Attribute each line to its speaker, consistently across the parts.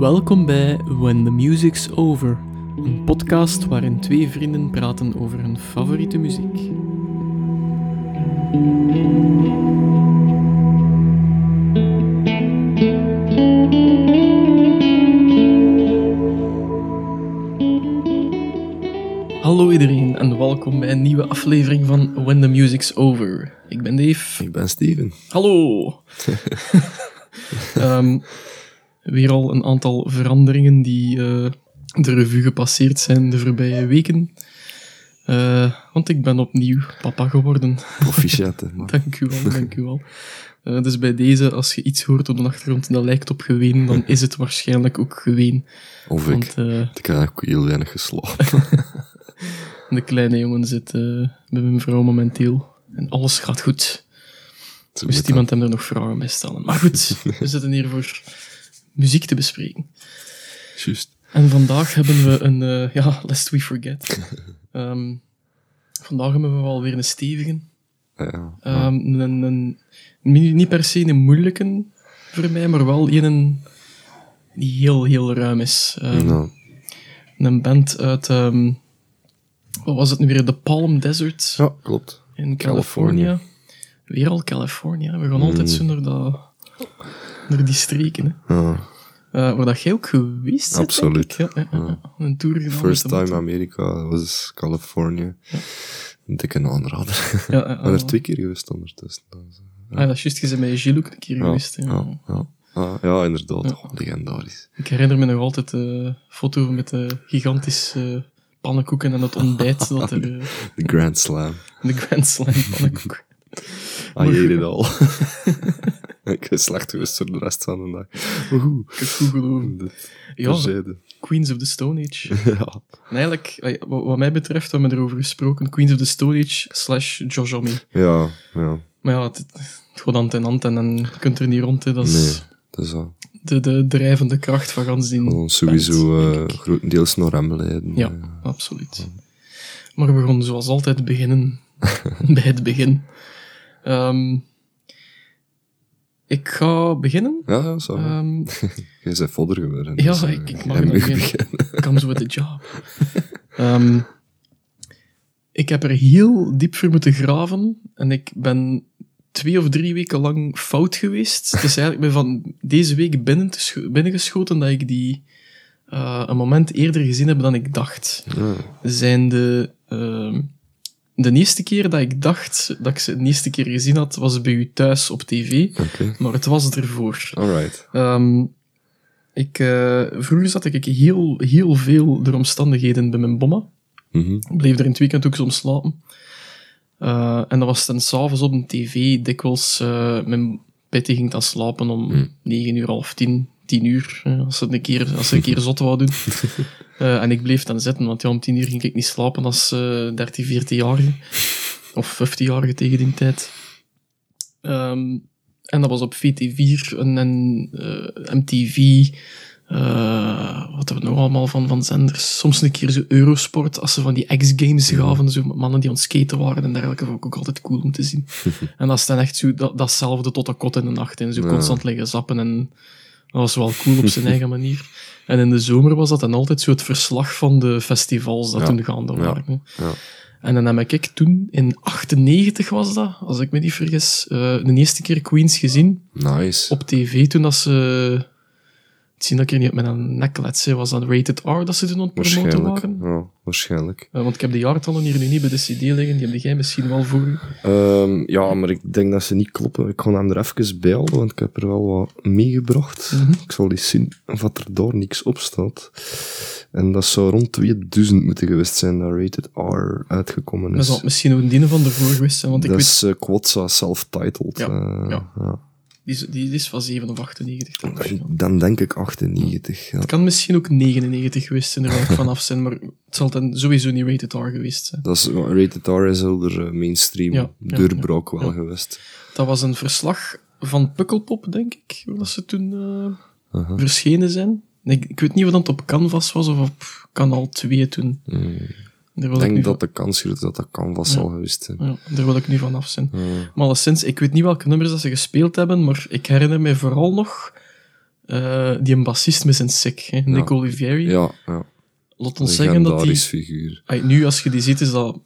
Speaker 1: Welkom bij When the Music's Over, een podcast waarin twee vrienden praten over hun favoriete muziek. Hallo iedereen en welkom bij een nieuwe aflevering van When the Music's Over. Ik ben Dave.
Speaker 2: Ik ben Steven.
Speaker 1: Hallo! Ehm, weer al een aantal veranderingen die eh, de revue gepasseerd zijn de voorbije weken. Eh, want ik ben opnieuw papa geworden.
Speaker 2: Proficiat, hè, man.
Speaker 1: dank u wel, dank u wel. Eh, dus bij deze, als je iets hoort op de achtergrond dat lijkt op geween, dan is het waarschijnlijk ook geween.
Speaker 2: Of ik.
Speaker 1: Want eh,
Speaker 2: Ik heb ook heel weinig geslapen.
Speaker 1: de kleine jongen zit bij mijn vrouw momenteel. En alles gaat goed. Moest iemand hem er nog vragen bij stellen. Maar goed, we zitten hier voor muziek te bespreken.
Speaker 2: Juist.
Speaker 1: En vandaag hebben we een, eh, ja, lest we forget. Ehm, vandaag hebben we alweer een stevige.
Speaker 2: Ja.
Speaker 1: Ehm, een, een, niet per se een moeilijke voor mij, maar wel een die heel, heel ruim is. Ehm, Een band uit, wat was het nu weer, de Palm Desert
Speaker 2: ja, klopt.
Speaker 1: in Californië.
Speaker 2: Californië.
Speaker 1: Weer al Californië. We gaan altijd zo naar, dat, naar die streken. Hè.
Speaker 2: Ja.
Speaker 1: Eh, waar dat jij ook geweest bent,
Speaker 2: Absoluut.
Speaker 1: Ja, ja, ja, ja. Een tour gedaan.
Speaker 2: First time. Amerika was Californië. Een dikke aanrader.
Speaker 1: Ja, ja,
Speaker 2: ben
Speaker 1: ja.
Speaker 2: er twee keer geweest ondertussen. Dus, eh,
Speaker 1: Ah, dat is juist, je bent met Gilles ook een keer
Speaker 2: ja,
Speaker 1: geweest.
Speaker 2: ja, ja. Ah, ja, inderdaad. Oh, legendarisch.
Speaker 1: Ik herinner me nog altijd de foto met de gigantische pannenkoeken en het ontbijt dat er... eh,
Speaker 2: De Grand Slam.
Speaker 1: de Grand Slam pannenkoek.
Speaker 2: Ah, je deed het al. Ik ben slecht geweest voor de rest van de dag. Goed.
Speaker 1: Ik het goed geloven. Ja,
Speaker 2: terzijde.
Speaker 1: Queens of the Stone Age.
Speaker 2: ja.
Speaker 1: En eigenlijk, wat mij betreft, hebben we erover gesproken. Queens of the Stone Age slash Homme.
Speaker 2: Ja, ja.
Speaker 1: Maar ja, het, het gaat hand in hand en dan kunt er niet rond. Hè. Dat is
Speaker 2: Nee, dat is wel.
Speaker 1: de, de drijvende kracht van gans die
Speaker 2: Gewoon sowieso
Speaker 1: band, ik.
Speaker 2: grotendeels naar hem leiden.
Speaker 1: Ja,
Speaker 2: Eh,
Speaker 1: absoluut. Maar we gaan zoals altijd beginnen bij het begin. Ehm, ik ga beginnen.
Speaker 2: ja, ja, zo.
Speaker 1: Ehm,
Speaker 2: Jij bent vodder geworden.
Speaker 1: ja,
Speaker 2: dus, eh,
Speaker 1: ik, ik mag nog beginnen. Comes with the job. Ehm, ik heb er heel diep voor moeten graven en ik ben twee of drie weken lang fout geweest. Het is eigenlijk me van deze week binnen te scho- binnengeschoten dat ik die eh, een moment eerder gezien heb dan ik dacht.
Speaker 2: Ja.
Speaker 1: zijn de... ehm, de eerste keer dat ik dacht dat ik ze de eerste keer gezien had, was bij u thuis op tv. Maar het was ervoor.
Speaker 2: alright.
Speaker 1: Ehm, ik, eh, vroeger zat ik heel, heel veel door omstandigheden bij mijn bomma.
Speaker 2: Mhm.
Speaker 1: Ik bleef er in het weekend ook soms slapen. Eh, en dat was dan s'avonds op een tv dikwijls... eh mijn Betty ging dan slapen om negen uur, half tien, tien uur. eh, als, ze een keer, als ze een keer zot wou doen. Eh, en ik bleef dan zitten, want ja, om tien uur ging ik niet slapen als eh 13, 14-jarige. Of 15-jarige tegen die tijd. Ehm, en dat was op VT4 en, en eh, MTV. eh, wat hebben we nog allemaal van, van zenders? Soms een keer zo Eurosport, als ze van die X-Games gaven, zo mannen die aan het skaten waren en dergelijke, vond ik ook altijd cool om te zien. en dat is dan echt zo, dat, datzelfde tot de kot in de nacht, en zo
Speaker 2: Ja.
Speaker 1: constant liggen zappen en dat was wel cool op zijn eigen manier. En in de zomer was dat dan altijd zo het verslag van de festivals dat
Speaker 2: Ja.
Speaker 1: toen gaande waren.
Speaker 2: Ja.
Speaker 1: En dan heb ik toen, in 98 was dat, als ik me niet vergis, eh, de eerste keer Queens gezien
Speaker 2: Nice.
Speaker 1: op tv toen dat ze... Het zien dat ik hier niet op mijn nek was dat Rated R dat ze toen aan het promoten waren.
Speaker 2: Waarschijnlijk.
Speaker 1: Eh, want ik heb de jaartallen hier nu niet bij de cd liggen, die heb jij misschien wel voor u.
Speaker 2: Ehm, ja, maar ik denk dat ze niet kloppen. Ik ga hem er even bij halen, want ik heb er wel wat meegebracht.
Speaker 1: Mhm.
Speaker 2: Ik zal eens zien of dat er daar niks op staat. En dat zou rond 2000 moeten geweest zijn dat Rated R uitgekomen
Speaker 1: Dat
Speaker 2: is.
Speaker 1: zal het misschien ook een diene van de voor geweest zijn, want ik
Speaker 2: dat
Speaker 1: weet,
Speaker 2: is Quotza self-titled.
Speaker 1: Ja,
Speaker 2: eh,
Speaker 1: ja.
Speaker 2: ja.
Speaker 1: Die, is, die is van 7 of 98. denk ik. Ja.
Speaker 2: Dan denk ik 98. Ja.
Speaker 1: Het kan misschien ook 99 geweest zijn, er wel vanaf zijn, maar het zal dan sowieso niet Rated R geweest zijn.
Speaker 2: Dat is, Rated R is helder eh, mainstream
Speaker 1: Ja,
Speaker 2: wel geweest.
Speaker 1: Dat was een verslag van Pukkelpop, denk ik, dat ze toen eh, verschenen zijn. Ik, ik weet niet of dat op Canvas was of op Kanaal 2 toen.
Speaker 2: Mm. Ik denk dat de kans groot is dat dat Canvas zal geweest zijn.
Speaker 1: ja, daar wil ik nu van af zijn.
Speaker 2: Ja.
Speaker 1: Maar alleszins, ik weet niet welke nummers dat ze gespeeld hebben, maar ik herinner me vooral nog eh, die een bassist met zijn sick, hè, Nick Olivieri.
Speaker 2: Ja, ja.
Speaker 1: Laat ons zeggen dat die...
Speaker 2: Figuur.
Speaker 1: Ay, nu, als je die ziet, is dat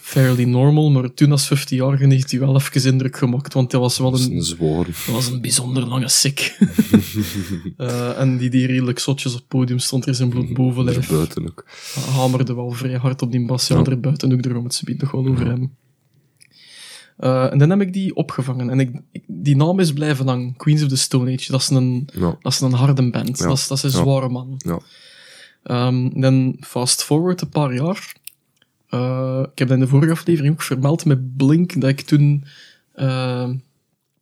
Speaker 1: fairly normal, maar toen als 15-jarige heeft hij wel even indruk gemaakt, want hij was wel
Speaker 2: Dat is
Speaker 1: een,
Speaker 2: een
Speaker 1: dat was een bijzonder lange sik. Eh, en die, die redelijk zotjes op het podium stond er zijn bloed bovenlijf.
Speaker 2: Buiten ook.
Speaker 1: hamerde wel vrij hard op die bas. Ja, er buiten ook, daar gaan we het zometeen nog wel over hebben. Eh, en dan heb ik die opgevangen. En ik, ik- die naam is blijven hangen. Queens of the Stone Age. Dat is een,
Speaker 2: Ja.
Speaker 1: dat is een harde band. Dat, is, dat is een zware man.
Speaker 2: Ja.
Speaker 1: Ehm, dan fast forward een paar jaar. Eh, ik heb dat in de vorige aflevering ook vermeld met Blink, dat ik toen... eh,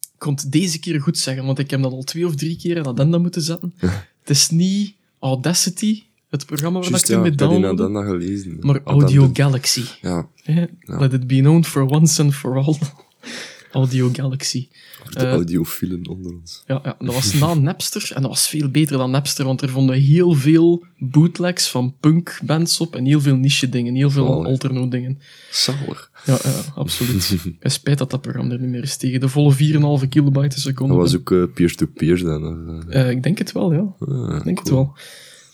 Speaker 1: ik kon het deze keer goed zeggen, want ik heb dat al twee of drie keer in Addenda moeten zetten. Het is niet Audacity, het programma waar
Speaker 2: Juist,
Speaker 1: ik toen
Speaker 2: ja,
Speaker 1: mee downloadde,
Speaker 2: gelezen.
Speaker 1: maar Audio Galaxy.
Speaker 2: Ja.
Speaker 1: Let it be known for once and for all. Audio Galaxy.
Speaker 2: voor de
Speaker 1: Eh,
Speaker 2: audiofielen onder ons.
Speaker 1: Ja, ja, dat was na Napster en dat was veel beter dan Napster, want er vonden heel veel bootlegs van punkbands op en heel veel niche dingen, heel veel
Speaker 2: Zalig.
Speaker 1: alterno dingen.
Speaker 2: Zalig.
Speaker 1: Ja, ja absoluut. Het spijt dat dat programma er niet meer is tegen de volle 4,5 kilobyte per seconde.
Speaker 2: Dat was ook eh, peer-to-peer dan. eh?
Speaker 1: Ik denk het wel, ja.
Speaker 2: Ah,
Speaker 1: Ik denk het wel.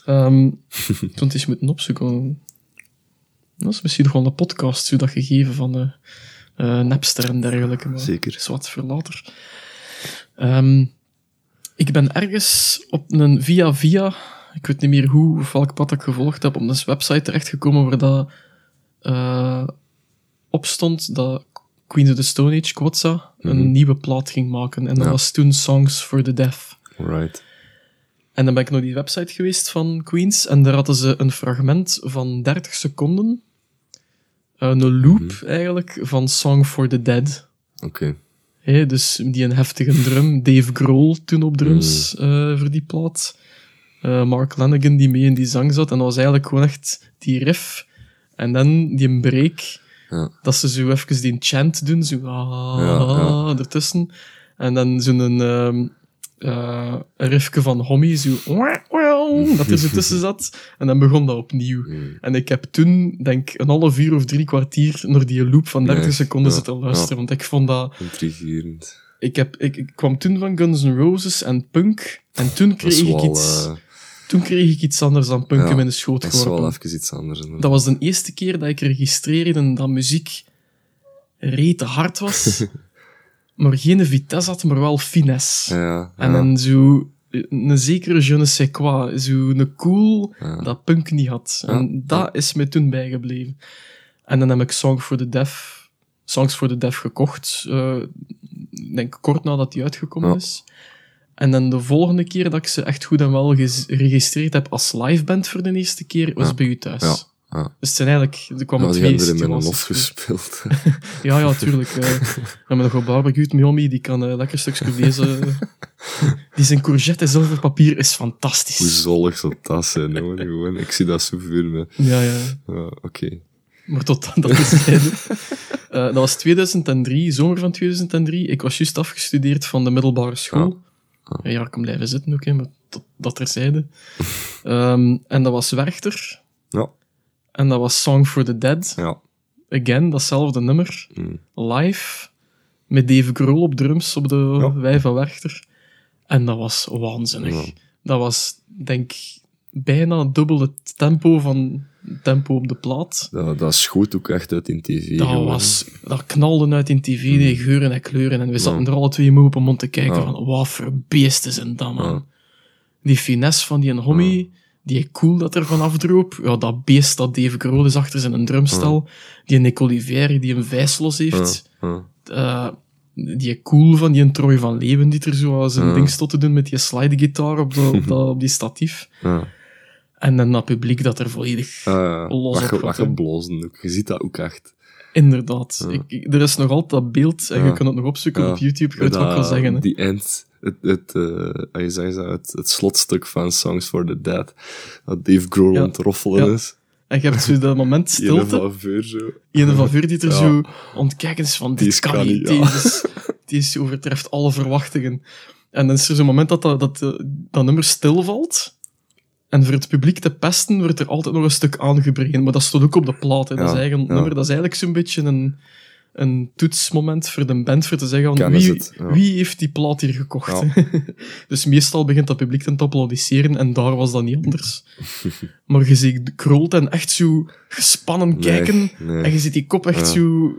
Speaker 1: Ehm toen eens moeten opzoeken. Dat is misschien nog wel een podcast, zo dat gegeven van eh Napster en dergelijke. Maar
Speaker 2: Zeker.
Speaker 1: is wat voor later. Ehm, ik ben ergens op een via via, ik weet niet meer hoe of welk pad ik gevolgd heb, op een website terechtgekomen waar dat eh opstond dat Queen of the Stone Age, Kwotza, een nieuwe plaat ging maken. En dat
Speaker 2: Ja.
Speaker 1: was toen Songs for the Deaf.
Speaker 2: Right.
Speaker 1: En dan ben ik naar die website geweest van Queens en daar hadden ze een fragment van 30 seconden, een loop eigenlijk, van Song for the Dead.
Speaker 2: Oké.
Speaker 1: Hé, dus die een heftige drum. Dave Grohl toen op drums eh, voor die plaat. Eh, Mark Lanigan die mee in die zang zat. En dat was eigenlijk gewoon echt die riff. En dan die een break.
Speaker 2: Ja.
Speaker 1: Dat ze zo even die chant doen. Zo ah,
Speaker 2: Ja, ja.
Speaker 1: ertussen. En dan zo'n ehm een riffje van Homie. Zo dat er zo tussen zat. En dan begon dat opnieuw.
Speaker 2: Hmm.
Speaker 1: En ik heb toen, denk een half uur of drie kwartier naar die loop van 30
Speaker 2: Ja,
Speaker 1: seconden
Speaker 2: ja,
Speaker 1: zitten luisteren. Want ik vond dat...
Speaker 2: Intrigerend.
Speaker 1: Ik, heb, ik, ik kwam toen van Guns N' Roses en punk. En toen kreeg, ik, iets,
Speaker 2: eh,
Speaker 1: toen kreeg ik iets anders dan punk
Speaker 2: Ja,
Speaker 1: in mijn schoot
Speaker 2: dat is wel
Speaker 1: geworpen.
Speaker 2: even iets anders.
Speaker 1: Dat was de eerste keer dat ik registreerde dat muziek rete hard was. maar geen vitesse had, maar wel finesse.
Speaker 2: Ja.
Speaker 1: En dan zo een zekere je ne sais quoi. Zo een cool dat punk niet had. En dat is me toen bijgebleven. En dan heb ik Song for the Deaf, Songs for the Deaf gekocht. ik denk kort nadat die uitgekomen is. En dan de volgende keer dat ik ze echt goed en wel geregistreerd heb als liveband voor de eerste keer, was
Speaker 2: Ja.
Speaker 1: bij u thuis.
Speaker 2: Ja.
Speaker 1: Dus het zijn eigenlijk, er kwamen
Speaker 2: die
Speaker 1: twee
Speaker 2: hebben er gespeeld.
Speaker 1: Ja, ja, tuurlijk. eh. we hebben nog wel barbecued met Omi, die kan een lekker stukje vlees... eh, die zijn courgette zilverpapier is fantastisch.
Speaker 2: Hoe zollig zou dat zijn, jongen. Gewoon, ik zie dat zo me.
Speaker 1: Ja, ja.
Speaker 2: Ja, Oké.
Speaker 1: Maar tot dat is Eh Dat was 2003, zomer van 2003. Ik was juist afgestudeerd van de middelbare school. Ja, ja ik kan blijven zitten ook, hè, maar tot, dat terzijde. Ehm en dat was Werchter. En dat was Song for the Dead.
Speaker 2: ja.
Speaker 1: Again, datzelfde nummer.
Speaker 2: Mm.
Speaker 1: Live. Met Dave Grohl op drums op de
Speaker 2: Ja.
Speaker 1: wij van Werchter. En dat was waanzinnig.
Speaker 2: Ja.
Speaker 1: Dat was, denk ik, bijna dubbel het tempo van tempo op de plaat.
Speaker 2: Dat, dat schoot ook echt uit in tv.
Speaker 1: Dat,
Speaker 2: gewoon.
Speaker 1: was, dat knalde uit in tv, die geuren en kleuren. En we zaten er alle twee moe op om te kijken van, wat voor beesten zijn dat, man. Die finesse van die homie, die cool dat er van afdroop. Ja, dat beest dat Dave Grohl is achter zijn drumstel. Die Nick Olivieri, die een vijslos heeft. Eh, die cool van die Troy van Leeuwen, die er zo zijn
Speaker 2: Ja.
Speaker 1: ding stond te doen met die slidegitaar op, de, op, dat, op die statief.
Speaker 2: ja.
Speaker 1: En dan dat publiek dat er volledig
Speaker 2: Ja,
Speaker 1: los op gaat,
Speaker 2: geblozen ook. Je ziet dat ook echt.
Speaker 1: Inderdaad. Ik, ik- er is nog altijd dat beeld, en je kunt het nog opzoeken
Speaker 2: Ja.
Speaker 1: op YouTube, je weet wat ik wil zeggen. hè.
Speaker 2: Die end, het, het, eh, hoe je zegt dat, het, het slotstuk van Songs for the Dead. Dat Dave Grohl aan het roffelen
Speaker 1: Ja.
Speaker 2: is.
Speaker 1: En je hebt zo dat moment stilte,
Speaker 2: van vuur zo.
Speaker 1: Een van vuur die er
Speaker 2: Ja.
Speaker 1: zo ontkijkend is van, dit kan
Speaker 2: kan
Speaker 1: niet,
Speaker 2: ja.
Speaker 1: is overtreft alle verwachtingen. En dan is er zo'n moment dat dat, dat, eh, dat nummer stilvalt. En voor het publiek te pesten wordt er altijd nog een stuk aangebreid. Maar dat stond ook op de plaat. Hè. Dat, is eigen, nummer, dat is eigenlijk zo'n beetje een, een toetsmoment voor de band voor te zeggen van wie,
Speaker 2: het, ja.
Speaker 1: wie heeft die plaat hier gekocht. dus meestal begint dat publiek dan te applaudisseren en daar was dat niet anders. maar je ziet Krolt en echt zo gespannen kijken
Speaker 2: nee.
Speaker 1: en je ziet die kop echt
Speaker 2: Ja.
Speaker 1: zo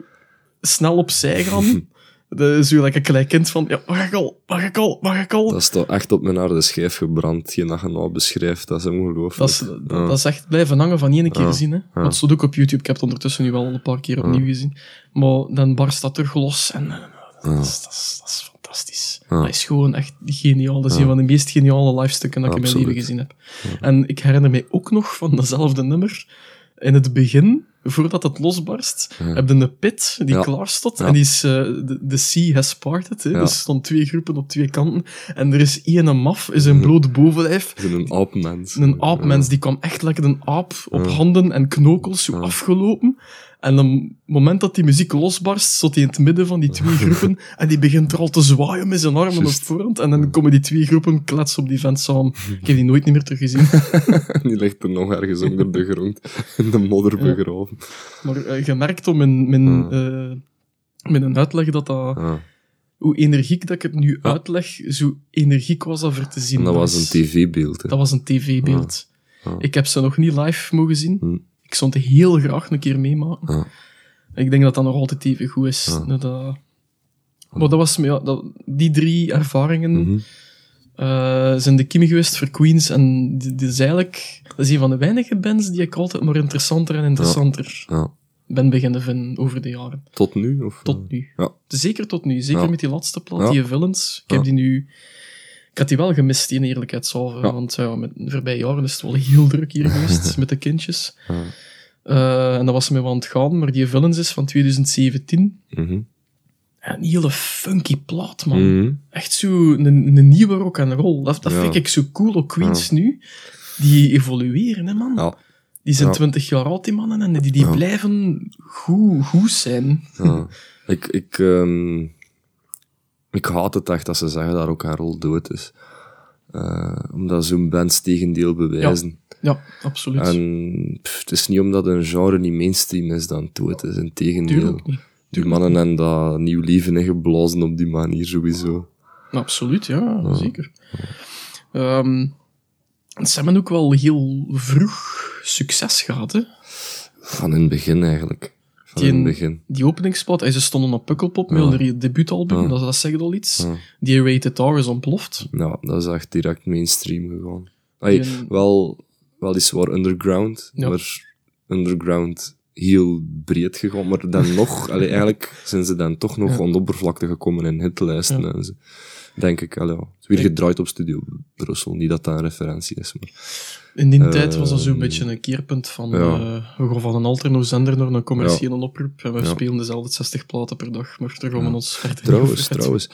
Speaker 1: snel opzij gaan. De, zo like een klein kind van, ja, mag ik al, mag ik al, mag ik al.
Speaker 2: Dat is toch echt op mijn harde schijf gebrand, je dat je nou beschrijft. Dat is ongelooflijk.
Speaker 1: Dat is, dat,
Speaker 2: Ja.
Speaker 1: dat is echt blijven hangen van één keer
Speaker 2: Ja,
Speaker 1: zien. Hè. Want het stond ook op YouTube. Ik heb het ondertussen nu wel een paar keer opnieuw gezien. Maar dan barst dat terug los. En eh, dat, is, dat, is, dat is fantastisch.
Speaker 2: Ja.
Speaker 1: Dat is gewoon echt geniaal. Dat is een van de meest geniale livestukken dat ik in mijn leven gezien heb. En ik herinner mij ook nog van dezelfde nummer. In het begin, voordat het losbarst, heb je een pit die
Speaker 2: Ja.
Speaker 1: klaar stond.
Speaker 2: Ja.
Speaker 1: En die is, eh, de, de sea has parted. Hè.
Speaker 2: Ja.
Speaker 1: Dus er stonden twee groepen op twee kanten. En er is één maf, is een bloot bovenlijf.
Speaker 2: Is een aapmens.
Speaker 1: Een aapmens, die kwam echt lekker een aap op handen en knokels zo afgelopen. En op het moment dat die muziek losbarst, stond hij in het midden van die twee groepen en die begint er al te zwaaien met zijn armen op
Speaker 2: Juist.
Speaker 1: voorhand. En dan komen die twee groepen kletsen op die vent samen. Ik heb die nooit niet meer teruggezien.
Speaker 2: Die ligt er nog ergens onder de grond. In de modder begraven.
Speaker 1: Maar eh, je merkt om mijn, mijn, eh, mijn een uitleg dat dat...
Speaker 2: Ja.
Speaker 1: Hoe energiek dat ik het nu uitleg, zo energiek was dat voor te zien.
Speaker 2: En dat was een tv-beeld.
Speaker 1: Dat was een tv-beeld.
Speaker 2: Ah.
Speaker 1: Ik heb ze nog niet live mogen zien.
Speaker 2: Hm.
Speaker 1: Ik het heel graag een keer meemaken.
Speaker 2: Ah.
Speaker 1: Ik denk dat dat nog altijd even goed is.
Speaker 2: Ah.
Speaker 1: Dat, dat- Maar dat was, ja, dat, die drie ervaringen
Speaker 2: Mhm.
Speaker 1: Eh, zijn de kiem geweest voor Queens. En dit dit is eigenlijk dat is een van de weinige bands die ik altijd maar interessanter en interessanter
Speaker 2: Ja.
Speaker 1: ben beginnen vinden over de jaren.
Speaker 2: Tot nu? Of,
Speaker 1: Tot nu.
Speaker 2: Ja.
Speaker 1: Zeker tot nu. Zeker met die laatste plaat, die Villains. Ik heb die nu... Ik had die wel gemist, die in eerlijkheidshalve. Want ja, met de voorbije jaren is het wel heel druk hier geweest met de kindjes. Eh, en dat was me wel aan het gaan, maar die Villains is van 2017.
Speaker 2: Mhm.
Speaker 1: Ja, een hele funky plaat, man.
Speaker 2: Mhm.
Speaker 1: Echt zo een, een nieuwe rock and roll. Dat, dat
Speaker 2: Ja.
Speaker 1: vind ik zo cool op Queens nu. Die evolueren, hè, man.
Speaker 2: Ja.
Speaker 1: Die zijn. 20 jaar oud, die mannen, en die, die blijven goed, goed zijn.
Speaker 2: Ik, ik, ehm, ik haat het echt dat ze zeggen dat ook haar rol dood is. Eh, omdat zo'n bands tegendeel bewijzen.
Speaker 1: Ja, absoluut.
Speaker 2: En pff, het is niet omdat een genre niet mainstream is dan dood is. In tegendeel.
Speaker 1: Tuurlijk niet.
Speaker 2: Die mannen hebben dat nieuw leven ingeblazen op die manier sowieso.
Speaker 1: Absoluut, ja, zeker. Ehm, ze hebben ook wel heel vroeg succes gehad, hè.
Speaker 2: Van in het begin eigenlijk. Van
Speaker 1: Die,
Speaker 2: in het begin.
Speaker 1: die openingsplaat, en ze stonden op Pukkelpop met hun debuutalbum, dat, dat zegt al iets.
Speaker 2: Ja.
Speaker 1: Die Rated R is ontploft.
Speaker 2: Ja, dat is echt direct mainstream gegaan. Ay,
Speaker 1: Die-
Speaker 2: wel, wel is waar underground,
Speaker 1: Ja.
Speaker 2: maar underground heel breed gegaan. Maar dan nog, allee, eigenlijk zijn ze dan toch nog aan de oppervlakte gekomen in hitlijsten en zo. Denk ik, allee, ja. Het is weer gedraaid op Studio Brussel, niet dat dat een referentie is. Maar,
Speaker 1: In die tijd was dat zo'n beetje een keerpunt van...
Speaker 2: Ja.
Speaker 1: eh, we gaan van een alterno-zender naar een commerciële oproep en we spelen dezelfde 60 platen per dag, maar daar gaan we ons verder
Speaker 2: trouwens, trouwens,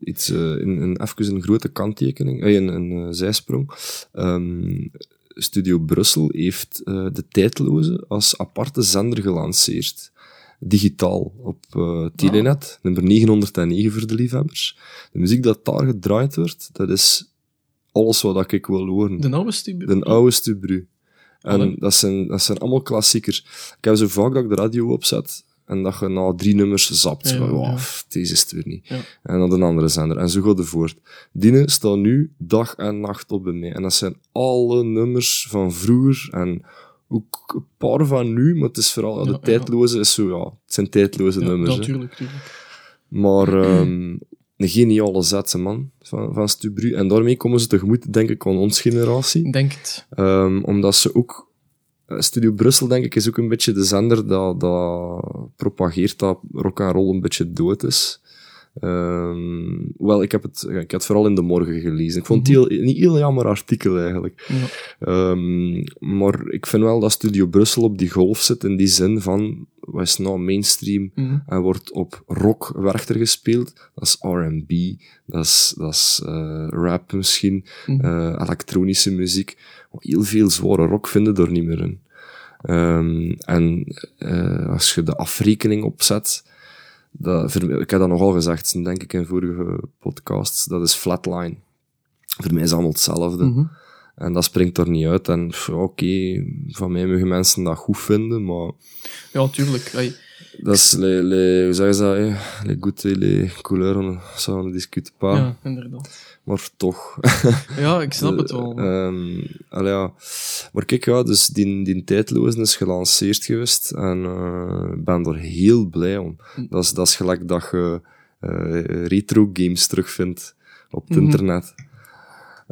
Speaker 2: iets, eh, in, in, even een grote kanttekening, eh, een, een eh, zijsprong. Ehm, Studio Brussel heeft eh, de tijdloze als aparte zender gelanceerd. Digitaal op eh Telenet, nummer 909 voor de liefhebbers. De muziek dat daar gedraaid wordt, dat is alles wat ik wil horen.
Speaker 1: De oude studio.
Speaker 2: De oude Stubru. En
Speaker 1: Allee.
Speaker 2: dat zijn, dat zijn allemaal klassiekers. Ik heb zo vaak dat ik de radio opzet en dat je na drie nummers zapt.
Speaker 1: Ja,
Speaker 2: wow,
Speaker 1: ja.
Speaker 2: deze is het weer niet.
Speaker 1: Ja.
Speaker 2: En dan een andere zender. En zo gaat het voort. Dienen staan nu dag en nacht op bij mij. En dat zijn alle nummers van vroeger en ook een paar van nu, maar het is vooral, de tijdloze is zo, ja, het zijn tijdloze nummers.
Speaker 1: natuurlijk, tuurlijk.
Speaker 2: Maar ehm, een geniale zetse man van, van Stubru. En daarmee komen ze tegemoet, denk ik, aan ons generatie.
Speaker 1: Ik denk het.
Speaker 2: Ehm, omdat ze ook... Studio Brussel, denk ik, is ook een beetje de zender dat, dat propageert dat rock and roll een beetje dood is. Ehm, wel, ik heb het, ik heb het vooral in de morgen gelezen. Ik vond het heel, een heel jammer artikel eigenlijk.
Speaker 1: Ja.
Speaker 2: Ehm, maar ik vind wel dat Studio Brussel op die golf zit in die zin van, wat is nou mainstream
Speaker 1: Mhm.
Speaker 2: en wordt op rock werchter gespeeld. Dat is R&B, dat is, dat is eh, rap misschien,
Speaker 1: Mhm.
Speaker 2: eh, elektronische muziek. Heel veel zware rock vinden er niet meer in. Ehm, en eh, als je de afrekening opzet, dat, ik heb dat nogal gezegd, denk ik in vorige podcasts, dat is flatline. Voor mij is het allemaal hetzelfde.
Speaker 1: Mhm.
Speaker 2: En dat springt er niet uit. En oké, van mij mogen mensen dat goed vinden, maar
Speaker 1: Ja, tuurlijk.
Speaker 2: Dat is les, les, hoe zeggen ze dat, hè? Les goûts et les couleurs, ça on ne discute pas.
Speaker 1: Ja, inderdaad.
Speaker 2: Maar toch.
Speaker 1: Ja, ik snap het wel.
Speaker 2: Ehm allee, ja. Maar kijk, ja, dus die, die tijdlozen is gelanceerd geweest en ik ben er heel blij om.
Speaker 1: Hm.
Speaker 2: Dat is, dat is gelijk dat je eh, retro games terugvindt op het
Speaker 1: Mhm.
Speaker 2: internet.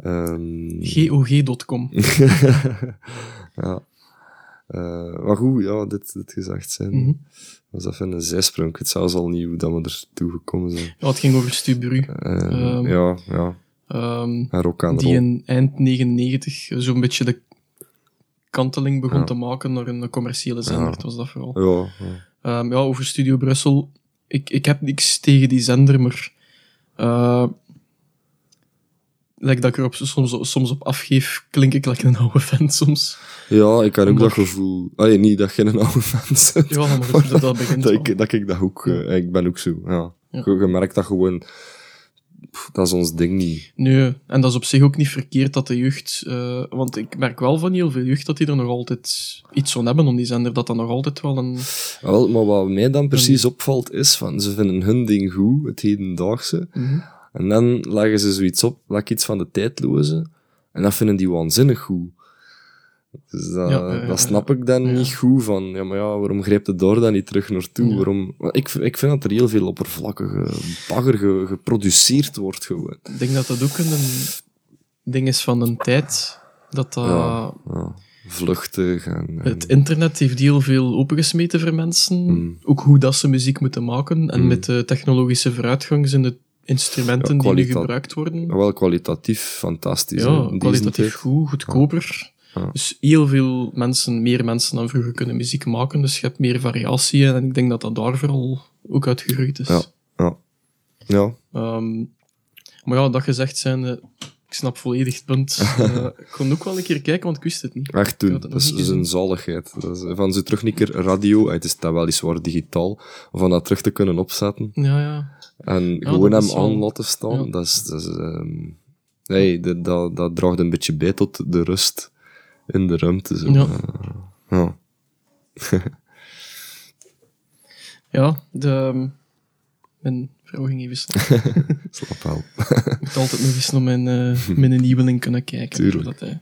Speaker 2: Ehm,
Speaker 1: GOG.com.
Speaker 2: ja. Eh, maar goed, ja, dit, dit gezegd zijn.
Speaker 1: Mhm.
Speaker 2: Was even een zijsprong. Ik weet zelfs al niet hoe dat we ertoe gekomen zijn.
Speaker 1: Ja, het ging over Stu Bru.
Speaker 2: Eh,
Speaker 1: Ehm,
Speaker 2: ja, ja. En rock aan
Speaker 1: die in eind 99 zo'n beetje de kanteling begon
Speaker 2: Ja.
Speaker 1: te maken naar een commerciële zender.
Speaker 2: Ja.
Speaker 1: Het was dat vooral.
Speaker 2: Ja, ja.
Speaker 1: Ehm, ja, over Studio Brussel. Ik, ik heb niks tegen die zender, maar... like dat ik er op, soms, soms op afgeef, klink ik like een oude vent soms.
Speaker 2: Ja, ik had ook
Speaker 1: Maar-
Speaker 2: dat gevoel. Allee, niet dat je een oude bent.
Speaker 1: Ja, maar dat, dat begint
Speaker 2: dat, ik, dat ik dat ook... eh, ik ben ook zo, ja.
Speaker 1: Ja.
Speaker 2: Je, je merkt dat gewoon... pff, dat is ons ding niet.
Speaker 1: Nee, en dat is op zich ook niet verkeerd dat de jeugd... eh, want ik merk wel van heel veel jeugd dat die er nog altijd iets van hebben om die zender, dat dat nog altijd wel een...
Speaker 2: Wel, maar wat mij dan precies opvalt is van... Ze vinden hun ding goed, het hedendaagse.
Speaker 1: Mhm.
Speaker 2: En dan leggen ze zoiets op, like iets van de tijdloze. En dat vinden die waanzinnig goed. Dus dat,
Speaker 1: Ja,
Speaker 2: dat snap ik dan niet goed van, ja, maar ja, waarom grijpt het daar dan niet terug naartoe? Waarom, ik, ik vind dat er heel veel oppervlakkige bagger ge- geproduceerd wordt gewoon.
Speaker 1: Ik denk dat dat ook een ding is van een tijd, dat dat...
Speaker 2: Vluchtig en... en-
Speaker 1: Het internet heeft heel veel opengesmeten voor mensen.
Speaker 2: Mm.
Speaker 1: Ook hoe dat ze muziek moeten maken. En
Speaker 2: Mm.
Speaker 1: met de technologische vooruitgang zijn de instrumenten
Speaker 2: Ja,
Speaker 1: die nu gebruikt worden.
Speaker 2: wel kwalitatief fantastisch.
Speaker 1: Ja, kwalitatief goed, goedkoper.
Speaker 2: Ja.
Speaker 1: Dus heel veel mensen, meer mensen dan vroeger kunnen muziek maken. Dus je hebt meer variatie. En ik denk dat dat daar vooral ook uitgegroeid is.
Speaker 2: Ja. Ja. Ja,
Speaker 1: Ehm, maar ja, dat gezegd zijn, ik snap volledig het punt. Eh, ik kon ook wel een keer kijken, want ik wist het niet.
Speaker 2: echt
Speaker 1: het
Speaker 2: Dat is, een zaligheid. Dat is, van zo terug een keer radio, het is dat weliswaar digitaal, van dat terug te kunnen opzetten.
Speaker 1: Ja, ja.
Speaker 2: En gewoon hem aan laten staan,
Speaker 1: ja.
Speaker 2: dat is... Dat, is ehm, nee, dat, dat, dat draagt een beetje bij tot de rust in de ruimte. Zo.
Speaker 1: Ja.
Speaker 2: Eh, ja.
Speaker 1: Ja, de, mijn vrouw ging even slapen.
Speaker 2: Slap wel.
Speaker 1: Ik moet altijd nog eens naar mijn, eh mijn nieuweling kunnen kijken.
Speaker 2: Tuurlijk.
Speaker 1: zodat hij-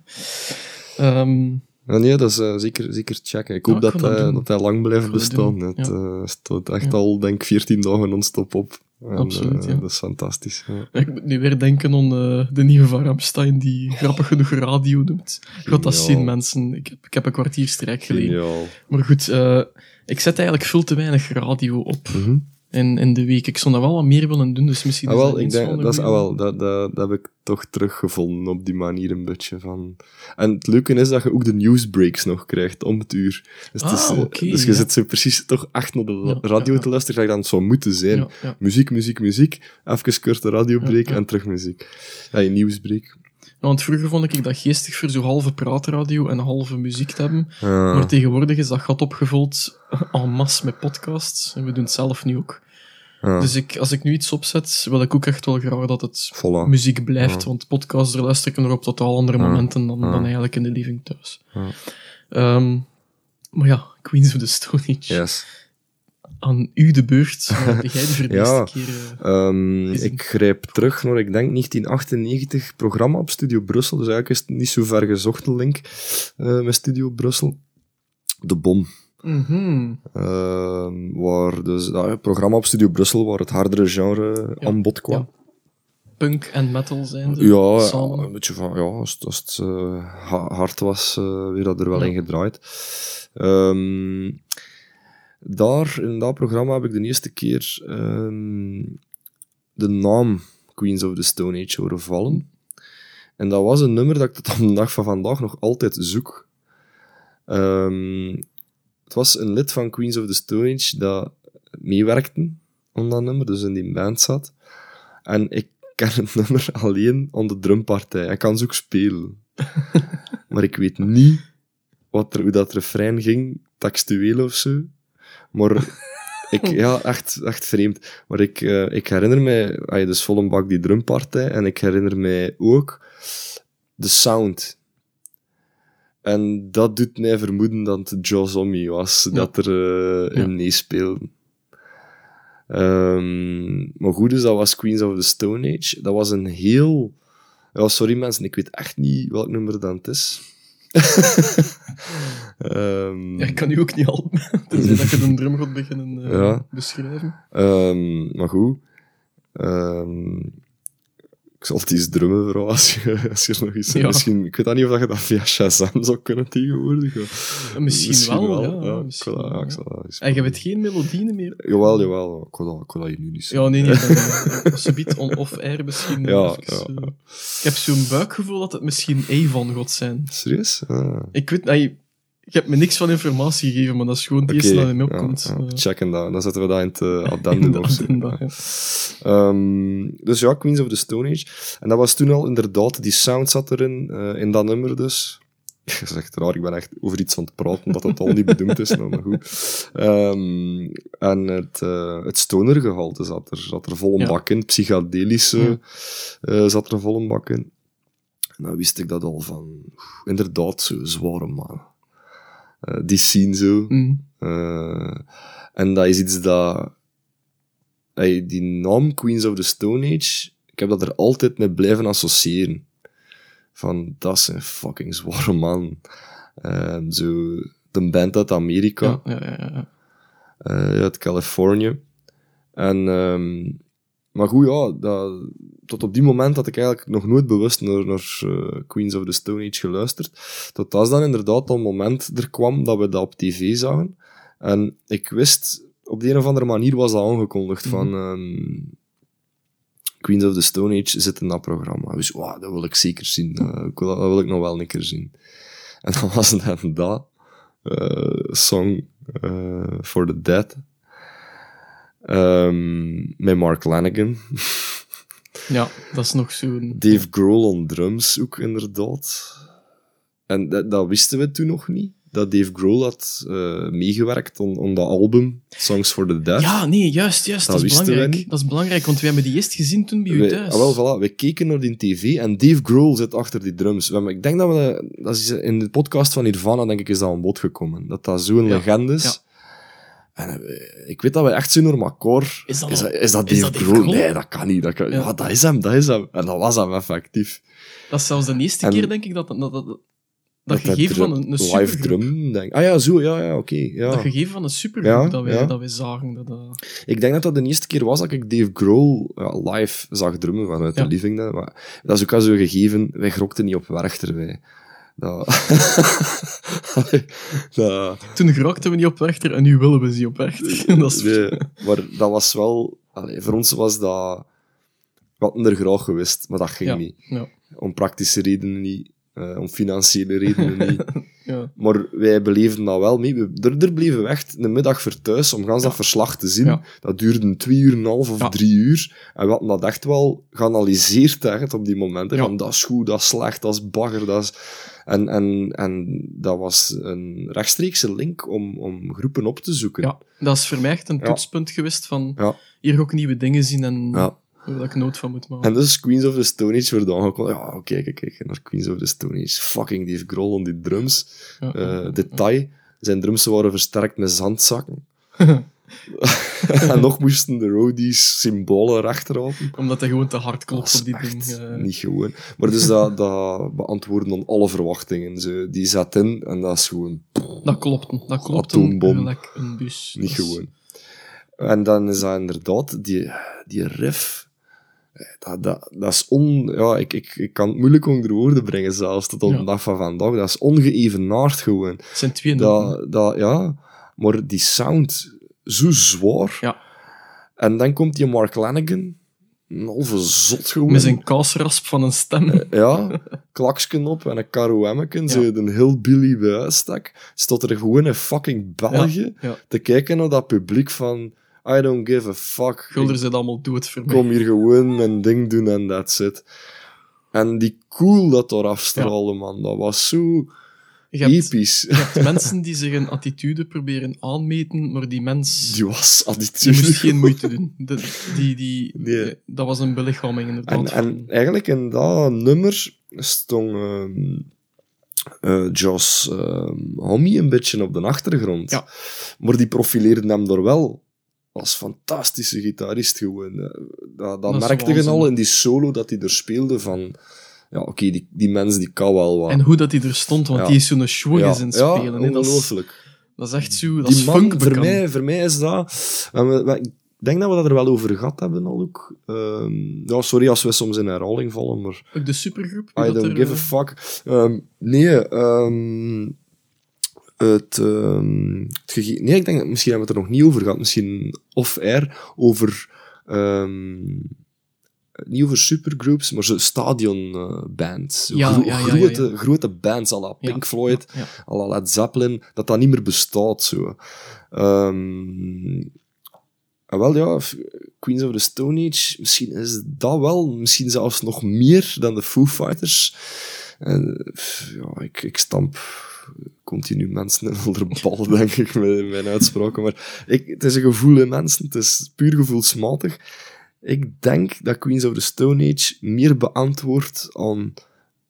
Speaker 1: Ehm,
Speaker 2: Ja, nee, dat is eh, zeker, zeker checken. Ik hoop
Speaker 1: Ja,
Speaker 2: dat, hij,
Speaker 1: doen.
Speaker 2: dat hij lang blijft bestaan.
Speaker 1: doen,
Speaker 2: Het
Speaker 1: ja.
Speaker 2: eh, staat echt al, denk ik, 14 dagen non-stop op. En,
Speaker 1: Absoluut,
Speaker 2: eh,
Speaker 1: ja.
Speaker 2: Dat is fantastisch. Ja.
Speaker 1: ik moet nu weer denken aan eh, de nieuwe van Ramstein, die grappig genoeg radio noemt. Gaat dat zien, mensen? Ik heb, ik heb een kwartier strijk geleden.
Speaker 2: Geniaal.
Speaker 1: Maar goed, eh, ik zet eigenlijk veel te weinig radio op
Speaker 2: Mhm.
Speaker 1: In, in de week. Ik zou dat wel wat meer willen doen, dus misschien
Speaker 2: Ah, wel, ik denk, dat, is, ah, wel, dat, dat, dat heb ik toch teruggevonden op die manier een beetje van... En het leuke is dat je ook de newsbreaks nog krijgt om het uur. Dus, het is,
Speaker 1: Ah,
Speaker 2: eh,
Speaker 1: oké,
Speaker 2: dus je
Speaker 1: ja.
Speaker 2: zit zo precies toch echt naar de
Speaker 1: Ja,
Speaker 2: radio
Speaker 1: ja,
Speaker 2: te luisteren, dat dan zou moeten zijn. Muziek, muziek, muziek. Even korte radiobreak
Speaker 1: Ja, ja.
Speaker 2: en terug muziek. Ja, je nieuwsbreak.
Speaker 1: Want vroeger vond ik dat geestig voor zo halve praatradio en halve muziek te hebben. Maar tegenwoordig is dat gat opgevuld en masse met podcasts. En we doen het zelf nu ook. Dus ik, als ik nu iets opzet, wil ik ook echt wel graag dat het muziek blijft.
Speaker 2: Ja.
Speaker 1: Want podcasts, daar luister ik nog op totaal andere momenten dan, dan eigenlijk in de living thuis. Ehm, maar ja, Queens of the Stone Age.
Speaker 2: Yes.
Speaker 1: Aan u de beurt. Jij de
Speaker 2: Ja.
Speaker 1: eerste keer... eh,
Speaker 2: Ehm,
Speaker 1: Gezien.
Speaker 2: ik grijp terug naar, ik denk, 1998 programma op Studio Brussel. Dus eigenlijk is het niet zo ver gezocht, de link eh, met Studio Brussel. De Bom.
Speaker 1: mhm.
Speaker 2: Ehm, waar dus, ja, een programma op Studio Brussel waar het hardere genre
Speaker 1: Ja,
Speaker 2: aan bod kwam.
Speaker 1: Punk en metal zijn ze
Speaker 2: Ja,
Speaker 1: samen.
Speaker 2: een beetje van, ja, als, het- als het eh, ha- hard was, weer dat er wel
Speaker 1: Ja.
Speaker 2: in gedraaid. Ehm, daar, in dat programma, heb ik de eerste keer ehm, de naam Queens of the Stone Age horen vallen. En dat was een nummer dat ik tot aan de dag van vandaag nog altijd zoek. Ehm, het was een lid van Queens of the Stone Age dat meewerkte aan dat nummer, dus in die band zat. En ik ken het nummer alleen aan de drumpartij. Hij kan ze ook spelen. maar ik weet niet wat er, hoe dat refrein ging, textueel of zo. Maar ik, ja, echt, echt vreemd. Maar ik, eh, ik herinner mij, ah, dus vol een bak die drumpartij, en ik herinner mij ook de sound. En dat doet mij vermoeden dat het Joe Zombie was, dat er uh, in meespeelde. Um, maar goed, dus dat was Queens of the Stone Age. Dat was een heel... Ja, sorry mensen, ik weet echt niet welk nummer dat is.
Speaker 1: Um, ja, ik kan u ook niet helpen. Tenzij dat je een drum gaat beginnen uh, ja. beschrijven.
Speaker 2: Um, maar goed. Um, ik zal het eens drummen, vooral, als je, als je nog iets... Ja. Misschien, ik weet niet of je dat via Shazam zou kunnen tegenwoordig.
Speaker 1: Ja, misschien, misschien, wel, wel. ja. misschien wel. ja ik zal dat en je hebt geen melodieën meer?
Speaker 2: Jawel, jawel. Ik wil dat, ik dat hier nu niet
Speaker 1: zeggen. Ja, nee, nee. Subiet on-off-air misschien. Ja, even, ja. Uh, ik heb zo'n buikgevoel dat het misschien Avon gaat zijn.
Speaker 2: Serieus? Ah.
Speaker 1: Ik weet... niet. Ik heb me niks van informatie gegeven, maar dat is gewoon het eerste dat in me opkomt.
Speaker 2: Ja, ja. Checken dat. Dan zetten we dat in het uh, addendum of zo. Um, dus ja, Queens of the Stone Age. En dat was toen al inderdaad, die sound zat erin, uh, in dat nummer dus. Dat is echt raar, ik ben echt over iets aan het praten dat het al niet bedoeld is, maar goed. Um, en het, uh, het stonergehalte zat er, zat er vol een bak in. Psychedelische zat er vol een bak in. En dan wist ik dat al van, inderdaad, zo zware man. Uh, die scene zo. Mm. Uh, en dat is iets dat... Hey, die naam Queens of the Stone Age, ik heb dat er altijd mee blijven associëren. Van, dat is een fucking zware man. Uh, zo, de band uit Amerika.
Speaker 1: Ja, ja, ja. ja.
Speaker 2: Uh, uit Californië. En um, maar goed, ja, dat, tot op die moment had ik eigenlijk nog nooit bewust naar, naar uh, Queens of the Stone Age geluisterd. Tot als dan inderdaad dat moment er kwam dat we dat op tv zagen. En ik wist, op de een of andere manier was dat aangekondigd mm -hmm. van... Um, Queens of the Stone Age zit in dat programma. Dus wow, dat wil ik zeker zien. Uh, ik wil, dat wil ik nog wel een keer zien. En dan was het dan dat. Uh, song uh, for the Dead. Um, met Mark Lanigan.
Speaker 1: ja, dat is nog zo'n...
Speaker 2: Dave Grohl on drums ook, inderdaad. En dat, dat, wisten we toen nog niet. Dat Dave Grohl had uh, meegewerkt aan, dat album, Songs for the Dead.
Speaker 1: Ja, nee, juist, juist. Dat, dat is belangrijk. Dat is belangrijk, want we hebben die eerst gezien toen bij u thuis.
Speaker 2: Ah, wel, voilà. We keken naar die tv en Dave Grohl zit achter die drums. Ik denk dat we... Dat is in de podcast van Nirvana, denk ik, is dat aan bod gekomen. Dat dat zo'n ja. legende is. Ja. En uh, ik weet dat we echt zo door elkaar... Is dat, is, dat, is dat Dave Grohl? Nee, dat kan niet. Dat, kan, ja. ja. dat is hem, dat is hem. En dat was hem effectief.
Speaker 1: Dat is zelfs de eerste en, keer, denk ik, dat, dat, dat, dat, dat gegeven van een, een
Speaker 2: Live drum, denk Ah ja, zo, ja, ja, oké. Okay, ja.
Speaker 1: Dat gegeven van een supergroep ja, dat, wij, ja. dat wij zagen. Dat, uh...
Speaker 2: Ik denk dat dat de eerste keer was dat ik Dave Grohl live zag drummen vanuit de living. Maar dat is ook al zo gegeven, wij grokten niet op Werchter, wij.
Speaker 1: Toen grokten we niet op Werchter en nu willen we ze op Werchter. dat is...
Speaker 2: nee, maar dat was wel... Allee, voor ons was dat... We hadden er graag geweest, maar dat ging
Speaker 1: ja,
Speaker 2: niet.
Speaker 1: Ja.
Speaker 2: Om praktische redenen niet. Uh, om financiële redenen niet. ja. Maar wij beleefden dat wel mee. We, er, er bleven we echt een middag voor thuis om gans dat verslag te zien. Dat duurde twee uur en een half of drie uur. En we hadden dat echt wel geanalyseerd echt, op die momenten. Van dat is goed, dat is slecht, dat is bagger, dat is... En, en, en dat was een rechtstreekse link om, om groepen op te zoeken.
Speaker 1: Ja, dat is voor mij echt een toetspunt geweest van hier ook nieuwe dingen zien en waar ik nood van moet maken.
Speaker 2: En dus Queens of the Stone Age werd aangekondigd. Ja, oké, kijk, kijk, naar Queens of the Stone Age. Fucking Dave Grohl on die drums. Uh, detail, zijn drums waren versterkt met zandzakken. en nog moesten de roadies symbolen rechterhouden.
Speaker 1: Omdat hij gewoon te hard klopt op die ding. Uh...
Speaker 2: Niet gewoon. Maar dus dat, dat beantwoorden dan alle verwachtingen. Zo, die zat in en dat is gewoon...
Speaker 1: Dat klopt. Dat klopt atoombom. een bus.
Speaker 2: Niet gewoon. En dan is dat inderdaad, die, die riff... Dat, dat, dat is on... Ja, ik, ik, ik kan het moeilijk onder woorden brengen zelfs, tot op ja. de dag van vandaag. Dat is ongeëvenaard gewoon. Het
Speaker 1: zijn twee
Speaker 2: dat, dat, Ja, maar die sound zo zwaar.
Speaker 1: Ja.
Speaker 2: En dan komt die Mark Lanigan, een halve zot gewoon.
Speaker 1: Met zijn kaasrasp van een stem.
Speaker 2: Uh, ja, klaksken op en een karo emmeken, ja. zo een heel billy bij Stond er gewoon in fucking België
Speaker 1: ja.
Speaker 2: te kijken naar dat publiek van... I don't give a fuck.
Speaker 1: Gulder zit allemaal dood voor mij.
Speaker 2: Kom hier gewoon mijn ding doen en that's it. En die cool dat er afstraalde, man. Dat was zo
Speaker 1: je hebt, Episch. Je hebt mensen die zich een attitude proberen aanmeten, maar die mens...
Speaker 2: Die was attitude.
Speaker 1: Die moest geen moeite doen. De, die, die, nee. Dat was een belichaming, inderdaad.
Speaker 2: En, en eigenlijk in dat nummer stond... Uh, eh Joss ehm Homme een beetje op de achtergrond.
Speaker 1: Ja.
Speaker 2: Maar die profileerde hem door wel als fantastische gitarist gewoon. Dat, dat, merkte je al in die solo dat hij er speelde van... Ja, oké, die, die mens die kan wel wat.
Speaker 1: En hoe dat hij er stond, want
Speaker 2: Ja.
Speaker 1: die is zo'n schwung in spelen.
Speaker 2: Ja,
Speaker 1: hè. dat, is,
Speaker 2: ongelooflijk.
Speaker 1: dat is echt zo, dat
Speaker 2: Die
Speaker 1: is
Speaker 2: man, voor mij, voor mij is dat... en we- we- ik denk dat we dat er wel over gehad hebben al ook. Ehm, ja, sorry als we soms in herhaling vallen, maar...
Speaker 1: Ook de supergroep.
Speaker 2: I don't
Speaker 1: er,
Speaker 2: give a
Speaker 1: eh,
Speaker 2: fuck. Ehm, nee, ehm, het, ehm, het nee, ik denk dat misschien hebben we het er nog niet over gehad. Misschien off-air over... ehm, niet over supergroups, maar zo stadionbands. Zo
Speaker 1: Ja,
Speaker 2: gro-
Speaker 1: ja, ja, ja,
Speaker 2: grote, grote bands, à la Pink Floyd, à la Led Zeppelin, dat dat niet meer bestaat. Zo. Ehm, en wel, ja, Queens of the Stone Age, misschien is dat wel, misschien zelfs nog meer dan de Foo Fighters. En, ja, ik, ik stamp continu mensen in onder de bal, denk ik, met mijn uitspraken. Maar ik, het is een gevoel in mensen, het is puur gevoelsmatig. Ik denk dat Queens of the Stone Age meer beantwoordt aan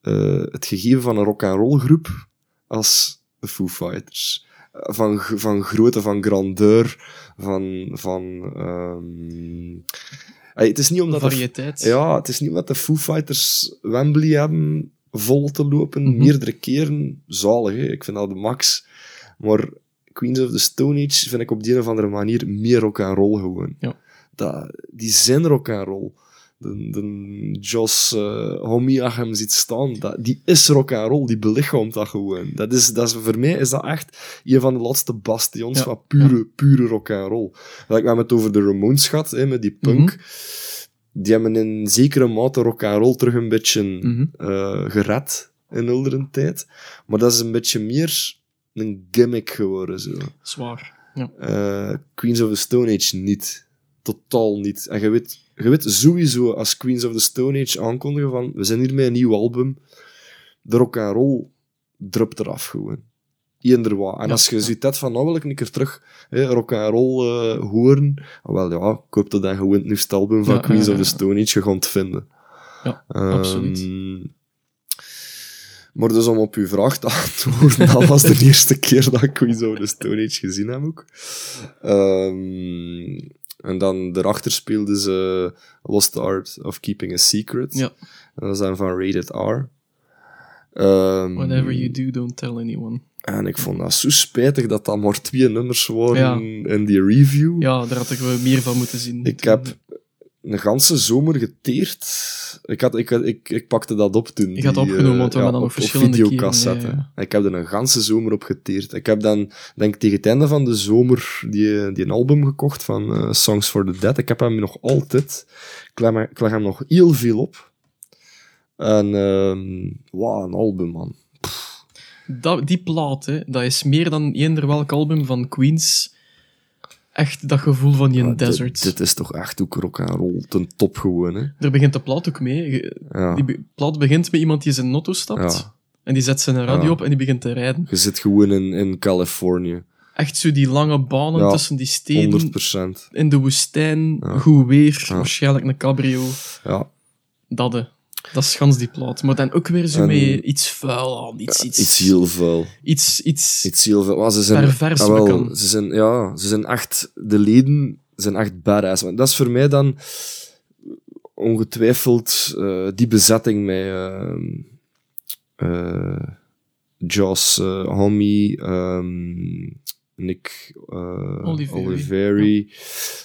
Speaker 2: eh, het gegeven van een rock-and-roll groep als de Foo Fighters. Van, van grootte, van grandeur, van... van ehm, het is niet omdat... de-
Speaker 1: variëteit.
Speaker 2: ja, het is niet omdat de Foo Fighters Wembley hebben vol te lopen,
Speaker 1: Mhm.
Speaker 2: meerdere keren. Zalig, hè? ik vind dat de max. Maar Queens of the Stone Age vind ik op die een of andere manier meer rock and roll gewoon.
Speaker 1: Ja.
Speaker 2: Dat, die zijn rock and roll. De, de Joss uh, als je hem ziet staan, dat, die is rock and roll, die belichaamt dat gewoon. Dat is, dat is, voor mij is dat echt een van de laatste bastions
Speaker 1: Ja.
Speaker 2: van pure, pure rock and roll. Like, we hebben het over de Ramones gehad, hè, met die punk.
Speaker 1: Mhm.
Speaker 2: Die hebben in zekere mate rock and roll terug een beetje eh, gered in oudere tijd. Maar dat is een beetje meer een gimmick geworden. Zo.
Speaker 1: Zwaar. Ja.
Speaker 2: Eh, Queens of the Stone Age niet. Totaal niet. En je weet, je weet sowieso als Queens of the Stone Age aankondigen van we zijn hier met een nieuw album, de rock and roll drupt eraf gewoon. Eender wat. En
Speaker 1: Ja,
Speaker 2: als je
Speaker 1: ja.
Speaker 2: ziet dat van nou wil ik een keer terug hè, rock and roll eh, horen, ah, wel ja, ik hoop dat dan gewoon het nieuwste album van
Speaker 1: Ja,
Speaker 2: Queens of the. Stone Age je gaat vinden.
Speaker 1: Ja,
Speaker 2: Ehm,
Speaker 1: absoluut.
Speaker 2: Maar dus om op uw vraag te antwoorden, dat was de eerste keer dat ik Queens of the Stone Age gezien heb ook. Ehm, en dan daarachter speelde ze Lost Art of Keeping a Secret.
Speaker 1: Ja.
Speaker 2: En dat is dan van Rated R. Ehm,
Speaker 1: Whatever you do, don't tell anyone.
Speaker 2: En ik vond dat zo spijtig dat dat maar twee nummers waren
Speaker 1: Ja.
Speaker 2: in die review.
Speaker 1: Ja, daar had ik wel meer van moeten zien.
Speaker 2: Ik heb een ganse zomer geteerd. Ik, had, ik, ik, ik pakte dat op toen.
Speaker 1: Ik had opgenomen,
Speaker 2: eh,
Speaker 1: want we hebben dan
Speaker 2: op-
Speaker 1: nog verschillende
Speaker 2: videocassette.
Speaker 1: ja, ja.
Speaker 2: Ik heb er een ganse zomer op geteerd. Ik heb dan, denk tegen het einde van de zomer die, die een album gekocht van eh, Songs for the Dead. Ik heb hem nog altijd. Ik leg, me- ik leg hem nog heel veel op. En, ehm wauw, een album, man.
Speaker 1: Dat, die plaat, hè, dat is meer dan eender welk album van Queens. Echt dat gevoel van die
Speaker 2: Ah,
Speaker 1: desert.
Speaker 2: Dit, is toch echt ook rock and roll ten top gewoon, hè.
Speaker 1: Daar begint de plaat ook mee.
Speaker 2: Ja.
Speaker 1: Die be- plaat begint met iemand die zijn auto stapt.
Speaker 2: Ja.
Speaker 1: En die zet zijn radio
Speaker 2: Ja.
Speaker 1: op en die begint te rijden.
Speaker 2: Je zit gewoon in, in Californië.
Speaker 1: Echt zo die lange banen tussen die steden.
Speaker 2: 100%.
Speaker 1: In de woestijn, goed weer, waarschijnlijk een cabrio.
Speaker 2: Ja.
Speaker 1: Dat, hè. Dat is gans die plaat. Maar dan ook weer zo
Speaker 2: En-
Speaker 1: met iets vuil aan. Iets, iets,
Speaker 2: Iets heel vuil.
Speaker 1: iets, iets
Speaker 2: Iets heel veel. Maar ze zijn,
Speaker 1: pervers
Speaker 2: ah, wel, ze zijn, ja, ze zijn echt, de leden zijn echt badass. Want dat is voor mij dan ongetwijfeld eh, die bezetting met uh, uh, Joss uh, Homme, ehm, Nick uh,
Speaker 1: Oliveri.
Speaker 2: Oliveri,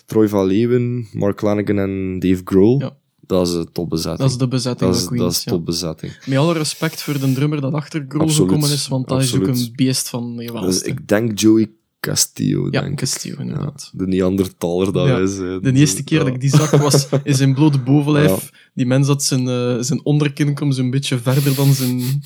Speaker 2: Troy van Leeuwen, Mark Lanigan en Dave Grohl.
Speaker 1: Ja.
Speaker 2: Dat is een topbezetting.
Speaker 1: Dat is de bezetting
Speaker 2: dat is, dat is
Speaker 1: ja.
Speaker 2: topbezetting.
Speaker 1: Met alle respect voor de drummer dat achter Grohl
Speaker 2: Absoluut.
Speaker 1: gekomen is, want dat is ook een beest van de
Speaker 2: Dus ik denk Joey Castillo,
Speaker 1: Ja,
Speaker 2: denk.
Speaker 1: Castillo, inderdaad.
Speaker 2: Ja, de Neandertaler dat
Speaker 1: Ja,
Speaker 2: is. hè.
Speaker 1: De eerste keer dat ik die zag was in zijn blote bovenlijf. Die mens had zijn, eh, zijn onderkin kwam zo'n beetje verder dan zijn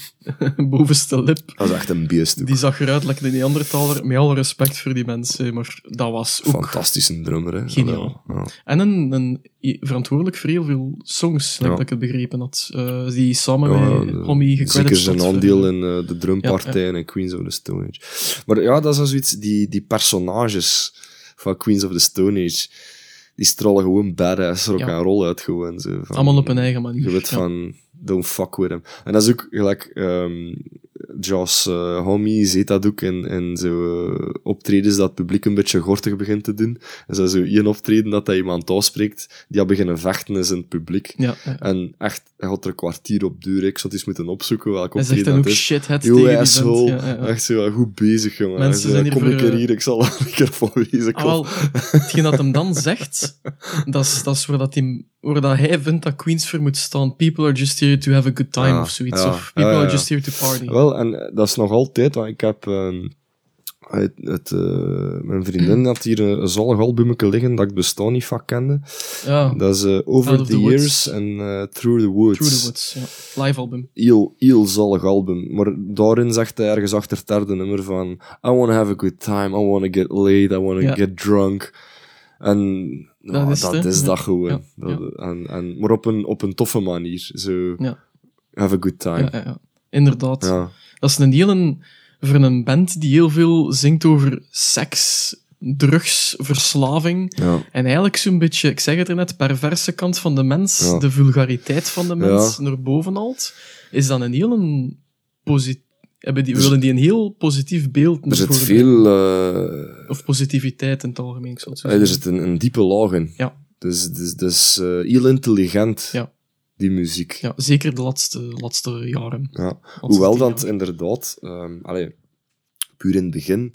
Speaker 1: bovenste lip.
Speaker 2: Dat is echt een beest.
Speaker 1: Die zag eruit like de Neandertaler. Met alle respect voor die mensen, maar dat was ook...
Speaker 2: Fantastische drummer, hè.
Speaker 1: Geniaal.
Speaker 2: Ja.
Speaker 1: En een, een, verantwoordelijk voor heel veel songs,
Speaker 2: Ja.
Speaker 1: dat ik het begrepen had. Eh, die samen
Speaker 2: Ja,
Speaker 1: met Homie
Speaker 2: Zeker
Speaker 1: gecrediteerd
Speaker 2: zijn
Speaker 1: wordt voor-
Speaker 2: aandeel in eh, de drumpartijen en Queens of the Stone Age. Maar ja, dat is zoiets, die, die personages van Queens of the Stone Age, die stralen gewoon badass rock
Speaker 1: Ja.
Speaker 2: roll uit gewoon. Zo, van,
Speaker 1: Allemaal op hun eigen manier.
Speaker 2: Je weet
Speaker 1: ja.
Speaker 2: van, don't fuck with him. En dat is ook gelijk, ehm, Joss uh, Homme ziet dat ook in, in zo uh, optredens dat het publiek een beetje gortig begint te doen. En zo, zo één optreden dat hij iemand aanspreekt, die had beginnen vechten is in het publiek.
Speaker 1: Ja, ja.
Speaker 2: En echt, hij had er een kwartier op duur. Ik zou het eens moeten opzoeken welke
Speaker 1: Hij zegt
Speaker 2: optreden
Speaker 1: dan
Speaker 2: dat
Speaker 1: ook
Speaker 2: is.
Speaker 1: shit het
Speaker 2: Yo,
Speaker 1: tegen
Speaker 2: asshole.
Speaker 1: Ja.
Speaker 2: Echt zo, goed bezig, jongen.
Speaker 1: Mensen zijn
Speaker 2: zei,
Speaker 1: hier
Speaker 2: Kom
Speaker 1: voor,
Speaker 2: een keer
Speaker 1: eh,
Speaker 2: hier, ik zal er een keer voor wezen.
Speaker 1: Ah, wel, hetgeen dat hem dan zegt, dat is, dat is waar, dat hij, waar dat hij vindt dat Queens voor moet staan. People are just here to have a good time,
Speaker 2: Ja,
Speaker 1: of zoiets.
Speaker 2: ja,
Speaker 1: Of people
Speaker 2: ja,
Speaker 1: are just here to party.
Speaker 2: Wel, en eh, dat is nog altijd, want ik heb... ehm, het, het, eh, mijn vriendin had hier een, een zalig albumetje liggen dat ik bestaan niet van kende.
Speaker 1: ja,
Speaker 2: Dat is eh, Over the. Years en Through the Woods.
Speaker 1: Through the Woods. Ja. Live album.
Speaker 2: Heel, heel zalig album. Maar daarin zegt hij ergens achter het derde nummer van I want to have a good time, I want to get laid, I want to get drunk. En
Speaker 1: Dat
Speaker 2: ja,
Speaker 1: is
Speaker 2: dat is dat gewoon. Dat- En, en, maar op een, op een toffe manier. Zo, have a good time.
Speaker 1: Ja, ja, ja. Inderdaad. Dat is een hele... Voor een band die heel veel zingt over seks, drugs, verslaving.
Speaker 2: Ja.
Speaker 1: En eigenlijk zo'n beetje, ik zeg het er net, perverse kant van de mens,
Speaker 2: Ja.
Speaker 1: de vulgariteit van de mens
Speaker 2: Ja.
Speaker 1: naar boven haalt, is dan een heel positief... Hebben die,
Speaker 2: Dus-
Speaker 1: willen die een heel positief beeld
Speaker 2: Er zit veel... eh,
Speaker 1: Of positiviteit in het algemeen, ik zou het
Speaker 2: eh, er
Speaker 1: zeggen.
Speaker 2: zit een, een diepe laag in.
Speaker 1: Ja.
Speaker 2: Dus, dus, dus heel intelligent,
Speaker 1: Ja.
Speaker 2: die muziek.
Speaker 1: Ja, zeker de laatste, laatste jaren.
Speaker 2: Ja.
Speaker 1: Laatste
Speaker 2: Hoewel dat inderdaad, allee, puur in het begin,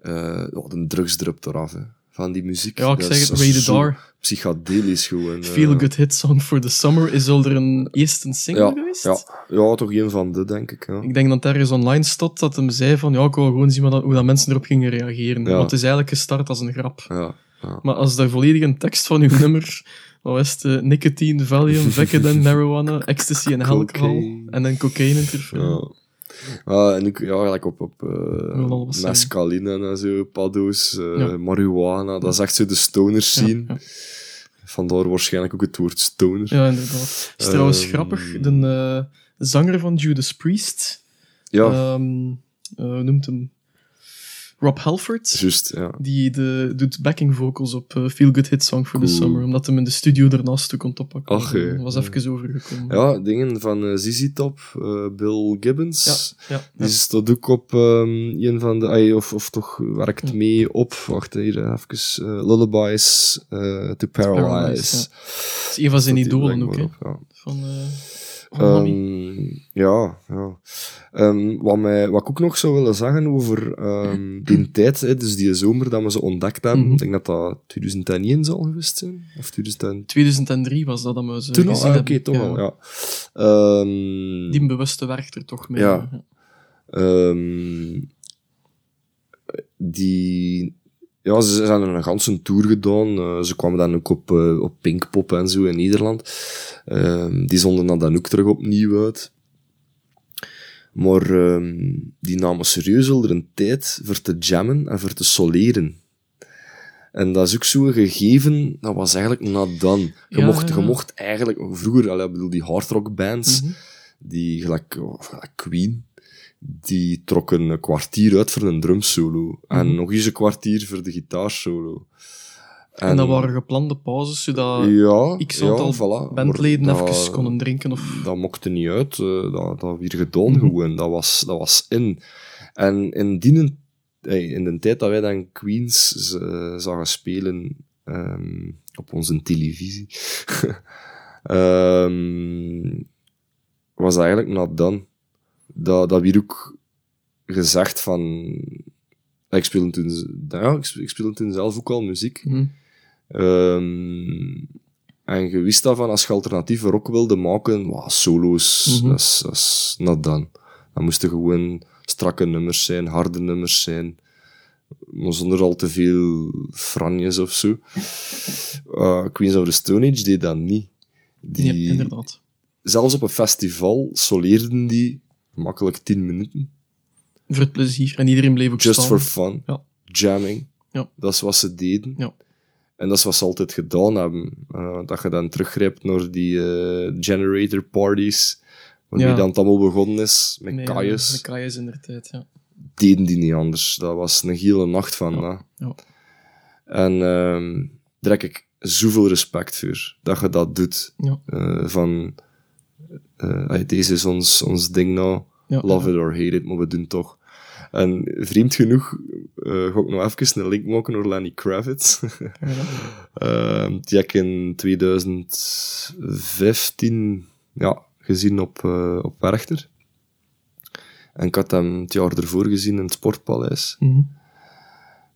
Speaker 2: eh ja, de drugs drupt eraf, hè, van die muziek.
Speaker 1: Ja, ik
Speaker 2: Dat
Speaker 1: zeg het.
Speaker 2: Psychedelisch gewoon. eh.
Speaker 1: Feel Good Hit Song for the Summer is al er een eerste single
Speaker 2: Ja,
Speaker 1: geweest.
Speaker 2: ja, ja, toch een van de, denk ik. Ja.
Speaker 1: Ik denk dat ergens online stond dat hem zei van ja, ik wou gewoon zien hoe dat mensen erop gingen reageren.
Speaker 2: Ja.
Speaker 1: Want het is eigenlijk gestart als een grap.
Speaker 2: Ja, ja.
Speaker 1: Maar als de volledige tekst van uw nummer, wat was het? eh, nicotine, Valium, Vicodin, marijuana, ecstasy en alcohol. En dan cocaïne interview.
Speaker 2: Ja. En ook, ja, op, op
Speaker 1: Wil
Speaker 2: uh,
Speaker 1: al wat zeggen.
Speaker 2: mescaline en zo, paddo's, eh,
Speaker 1: Ja.
Speaker 2: marihuana. Dat is echt zo de stoners
Speaker 1: Ja,
Speaker 2: zien.
Speaker 1: ja.
Speaker 2: Vandaar waarschijnlijk ook het woord stoner.
Speaker 1: Ja, inderdaad. Is trouwens
Speaker 2: Ehm.
Speaker 1: grappig, de eh, zanger van Judas Priest,
Speaker 2: Ja,
Speaker 1: ehm, eh, noemt hem? Rob Halford.
Speaker 2: juist, ja.
Speaker 1: Die de, doet backing vocals op eh, Feel Good Hit Song for the
Speaker 2: Cool.
Speaker 1: Summer, omdat hem in de studio ernaast toe kon oppakken.
Speaker 2: Ach,
Speaker 1: was even overgekomen.
Speaker 2: Ja, dingen van eh, ZZ Top, eh, Bill Gibbons.
Speaker 1: ja, ja.
Speaker 2: Die staat ook op ehm, een van de... of, of toch werkt mee op... Wacht, hier even. Lullabies to Paralyze.
Speaker 1: Het is een van zijn idolen ook, hè. Van, eh.
Speaker 2: Ehm, ja, ja. Ehm, wat, mij, wat ik ook nog zou willen zeggen over ehm, die tijd, hè, dus die zomer dat we ze ontdekt hebben,
Speaker 1: Mhm.
Speaker 2: ik denk dat dat 2001 zal geweest zijn, of 2000...
Speaker 1: 2003 was dat dat we ze
Speaker 2: Toen al, ah, oké,
Speaker 1: hebben.
Speaker 2: toch al, ja. Ehm,
Speaker 1: Die bewuste werkt er toch mee.
Speaker 2: Ja. Ehm, die... Ja, ze zijn een ganse tour gedaan. Eh, ze kwamen dan ook op, eh, op Pinkpop en zo in Nederland. Ehm, die zonden dat dan ook terug opnieuw uit. Maar ehm, die namen serieus al er een tijd voor te jammen en voor te soleren. En dat is ook zo'n gegeven, dat was eigenlijk not done. Je,
Speaker 1: Ja,
Speaker 2: mocht, je mocht eigenlijk, vroeger, ik bedoel, die hardrock bands,
Speaker 1: Mhm.
Speaker 2: die gelijk, of gelijk Queen, die trokken een kwartier uit voor een drumsolo. En
Speaker 1: Mhm.
Speaker 2: nog eens een kwartier voor de gitaarsolo.
Speaker 1: En, dat waren geplande pauzes, zodat
Speaker 2: ja,
Speaker 1: x aantal
Speaker 2: ja, voilà.
Speaker 1: bandleden even konden drinken. Of...
Speaker 2: Dat mocht er niet uit. eh, dat, dat weer gedaan
Speaker 1: Mhm.
Speaker 2: gewoon. Dat was, dat was in. En in die in de tijd dat wij dan Queens zagen spelen ehm, op onze televisie, ehm, was eigenlijk not done. Dat, dat weer ook gezegd van... Ik speelde toen, ja, ik speelde toen zelf ook al muziek.
Speaker 1: Mhm.
Speaker 2: Ehm, en je wist daarvan, als je alternatieve rock wilde maken, wow, solo's,
Speaker 1: Mhm.
Speaker 2: dat, is, dat is not done. Dat moesten gewoon strakke nummers zijn, harde nummers zijn, maar zonder al te veel franjes of zo. Eh, Queens of the Stone Age deed dat niet. Die,
Speaker 1: Ja, inderdaad.
Speaker 2: zelfs op een festival soleerden die makkelijk 10 minuten.
Speaker 1: Voor het plezier. En iedereen bleef ook
Speaker 2: Just
Speaker 1: staan.
Speaker 2: for fun.
Speaker 1: Ja.
Speaker 2: Jamming.
Speaker 1: Ja.
Speaker 2: Dat is wat ze deden.
Speaker 1: Ja.
Speaker 2: En dat is wat ze altijd gedaan hebben. Eh, dat je dan teruggrijpt naar die eh, generator parties. Wanneer
Speaker 1: Ja.
Speaker 2: dan het allemaal begonnen is, met
Speaker 1: Nee. Met kaaiers in de tijd, ja.
Speaker 2: Deden die niet anders. Dat was een hele nacht van.
Speaker 1: Ja.
Speaker 2: En ehm daar heb ik zoveel respect voor. Dat je dat doet.
Speaker 1: Ja.
Speaker 2: Eh, van, hey, deze is ons, ons ding nou.
Speaker 1: Ja,
Speaker 2: Love it or hate it, maar we doen toch. En vreemd genoeg eh ga ik nog even een link maken naar Lenny Kravitz. Die heb ik in 2015 ja, gezien op, eh, op Werchter. En ik had hem het jaar ervoor gezien in het Sportpaleis.
Speaker 1: Mhm.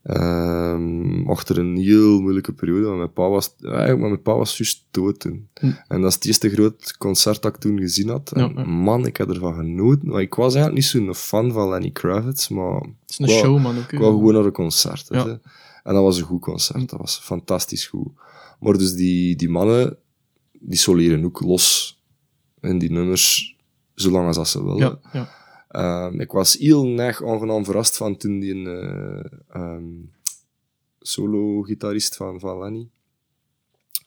Speaker 2: Ehm, achter een heel moeilijke periode, want mijn pa was, eigenlijk, maar mijn pa was juist dood toen.
Speaker 1: Hm.
Speaker 2: En dat is het eerste groot concert dat ik toen gezien had. En
Speaker 1: Ja, ja.
Speaker 2: man, ik heb ervan genoten. Maar ik was eigenlijk niet zo'n fan van Lenny Kravitz, maar
Speaker 1: Het is een
Speaker 2: Wow.
Speaker 1: showman ook. hè.
Speaker 2: ik wou gewoon naar een concert.
Speaker 1: Ja.
Speaker 2: En dat was een goed concert, dat was fantastisch goed. Maar dus die, die mannen, die soleren ook los in die nummers, zolang als dat ze willen.
Speaker 1: Ja, ja.
Speaker 2: Ehm, ik was heel erg aangenaam verrast van toen die een eh, ehm, solo-gitarist van, van Lenny.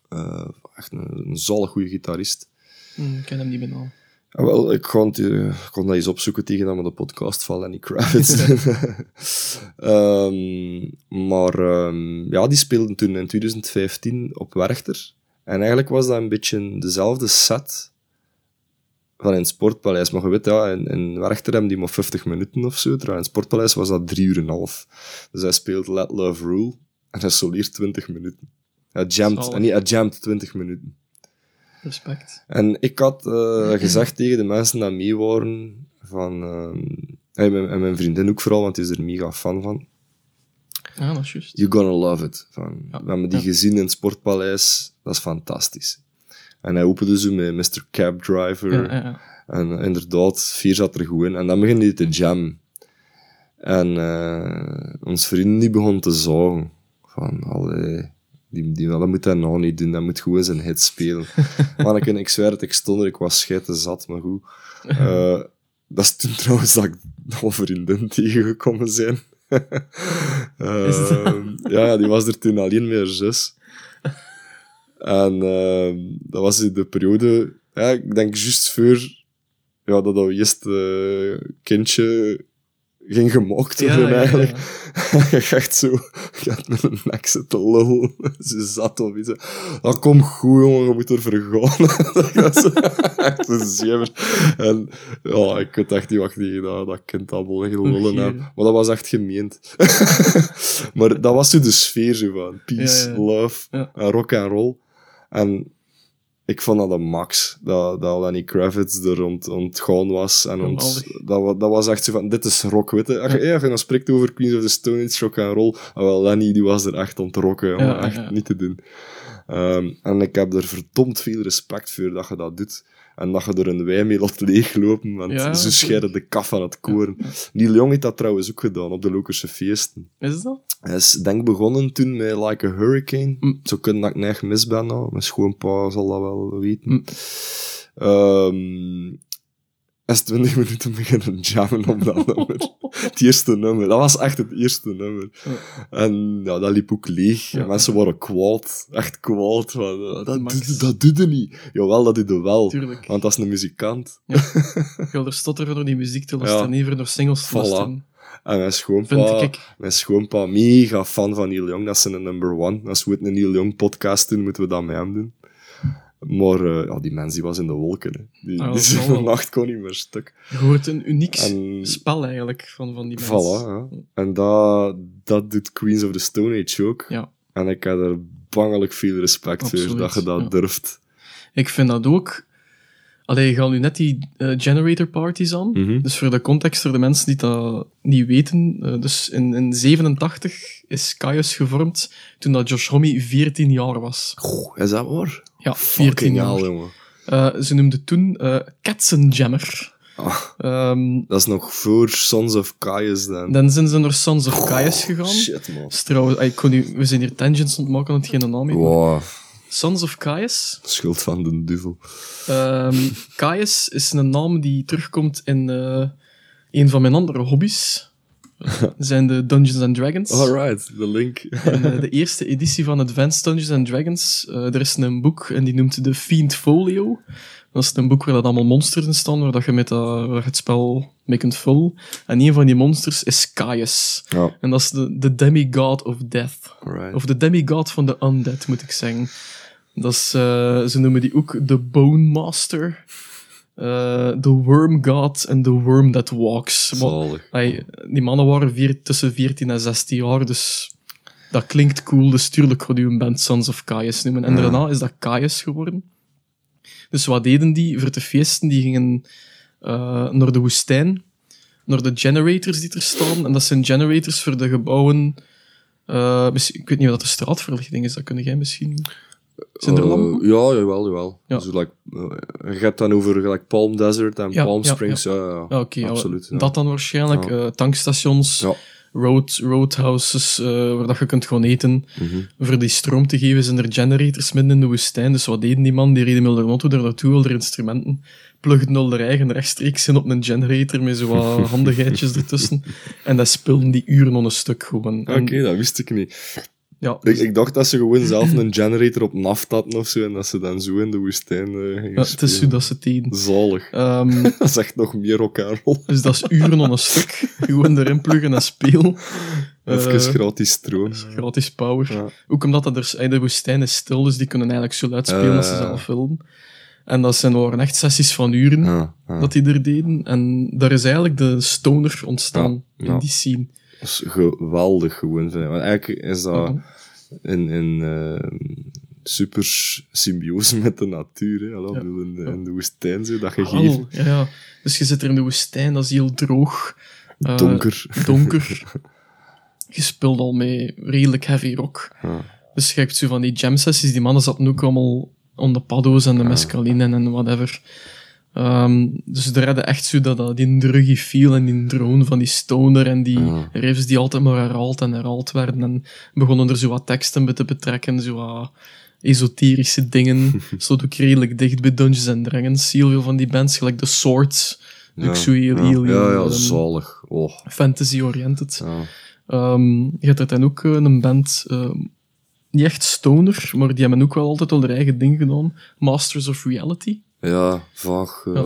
Speaker 2: Eh, echt een, een zalig goede gitarist.
Speaker 1: Hm, ik ken hem niet naam.
Speaker 2: Ja, wel, ik kon, het, eh, ik kon dat eens opzoeken tegen de podcast van Lenny Kravitz. Ehm, maar ja, die speelden toen in 2015 op Werchter. En eigenlijk was dat een beetje dezelfde set van in het Sportpaleis. Maar je weet, ja, in, in Werchter die maar 50 minuten of zo. Terwijl in het Sportpaleis was dat drie uur en half. Dus hij speelt Let Love Rule en hij soleert 20 minuten. Hij jamt, en niet, hij jamt 20 minuten.
Speaker 1: Respect.
Speaker 2: En ik had eh, gezegd tegen de mensen die mee waren, van, ehm, en, mijn, en mijn vriendin ook vooral, want die is er mega fan van,
Speaker 1: Ja, dat is juist.
Speaker 2: you're gonna love it. Van,
Speaker 1: Ja.
Speaker 2: We hebben die
Speaker 1: Ja.
Speaker 2: gezien in het Sportpaleis, dat is fantastisch. En hij opende zo met Mr. Cab Driver,
Speaker 1: Ja,
Speaker 2: en inderdaad, vier zat er goed in. En dan begon hij te jam. En eh ons vriend die begon te zagen. Van, allee, die, die, dat moet hij nou niet doen, dat moet gewoon zijn hit spelen. Manneke, ik zweer het, ik stond er, ik was scheiden zat, maar goed. Eh, dat is toen trouwens dat ik al vriendin tegengekomen zijn. Ehm, ja, die was er toen alleen met haar zus. En ehm, dat was in de periode, ja, ik denk juist voor ja, dat dat eerste kindje ging gemaakt worden
Speaker 1: ja,
Speaker 2: eigenlijk.
Speaker 1: ja.
Speaker 2: je echt zo, je had met een nek zitten lul. Ze zat of iets. Dat komt goed, jongen, je moet er vergaan. dat was echt een zever. En ja, ik weet echt niet wat die dat, dat kind allemaal ging lullen hebben. Maar dat was echt gemeend. maar dat was zo de sfeer zo van peace, love en rock and roll. En ik vond dat een max, dat, dat Lenny Kravitz er rond, ontgaan was. En dat, dat was echt zo van, dit is rock, weet je. Als je, dan spreekt over Queens of the Stone Age, rock and roll, ah, wel, Lenny die was er echt om te rocken, jongen.
Speaker 1: Ja,
Speaker 2: echt
Speaker 1: ja.
Speaker 2: niet te doen. Ehm, en ik heb er verdomd veel respect voor dat je dat doet. En dat je er een mee laat leeglopen, want
Speaker 1: Ja, natuurlijk.
Speaker 2: scheiden de kaf van het koren. Neil Young heeft dat trouwens ook gedaan, op de Lokerse feesten.
Speaker 1: Is dat?
Speaker 2: Hij is denk begonnen toen met Like a Hurricane.
Speaker 1: Mm.
Speaker 2: Zo kunnen dat ik neig mis ben nou. Mijn schoonpa zal dat wel weten.
Speaker 1: Mm.
Speaker 2: Ehm, is 20 minuten beginnen jammen op dat nummer. Het eerste nummer. Dat was echt het eerste nummer.
Speaker 1: Ja.
Speaker 2: En ja, dat liep ook leeg.
Speaker 1: Ja.
Speaker 2: En mensen waren kwaad. Echt kwaad. Van, eh, dat, dat doet niet. Jawel, dat doet hij wel.
Speaker 1: Tuurlijk.
Speaker 2: Want dat is een muzikant.
Speaker 1: Ik wil er stotteren door die muziek te luisteren,
Speaker 2: Ja.
Speaker 1: even door singles te
Speaker 2: Voilà. En mijn schoonpa, mijn schoonpa mega fan van Neil Young. Dat is een number one. Als we een Neil Young podcast doen, moeten we dat met hem doen. Maar eh, ja, die mens die was in de wolken. Hè. Die,
Speaker 1: Ah,
Speaker 2: die zijn nacht kon niet meer stuk.
Speaker 1: Je hoort een uniek
Speaker 2: En-
Speaker 1: spel eigenlijk van, van die mensen.
Speaker 2: Voilà, ja. En dat, dat doet Queens of the Stone Age ook.
Speaker 1: Ja.
Speaker 2: En ik heb er bangelijk veel respect
Speaker 1: Absoluut,
Speaker 2: voor dat je dat
Speaker 1: ja.
Speaker 2: durft.
Speaker 1: Ik vind dat ook. Allee, je gaat nu net die eh, generator parties aan.
Speaker 2: Mhm.
Speaker 1: Dus voor de context, voor de mensen die dat niet weten. eh, dus in, in 87 is Caius gevormd toen dat Josh Homme 14 jaar was.
Speaker 2: Goh, is dat waar?
Speaker 1: Ja, 14
Speaker 2: Fucking
Speaker 1: jaar.
Speaker 2: jongen.
Speaker 1: Eh, ze noemden toen Katzenjammer. Ehm,
Speaker 2: dat is nog voor Sons of Caius dan.
Speaker 1: dan zijn ze naar Sons of Caius gegaan.
Speaker 2: Shit, man.
Speaker 1: Dus trouwens, ah, ik kon nu, we zijn hier tangents aan het geen naam heeft.
Speaker 2: Wow,
Speaker 1: Sons of Caius.
Speaker 2: schuld van de duivel.
Speaker 1: Ehm Caius is een naam die terugkomt in eh, een van mijn andere hobby's. Zijn de Dungeons and Dragons.
Speaker 2: Alright, de link.
Speaker 1: In eh, de eerste editie van Advanced Dungeons and Dragons, eh, er is een boek en die noemt de Fiend Folio. Dat is een boek waar dat allemaal monsters in staan, waar, dat je, met dat, waar je het spel mee kunt vullen. En een van die monsters is Caius. En dat is de, de demigod of death.
Speaker 2: alright.
Speaker 1: Of de demigod van de undead, moet ik zeggen. Dat is, eh, ze noemen die ook de Bone Master. Eh, The Worm God en The Worm That Walks. Maar, die mannen waren vier, tussen 14 en 16 jaar, dus dat klinkt cool. Dus tuurlijk gaat u een band Sons of Caius noemen. En
Speaker 2: Ja.
Speaker 1: daarna is dat Caius geworden. Dus wat deden die voor te feesten? Die gingen eh, naar de woestijn, naar de generators die er staan. En dat zijn generators voor de gebouwen. eh, ik weet niet wat de straatverlichting is, dat kun jij misschien. Zijn er
Speaker 2: Eh,
Speaker 1: lampen?
Speaker 2: ja, jawel, jawel.
Speaker 1: Ja.
Speaker 2: Dus, like, eh, je hebt dan over like, Palm Desert en
Speaker 1: Ja,
Speaker 2: Palm
Speaker 1: ja,
Speaker 2: Springs. Ja, ja,
Speaker 1: Ja,
Speaker 2: absoluut. ja.
Speaker 1: dat dan waarschijnlijk.
Speaker 2: Ja.
Speaker 1: eh, tankstations,
Speaker 2: Ja.
Speaker 1: road, roadhouses, eh, waar dat je kunt gewoon eten.
Speaker 2: Mhm.
Speaker 1: Voor die stroom te geven zijn er generators midden in de woestijn. Dus wat deden die man? Die reden met de auto daar naartoe, haar instrumenten. Plugden al de eigen rechtstreeks in op een generator met zo wat handigheidjes ertussen. En dat speelden die uren on een stuk gewoon.
Speaker 2: Oké, dat wist ik niet.
Speaker 1: Ja,
Speaker 2: Ik,
Speaker 1: dus-
Speaker 2: ik dacht dat ze gewoon zelf een generator op naft hadden of zo, en dat ze dan zo in de woestijn eh gingen
Speaker 1: ja, het is zo dat ze deden.
Speaker 2: Zalig.
Speaker 1: Ehm,
Speaker 2: Dat is echt nog meer rock'n'roll.
Speaker 1: dus dat is uren on een stuk. Gewoon erin pluggen en spelen.
Speaker 2: Even
Speaker 1: Eh,
Speaker 2: gratis stroom.
Speaker 1: gratis power.
Speaker 2: Ja.
Speaker 1: Ook omdat dat er, de woestijn is stil, dus die kunnen eigenlijk zo luid spelen als ze
Speaker 2: Eh.
Speaker 1: zelf wilden. En dat zijn waren echt sessies van uren dat die er deden. En daar is eigenlijk de stoner ontstaan in die scene.
Speaker 2: Dat is geweldig gewoon. Vind ik. Want eigenlijk is dat
Speaker 1: Mhm.
Speaker 2: in, in super symbiose met de natuur. Hè.
Speaker 1: Ja.
Speaker 2: bedoel, in, de, in de woestijn, zo, dat gegeven.
Speaker 1: ja, ja. Dus je zit er in de woestijn, dat is heel droog. eh,
Speaker 2: Donker.
Speaker 1: donker. Je speelt al met redelijk heavy rock.
Speaker 2: Ja.
Speaker 1: Dus je hebt zo van die jam sessies, die mannen zaten ook allemaal om de paddo's en de mescaline en whatever. Ehm, dus er hadden echt zo dat, dat die druggy feel en die drone van die stoner en die
Speaker 2: Ja.
Speaker 1: riffs die altijd maar herhaald en herhaald werden. En begonnen er zo wat teksten bij te betrekken, zo wat esoterische dingen. Stond ook redelijk dicht bij Dungeons and Dragons. Heel veel van die bands, gelijk The Swords. Ook zo heel,
Speaker 2: ja.
Speaker 1: heel, heel
Speaker 2: ja, ja,
Speaker 1: ehm,
Speaker 2: zalig. Oh,
Speaker 1: fantasy-oriented.
Speaker 2: ja.
Speaker 1: Ehm, je hebt er dan ook eh, een band, niet echt stoner, maar die hebben ook wel altijd al hun eigen ding gedaan. Masters of Reality.
Speaker 2: Ja, vaag. eh,
Speaker 1: Ja.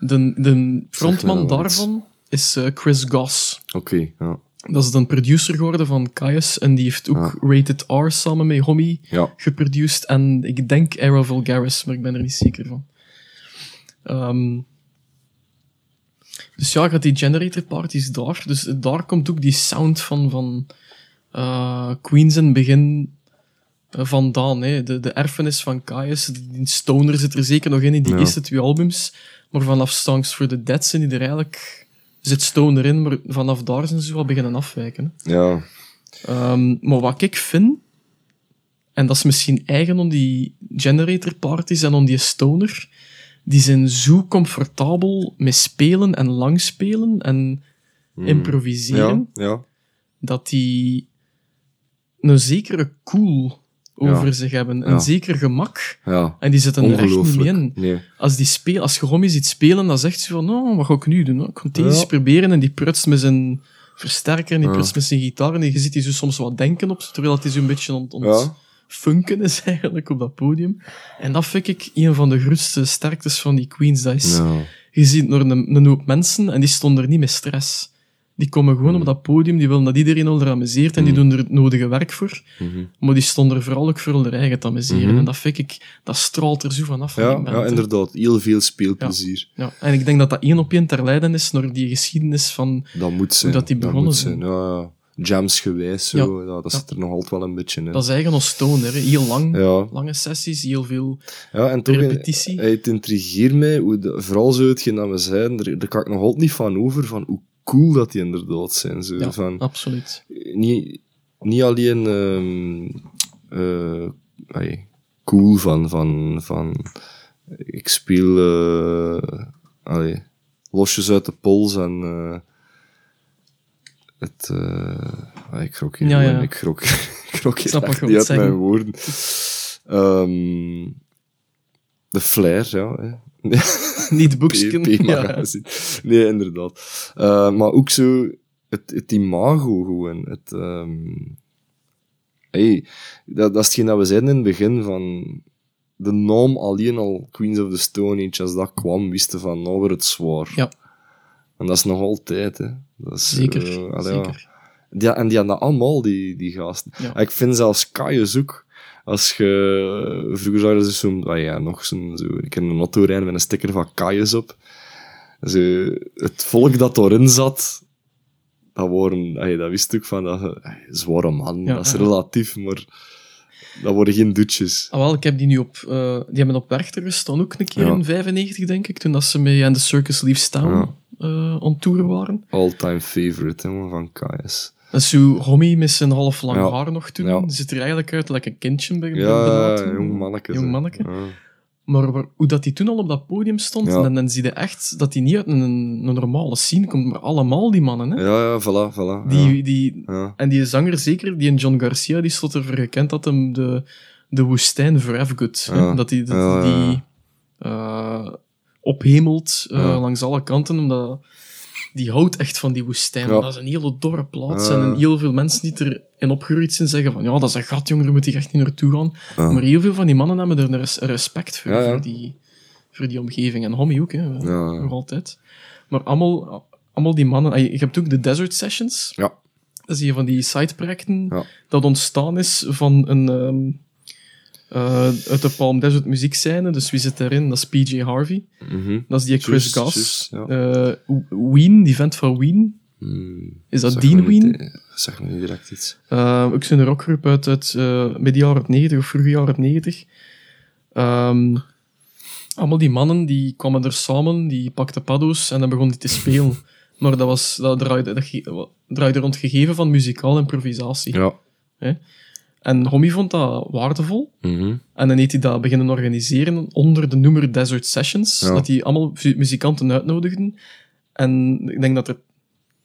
Speaker 1: De, de frontman daarvan is eh, Chris Goss.
Speaker 2: Oké, ja.
Speaker 1: Dat is dan producer geworden van Caius en die heeft ook Rated R samen met Homie geproduced en ik denk Era Vulgaris, maar ik ben er niet zeker van. Ehm, dus ja, had die generator parties daar. Dus daar komt ook die sound van, van eh, Queens in het begin vandaan. Hè. De, de erfenis van Caius, die stoner zit er zeker nog in, in die
Speaker 2: Ja.
Speaker 1: eerste twee albums. Maar vanaf Songs for the Dead zijn die er eigenlijk... Zit stoner in, maar vanaf daar zijn ze wel beginnen afwijken. hè.
Speaker 2: ja.
Speaker 1: Ehm, maar wat ik vind, en dat is misschien eigen om die generator parties en om die stoner, die zijn zo comfortabel met spelen en lang spelen en improviseren,
Speaker 2: Ja, ja.
Speaker 1: dat die een zekere cool over
Speaker 2: Ja.
Speaker 1: zich hebben, een
Speaker 2: Ja.
Speaker 1: zeker gemak.
Speaker 2: ja.
Speaker 1: En die zitten er echt niet in.
Speaker 2: Nee.
Speaker 1: Als, die speel, als je Romy ziet spelen, dan zegt ze van, nou, wat ga ik nu doen? Ik ga deze eens proberen. En die prutst met zijn versterker en die
Speaker 2: Ja.
Speaker 1: prutst met zijn gitaar. En je ziet die zo soms wat denken op, terwijl hij zo een beetje ont, ont funken is eigenlijk op dat podium. En dat vind ik een van de grootste sterktes van die Queens. Dat is, je ziet door een, een hoop mensen en die stonden er niet met stress. Die komen gewoon
Speaker 2: Hmm.
Speaker 1: op dat podium, die willen dat iedereen al er amuseert en die doen er het nodige werk voor.
Speaker 2: Mhm.
Speaker 1: Maar die stonden er vooral ook voor hun eigen te amuseren.
Speaker 2: Mhm.
Speaker 1: En dat vind ik, dat straalt er zo vanaf van
Speaker 2: Ja,
Speaker 1: band,
Speaker 2: ja, inderdaad. Heel veel speelplezier.
Speaker 1: Ja, en ik denk dat dat één op één ter lijden is naar die geschiedenis van...
Speaker 2: Dat moet zijn.
Speaker 1: dat die begonnen
Speaker 2: moet
Speaker 1: zijn.
Speaker 2: zijn. Ja, ja. Jams gewijs, zo. Ja. dat zit er nog altijd wel een beetje in.
Speaker 1: Dat is eigen als stoner, hè. heel lang,
Speaker 2: Ja,
Speaker 1: lange sessies, heel veel
Speaker 2: ja en toch, eh,
Speaker 1: repetitie.
Speaker 2: het intrigeert mij, hoe de, vooral zo hetgeen dat we zeiden, daar, daar kan ik nog altijd niet van over, van hoe cool dat die inderdaad zijn. Zo.
Speaker 1: ja,
Speaker 2: Van,
Speaker 1: absoluut.
Speaker 2: niet, niet alleen ehm eh, allee, cool van, van, van ik speel eh, allee, losjes uit de pols en eh, het eh, ah, ik grok hier
Speaker 1: Ja, ja.
Speaker 2: ik grok, ik grok hier echt niet uit
Speaker 1: wilt
Speaker 2: mijn
Speaker 1: zeggen.
Speaker 2: woorden Ehm, de flair ja.
Speaker 1: Niet boeksken. Ja.
Speaker 2: Nee, inderdaad. Eh, maar ook zo, het, het imago gewoon. Het, ehm hey, dat, dat is hetgeen dat we zeiden in het begin van de naam alleen al Queens of the Stone Age, als dat kwam, wisten van, nou wordt het zwaar.
Speaker 1: Ja.
Speaker 2: En dat is nog altijd, hè. Dat is,
Speaker 1: Zeker,
Speaker 2: eh, allee, ja.
Speaker 1: zeker.
Speaker 2: Die, en die hadden allemaal, die, die gasten.
Speaker 1: Ja.
Speaker 2: Ik vind zelfs Kaius ook, Als je... Vroeger zag je dus zo'n... ah ja, nog zo'n... Zo, ik ken een auto rijden met een sticker van Kaius op. Zo, het volk dat erin zat, dat waren... ah ja, dat wist ik van... Dat, ah, zware man,
Speaker 1: Ja,
Speaker 2: dat is relatief, maar... Dat worden geen dutjes.
Speaker 1: Ah, wel, ik heb die nu op... eh, die hebben op Werchter gestaan ook een keer
Speaker 2: Ja.
Speaker 1: in 95, denk ik. Toen dat ze met And the Circus Leaves Town
Speaker 2: Ja.
Speaker 1: eh, on tour waren.
Speaker 2: All-time favorite, hè, van Kaius.
Speaker 1: En zo Homie met zijn half lang
Speaker 2: Ja.
Speaker 1: haar nog toen.
Speaker 2: Ja.
Speaker 1: Die ziet er eigenlijk uit like een kindje bij bij
Speaker 2: Ja, jong manneke.
Speaker 1: Jong manneke. Maar waar- hoe dat hij toen al op dat podium stond,
Speaker 2: Ja.
Speaker 1: dan, dan zie je echt dat hij niet uit een, een normale scene komt, maar allemaal die mannen. Hè?
Speaker 2: Ja, ja, voilà, voilà.
Speaker 1: Die,
Speaker 2: ja.
Speaker 1: die,
Speaker 2: Ja.
Speaker 1: En die zanger zeker, die John Garcia, die stond ervoor gekend dat hem de, de woestijn hè.
Speaker 2: Ja.
Speaker 1: Dat hij dat
Speaker 2: Ja, ja,
Speaker 1: die eh, ophemelt eh,
Speaker 2: Ja.
Speaker 1: langs alle kanten, omdat die houdt echt van die woestijn.
Speaker 2: Ja.
Speaker 1: Dat is een hele dorre plaats. En heel veel mensen die erin opgegroeid zijn zeggen van ja, dat is een gat, jongen, daar moet je echt niet naartoe gaan. Maar heel veel van die mannen hebben er respect voor,
Speaker 2: Ja, ja.
Speaker 1: voor, die, voor die omgeving. En Homie ook, hè, nog altijd. Maar allemaal, allemaal die mannen... ah, Je hebt ook de Desert Sessions.
Speaker 2: Ja.
Speaker 1: Dat is een van die sideprojecten dat ontstaan is van een... ehm, eh, uit de Palm Desert muziekscène. Dus wie zit daarin? Dat is PJ Harvey.
Speaker 2: Mhm.
Speaker 1: Dat is die Chris
Speaker 2: Juist,
Speaker 1: Goss. Eh, Ween, die vent van Ween.
Speaker 2: Hmm.
Speaker 1: Is dat
Speaker 2: Zeg
Speaker 1: Dean
Speaker 2: me niet, eh, Zeg me niet direct iets.
Speaker 1: Eh, ook zo'n rockgroep uit, uit midden jaren 90 of vroege jaren 90. Ehm, allemaal die mannen die kwamen er samen, die pakten paddo's en dan begonnen die te spelen. maar dat, was, dat, draaide, dat draaide rond gegeven van muzikale improvisatie.
Speaker 2: Ja.
Speaker 1: En Homie vond dat waardevol.
Speaker 2: Mhm.
Speaker 1: En dan heeft hij dat beginnen organiseren onder de noemer Desert Sessions.
Speaker 2: Ja.
Speaker 1: Dat hij allemaal muzikanten uitnodigden. En ik denk dat er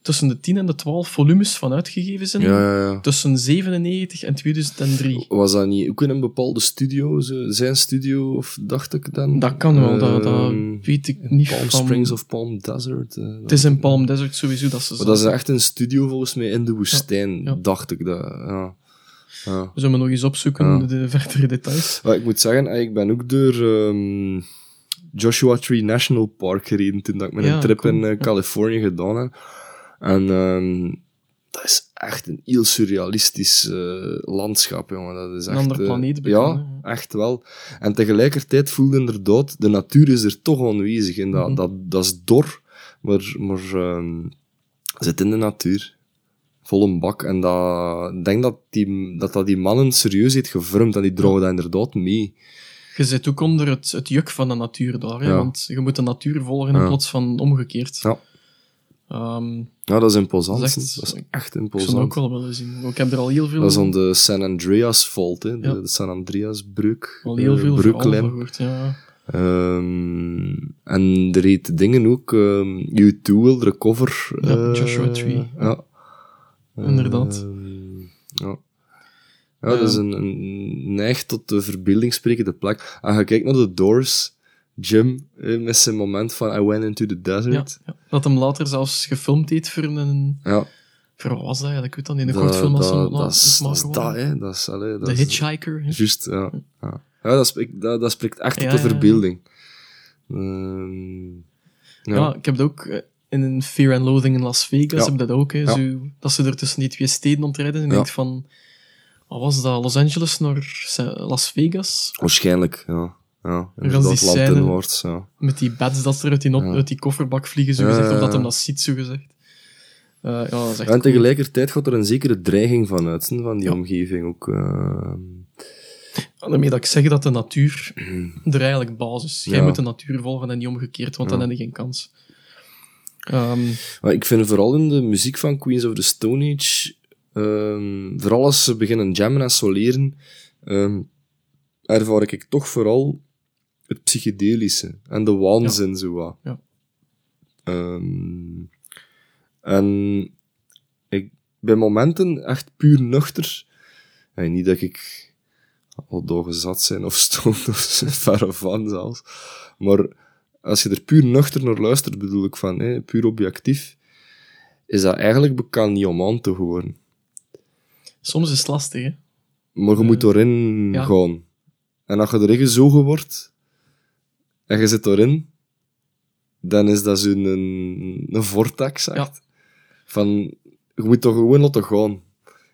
Speaker 1: tussen de 10 en de 12 volumes van uitgegeven zijn.
Speaker 2: Ja, ja, ja.
Speaker 1: Tussen 97 en 2003.
Speaker 2: Was dat niet ook in een bepaalde studio, zijn studio, of dacht ik dan?
Speaker 1: Dat kan wel, dat, dat
Speaker 2: Ehm,
Speaker 1: weet ik niet
Speaker 2: Palm
Speaker 1: van...
Speaker 2: Springs of Palm Desert. eh,
Speaker 1: Het is in Palm Desert sowieso dat ze
Speaker 2: Maar dat is echt een studio volgens mij in de woestijn, dacht ik dat. Ja. Ja.
Speaker 1: We zullen nog eens opzoeken,
Speaker 2: Ja.
Speaker 1: de verdere details.
Speaker 2: Maar ik moet zeggen, eh, ik ben ook door ehm, Joshua Tree National Park gereden toen ik mijn
Speaker 1: Ja,
Speaker 2: trip
Speaker 1: cool.
Speaker 2: in eh. Californië gedaan heb. En ehm, dat is echt een heel surrealistisch eh, landschap, jongen. Dat is
Speaker 1: Een
Speaker 2: echt,
Speaker 1: ander
Speaker 2: eh,
Speaker 1: planeet
Speaker 2: Ja, echt wel. En tegelijkertijd voelde inderdaad, de natuur is er toch aanwezig. En dat,
Speaker 1: Mhm.
Speaker 2: dat, dat is dor, maar, maar ehm, zit in de natuur. Vol een bak. En dat, ik denk dat die, dat, dat die mannen serieus heeft gevormd. En die drogen dat inderdaad mee.
Speaker 1: Je zit ook onder het, het juk van de natuur daar, hè,
Speaker 2: Ja.
Speaker 1: want je moet de natuur volgen in
Speaker 2: Ja.
Speaker 1: plaats van omgekeerd.
Speaker 2: Ja.
Speaker 1: Ehm,
Speaker 2: Ja, dat is imposant.
Speaker 1: Dat
Speaker 2: Dat
Speaker 1: is
Speaker 2: is
Speaker 1: echt- ik zou
Speaker 2: imposant.
Speaker 1: het ook wel willen zien. Ik heb er al heel veel,
Speaker 2: Dat is aan de San Andreas fault, hè. De, San Andreas breuk.
Speaker 1: al heel
Speaker 2: eh,
Speaker 1: veel gehoord. Ja.
Speaker 2: Ehm, en er heet dingen ook, ehm U2 wil de cover.
Speaker 1: Ja,
Speaker 2: eh,
Speaker 1: Joshua Tree.
Speaker 2: Ja.
Speaker 1: Inderdaad.
Speaker 2: Ehm, ja. Ja, dat is een, een neigt tot de verbeelding sprekende plek. En je kijkt naar de Doors, Jim, eh, met zijn moment van I went into the desert.
Speaker 1: ja. Dat hem later zelfs gefilmd heeft voor een...
Speaker 2: Ja,
Speaker 1: Voor wat was dat? Ik weet dat niet. Een
Speaker 2: dat,
Speaker 1: kort film als
Speaker 2: dat, dat, is, dat hè. Dat is, allee, dat
Speaker 1: Hitchhiker. hè.
Speaker 2: Juist, ja. Ja, ja dat, spreekt, dat, dat spreekt echt tot de verbeelding. Ehm, ja.
Speaker 1: Ik heb dat ook eh, in een Fear and Loathing in Las Vegas.
Speaker 2: Ja.
Speaker 1: Heb dat ook. Hè,
Speaker 2: Ja.
Speaker 1: zo, dat ze er tussen die twee steden ontrijden. En je denkt van... Wat was dat? Los Angeles naar Las Vegas?
Speaker 2: Waarschijnlijk, ja. Ja,
Speaker 1: die scène-
Speaker 2: landinwaarts, ja.
Speaker 1: Met die beds dat er uit die, not-
Speaker 2: Ja.
Speaker 1: uit die kofferbak vliegen, zo gezegd, of dat hem dat ziet, zo gezegd. Eh, ja, dat is echt
Speaker 2: Ja, en
Speaker 1: cool.
Speaker 2: tegelijkertijd gaat er een zekere dreiging van uit, van die omgeving ook. ehm.
Speaker 1: En daarmee dat ik zeg dat de natuur er eigenlijk basis is. Jij moet de natuur volgen en niet omgekeerd, want dan heb je geen kans. Ehm,
Speaker 2: Maar ik vind vooral in de muziek van Queens of the Stone Age, ehm, vooral als ze beginnen jammen en soleren, ehm, ervaar ik toch vooral het psychedelische en de waanzin zo wat.
Speaker 1: Ja.
Speaker 2: En ik bij momenten echt puur nuchter. En niet dat ik al doorgezat zijn of stoned of verre van zelfs. Maar als je er puur nuchter naar luistert, bedoel ik van, hè, puur objectief, is dat eigenlijk bekend niet om aan te horen.
Speaker 1: soms is het lastig, hè.
Speaker 2: Maar je moet erin
Speaker 1: ja.
Speaker 2: gaan. En als je erin gezogen wordt, en je zit erin, dan is dat zo'n een, een vortex, echt.
Speaker 1: Ja.
Speaker 2: Van, je moet toch gewoon laten gaan.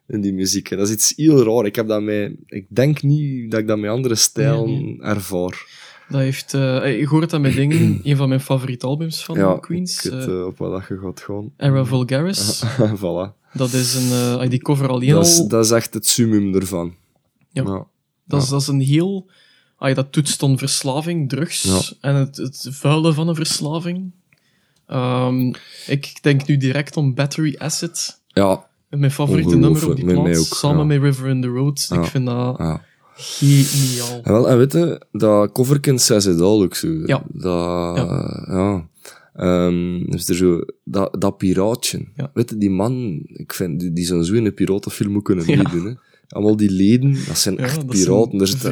Speaker 2: in die muziek. En dat is iets heel raar. Ik, heb dat met, ik denk niet dat ik dat met andere stijlen
Speaker 1: Nee,
Speaker 2: ervaar.
Speaker 1: Dat heeft, eh, ik hoor dat met dingen, een van mijn favoriete albums van
Speaker 2: Ja,
Speaker 1: Queens,
Speaker 2: ik weet
Speaker 1: eh,
Speaker 2: eh, op wat je gaat gaan.
Speaker 1: Era Vulgaris.
Speaker 2: voilà.
Speaker 1: Dat is een, die cover alleen
Speaker 2: Dat is,
Speaker 1: al,
Speaker 2: dat is echt het summum ervan.
Speaker 1: Ja.
Speaker 2: ja.
Speaker 1: dat, is, dat is een heel, dat toetst on verslaving, drugs
Speaker 2: Ja.
Speaker 1: en het, het vuile van een verslaving. Ehm, ik denk nu direct om Battery Acid,
Speaker 2: Ja,
Speaker 1: mijn favoriete nummer op die
Speaker 2: Ongelooflijk, met
Speaker 1: plaat,
Speaker 2: mij ook,
Speaker 1: samen met River in the Road. Ik vind dat
Speaker 2: En, wel, en weet je, dat coverkind says it all ook zo.
Speaker 1: Ja.
Speaker 2: Dat, ja. Ehm, is er zo, dat, dat piraatje.
Speaker 1: Ja.
Speaker 2: Weet je, die man, ik vind, die, die zou zo in een piratenfilm moeten kunnen meedoen. Hè. Allemaal die leden, dat zijn echt
Speaker 1: dat
Speaker 2: piraten.
Speaker 1: zijn
Speaker 2: Er zit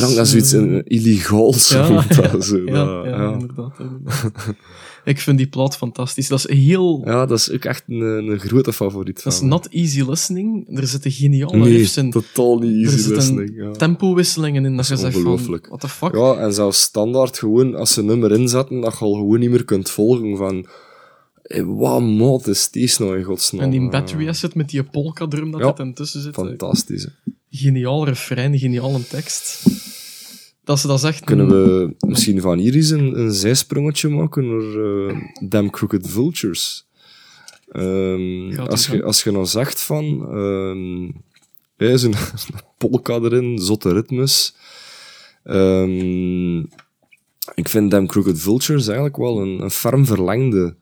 Speaker 2: hangt daar zoiets illegaals
Speaker 1: Ja,
Speaker 2: dat, zo,
Speaker 1: ja,
Speaker 2: dat-
Speaker 1: inderdaad. ik vind die plaat fantastisch. Dat is heel...
Speaker 2: Ja, dat is ook echt een, een grote favoriet
Speaker 1: Dat is
Speaker 2: me.
Speaker 1: not easy listening. Er zitten geniale
Speaker 2: Nee,
Speaker 1: riffs in.
Speaker 2: totaal niet
Speaker 1: Er
Speaker 2: easy listening. Ja.
Speaker 1: tempowisselingen in dat je
Speaker 2: is
Speaker 1: zegt van... What the fuck?
Speaker 2: Ja, en zelfs standaard gewoon, als ze een nummer inzetten, dat je al gewoon niet meer kunt volgen van... Hey, wat maat is deze nou in godsnaam?
Speaker 1: en die battery asset met die polka drum dat
Speaker 2: Ja.
Speaker 1: er tussen zit.
Speaker 2: Fantastisch.
Speaker 1: Geniaal refrein, geniale tekst. Dat is, dat echt...
Speaker 2: Kunnen we misschien van hier eens een, een zijsprongetje maken naar uh, Damn Crooked Vultures? Ehm, als, je, als je nou zegt van... ehm er is een, polka erin, zotte ritmes. Ehm, ik vind Damn Crooked Vultures eigenlijk wel een, een ferm verlengde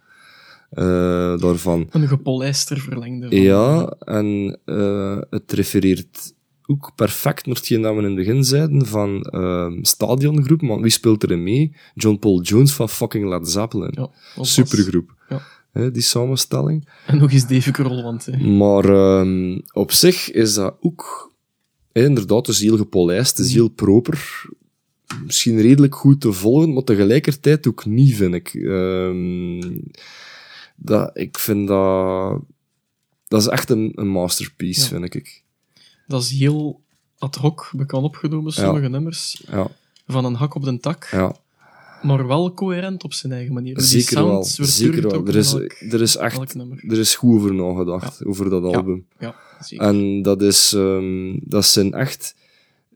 Speaker 2: eh, daarvan.
Speaker 1: Een gepolijster verlengde. van-
Speaker 2: Ja, en eh, het refereert ook perfect naar hetgeen dat we in het begin zeiden van ehm, stadiongroep, want wie speelt erin mee? John Paul Jones van fucking Led Zeppelin.
Speaker 1: Ja,
Speaker 2: Supergroep,
Speaker 1: Ja.
Speaker 2: hè, die samenstelling.
Speaker 1: En nog eens Dave Grohl, want... hè.
Speaker 2: Maar ehm, op zich is dat ook hè, inderdaad dus heel gepolijst, is heel proper, misschien redelijk goed te volgen, maar tegelijkertijd ook niet, vind ik. Ehm, dat, ik vind dat... Dat is echt een, een masterpiece,
Speaker 1: Ja.
Speaker 2: vind ik.
Speaker 1: Dat is heel ad hoc bekend opgenomen, sommige nummers.
Speaker 2: Ja,
Speaker 1: Van een hak op de tak.
Speaker 2: ja.
Speaker 1: Maar wel coherent op zijn eigen manier.
Speaker 2: Zeker wel. Zeker wel. Er is,
Speaker 1: elk-
Speaker 2: er is echt... Er is goed over nagedacht, over dat album.
Speaker 1: Ja, zeker.
Speaker 2: En dat is... ehm, dat zijn echt...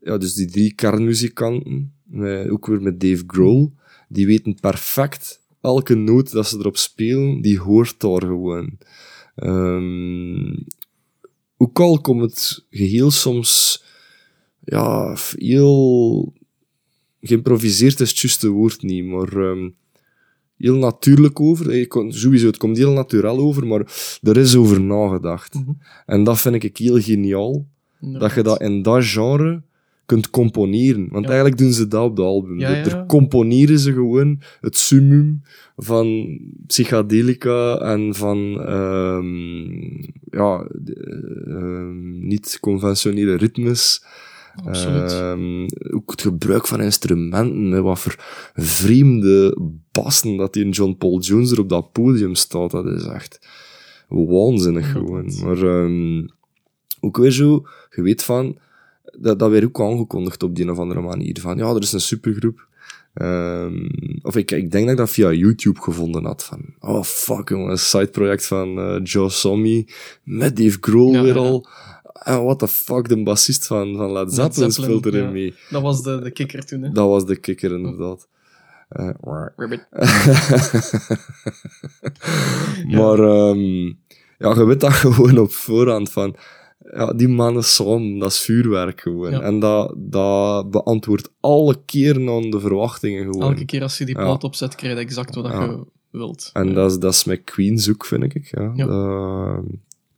Speaker 2: Ja, dus die drie kernmuzikanten, met, ook weer met Dave Grohl, die weten perfect elke noot dat ze erop spelen, die hoort daar gewoon. Ehm, ook al komt het geheel soms ja, heel geïmproviseerd is het juiste woord niet, maar ehm, heel natuurlijk over. Eh, Sowieso, het komt heel natuurlijk over, maar er is over nagedacht.
Speaker 1: Mhm.
Speaker 2: En dat vind ik heel geniaal, dat je dat in dat genre kunt componeren. Want
Speaker 1: Ja.
Speaker 2: eigenlijk doen ze dat op de album.
Speaker 1: Ja,
Speaker 2: Er-
Speaker 1: ja.
Speaker 2: Er componeren ze gewoon het summum van psychedelica en van ehm, ja, ehm, niet-conventionele ritmes.
Speaker 1: Absoluut.
Speaker 2: Ehm, ook het gebruik van instrumenten, wat voor vreemde bassen dat die in John Paul Jones er op dat podium staat, dat is echt waanzinnig gewoon. Maar ook weer zo, je weet van, dat, dat werd ook aangekondigd op die een of andere manier, van ja, er is een supergroep. Ehm, of ik, ik denk dat ik dat via YouTube gevonden had, van oh fuck jongen, een sideproject van eh Joe Sommy, met Dave Grohl
Speaker 1: Ja,
Speaker 2: weer
Speaker 1: ja.
Speaker 2: al. En what the fuck, de bassist van, van Led Zeppelin, speelt erin
Speaker 1: ja.
Speaker 2: mee.
Speaker 1: Dat was de, de kikker toen, hè.
Speaker 2: Dat was de kikker, inderdaad. Eh, maar ehm, ja, je weet dat gewoon op voorhand van... Ja, die mannen samen, dat is vuurwerk gewoon.
Speaker 1: Ja.
Speaker 2: En dat, dat beantwoordt alle keren aan de verwachtingen gewoon.
Speaker 1: Elke keer als je die
Speaker 2: Ja.
Speaker 1: plaat opzet, krijg je exact wat
Speaker 2: Ja.
Speaker 1: je wilt.
Speaker 2: En dat is, dat is met Queen ook, vind ik. Ja. Dat-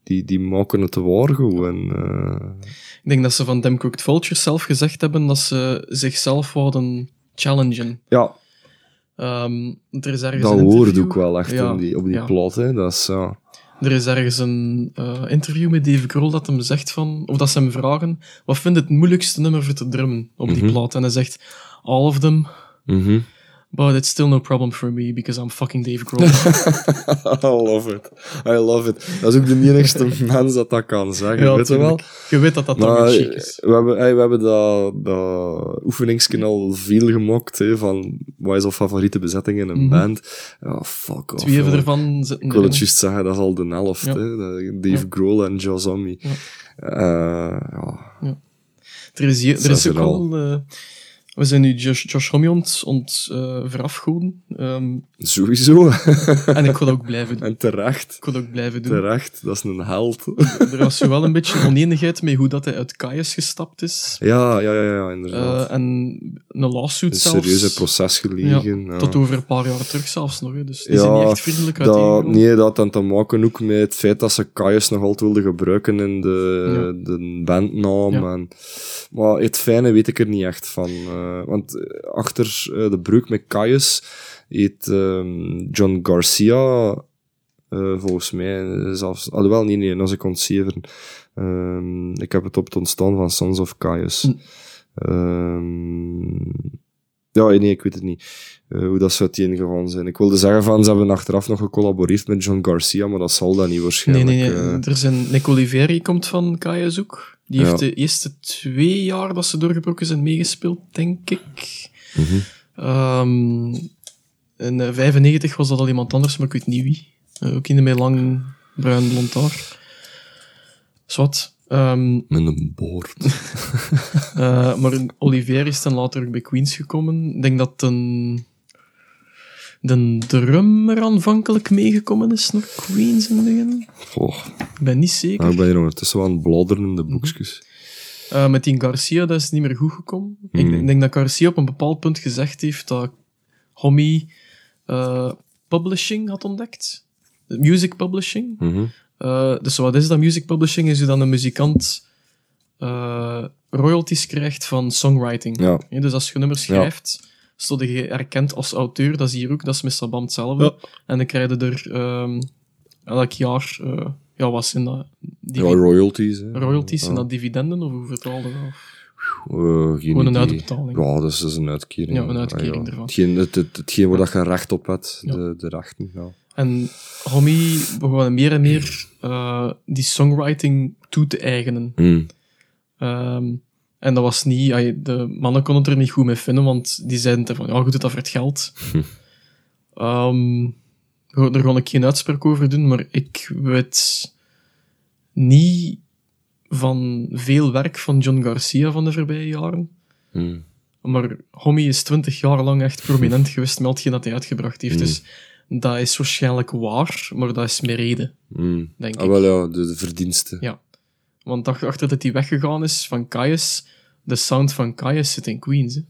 Speaker 2: die, die maken het waar gewoon. eh.
Speaker 1: Ik denk dat ze van Dem Cooked Vultures zelf gezegd hebben dat ze zichzelf wouden challengen.
Speaker 2: ja,
Speaker 1: Ehm, er is ergens
Speaker 2: dat hoort ook wel echt in die, op die plaat. Hè. Dat is, ja.
Speaker 1: Er is ergens een eh, interview met Dave Grohl dat hem zegt van, of dat ze hem vragen, wat vind je het moeilijkste nummer voor te drummen op die
Speaker 2: Mhm.
Speaker 1: plaat? En hij zegt, all of them.
Speaker 2: Mhm.
Speaker 1: But it's still no problem for me, because I'm fucking Dave Grohl.
Speaker 2: I love it. I love it. Dat is ook de enigste mens dat dat kan zeggen,
Speaker 1: Ja,
Speaker 2: weet je wel?
Speaker 1: Je weet dat dat dan
Speaker 2: Maar
Speaker 1: weer chic is.
Speaker 2: we hebben, hey, we hebben dat, dat oefeningsken al veel gemokt, hè, van wat is al favoriete bezetting in een
Speaker 1: Mhm.
Speaker 2: band. Ja, fuck off.
Speaker 1: Twee ervan zitten
Speaker 2: Ik wil het juist zeggen, dat is al de helft.
Speaker 1: Ja.
Speaker 2: Hè? Dave
Speaker 1: Ja.
Speaker 2: Grohl en Joe Zombie. Eh, ja.
Speaker 1: Er is, er is ook
Speaker 2: al...
Speaker 1: eh, we zijn nu Josh, Josh Homme ont, ont eh, verafgoeden. Ehm,
Speaker 2: Sowieso.
Speaker 1: en ik wil ook blijven doen.
Speaker 2: en terecht.
Speaker 1: Ik wil dat ook blijven doen.
Speaker 2: Terecht. Dat is een held.
Speaker 1: Er was wel een beetje oneenigheid met hoe dat hij uit Kaius gestapt is.
Speaker 2: ja, ja, ja, ja, inderdaad.
Speaker 1: Eh, en een lawsuit
Speaker 2: een
Speaker 1: zelfs.
Speaker 2: serieuze proces gelegen. Ja,
Speaker 1: Tot over een paar jaar terug zelfs nog. Hè. Dus die
Speaker 2: Ja,
Speaker 1: zijn niet echt vriendelijk
Speaker 2: dat,
Speaker 1: uiteengekomen.
Speaker 2: nee, dat had te maken ook met het feit dat ze Kaius nog altijd wilden gebruiken in de, de bandnaam. En, maar het fijne weet ik er niet echt van. eh, want eh, achter eh, de breuk met Kaius heet ehm, John Garcia, volgens mij zelfs... Alhoewel, nee, nee, als ik kon. Ehm, ik heb het op het ontstaan van Sons of Kaius.
Speaker 1: Hm.
Speaker 2: Ehm, ja, nee, ik weet het niet. eh, hoe dat zou uiteengegaan zijn. Ik wilde zeggen van, ze hebben achteraf nog gecollaboreerd met John Garcia, maar dat zal dat niet
Speaker 1: Nee,
Speaker 2: waarschijnlijk.
Speaker 1: nee, nee.
Speaker 2: eh.
Speaker 1: Er zijn, Nick Oliveri komt van Kaius ook. Die
Speaker 2: Ja.
Speaker 1: heeft de eerste twee jaar dat ze doorgebroken zijn meegespeeld, denk ik. Ehm, in eh, 95 was dat al iemand anders, maar ik weet niet wie. Eh, ook iemand met lang bruin blond haar. Zwat. Ehm,
Speaker 2: Met een boord.
Speaker 1: eh, maar Olivier is dan later ook bij Queens gekomen. Ik denk dat een, de drummer aanvankelijk meegekomen is naar Queens in het begin.
Speaker 2: Oh,
Speaker 1: Ik ben niet zeker.
Speaker 2: nou, ik ben hier ondertussen wel aan het bladderen in de boekjes.
Speaker 1: Eh, met die Garcia, dat is niet meer goed gekomen. Ik
Speaker 2: Mhm.
Speaker 1: denk- denk dat Garcia op een bepaald punt gezegd heeft dat Homie eh, publishing had ontdekt. Music publishing.
Speaker 2: Mhm.
Speaker 1: Eh, dus wat is dat music publishing? Is dan een muzikant eh, royalties krijgt van songwriting.
Speaker 2: Ja.
Speaker 1: Ja, dus als je nummers schrijft, stond je erkend als auteur. Dat is hier ook, dat is met Sabam hetzelfde.
Speaker 2: Ja.
Speaker 1: En dan krijg je er ehm, elk jaar, eh, ja, wat zijn dat?
Speaker 2: Ja, royalties. Hè.
Speaker 1: royalties,
Speaker 2: Ja.
Speaker 1: zijn dat dividenden of hoe vertaalde dat?
Speaker 2: Eh, geen
Speaker 1: Gewoon een
Speaker 2: idee.
Speaker 1: uitbetaling.
Speaker 2: Ja, dat is, dat is een uitkering.
Speaker 1: Ja, een uitkering
Speaker 2: Ah, ja.
Speaker 1: ervan.
Speaker 2: Hetgeen, het, het, hetgeen waar dat je recht op hebt,
Speaker 1: Ja.
Speaker 2: de, de rechten. Ja.
Speaker 1: En Homie begon meer en meer eh, die songwriting toe te eigenen.
Speaker 2: Mm.
Speaker 1: Ehm, en dat was niet, de mannen konden het er niet goed mee vinden, want die zeiden van, ja, doet dat voor het geld. Ehm, goed, daar ga ik geen uitspraak over doen, maar ik weet niet van veel werk van John Garcia van de voorbije jaren.
Speaker 2: Mm.
Speaker 1: Maar Homie is twintig jaar lang echt prominent geweest met hetgeen dat hij uitgebracht heeft. Dus dat is waarschijnlijk waar, maar dat is met reden,
Speaker 2: Mm.
Speaker 1: denk
Speaker 2: Ah,
Speaker 1: ik.
Speaker 2: wel ja, de, de verdiensten.
Speaker 1: Ja. Want ach- achter dat hij weggegaan is van Kaius, de sound van Kaius zit in Queens. Hè.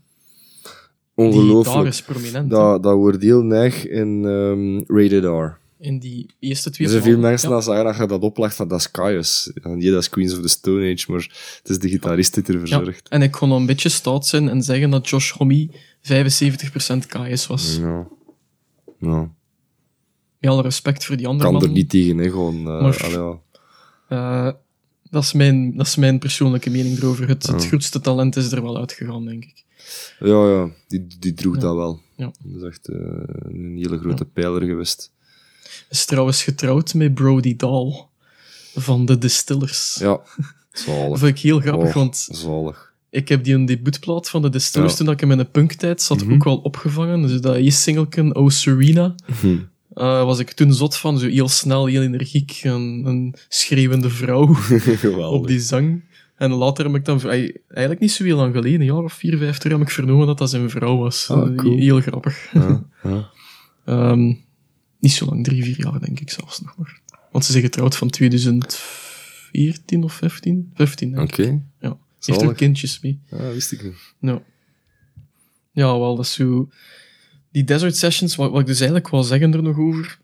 Speaker 1: Die
Speaker 2: Ongelooflijk.
Speaker 1: is prominent.
Speaker 2: Dat, dat wordt heel neig in ehm, Rated R.
Speaker 1: In die eerste twee
Speaker 2: Er zijn veel mensen
Speaker 1: Ja.
Speaker 2: dat zeggen dat je dat oplegt van dat is Caius. Ja, Nee, dat is Queens of the Stone Age, maar het is de gitarist die er
Speaker 1: Ja.
Speaker 2: verzorgt.
Speaker 1: En ik kon een beetje stout zijn en zeggen dat Josh Homme 75% Kaius was.
Speaker 2: Ja. ja.
Speaker 1: Met alle respect voor die andere
Speaker 2: Kan er
Speaker 1: man.
Speaker 2: niet tegen, hè. Gewoon, eh,
Speaker 1: Maar-
Speaker 2: allee, ja.
Speaker 1: Eh, dat, is mijn, dat is mijn persoonlijke mening erover. Het, het grootste talent is er wel uitgegaan, denk ik.
Speaker 2: ja, ja, die, die droeg dat wel.
Speaker 1: Ja.
Speaker 2: Dat is echt eh, een hele grote pijler geweest.
Speaker 1: Is trouwens getrouwd met Brody Dahl van de Distillers.
Speaker 2: Ja,
Speaker 1: Dat
Speaker 2: zalig.
Speaker 1: vind ik heel grappig,
Speaker 2: Oh,
Speaker 1: want
Speaker 2: zalig.
Speaker 1: ik heb die een debuutplaat van de Distillers
Speaker 2: Ja.
Speaker 1: toen ik in mijn punktijd zat
Speaker 2: Mhm.
Speaker 1: ook wel opgevangen. Dus dat is singelken Oh Serena.
Speaker 2: Hm.
Speaker 1: Eh, was ik toen zot van, zo heel snel, heel energiek, een, een schreeuwende vrouw op die zang. En later heb ik dan, eigenlijk niet zo heel lang geleden, een jaar of vier, vijf terug, heb ik vernomen dat dat zijn vrouw was.
Speaker 2: Ah,
Speaker 1: Eh,
Speaker 2: cool.
Speaker 1: Heel grappig.
Speaker 2: Ja, ja.
Speaker 1: Ehm, niet zo lang, drie, vier jaar denk ik zelfs nog maar. Want ze zijn getrouwd van 2014 of 15? 15 denk
Speaker 2: Oké.
Speaker 1: Ja. Ze heeft ook kindjes mee.
Speaker 2: ja, wist ik niet.
Speaker 1: Ja. Ja, wel, dat is zo... Die Desert Sessions, wat, wat ik dus eigenlijk wil zeggen er nog over,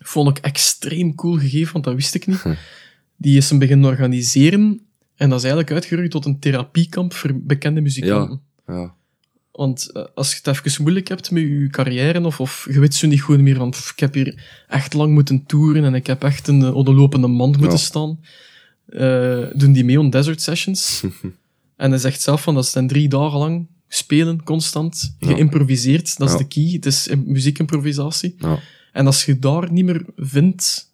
Speaker 1: vond ik extreem cool gegeven, want dat wist ik niet.
Speaker 2: Hm.
Speaker 1: Die is een beginnen organiseren en dat is eigenlijk uitgegroeid tot een therapiekamp voor bekende muzikanten.
Speaker 2: Ja.
Speaker 1: Want eh, als je het even moeilijk hebt met je carrière, of, of je weet zo niet goed meer van, pff, ik heb hier echt lang moeten toeren en ik heb echt een, op de lopende mand moeten
Speaker 2: Ja.
Speaker 1: staan, eh, doen die mee aan Desert Sessions. en hij zegt zelf van, dat zijn drie dagen lang spelen constant. Geïmproviseerd, dat is de key. Het is im- muziekimprovisatie.
Speaker 2: Ja.
Speaker 1: En als je daar niet meer vindt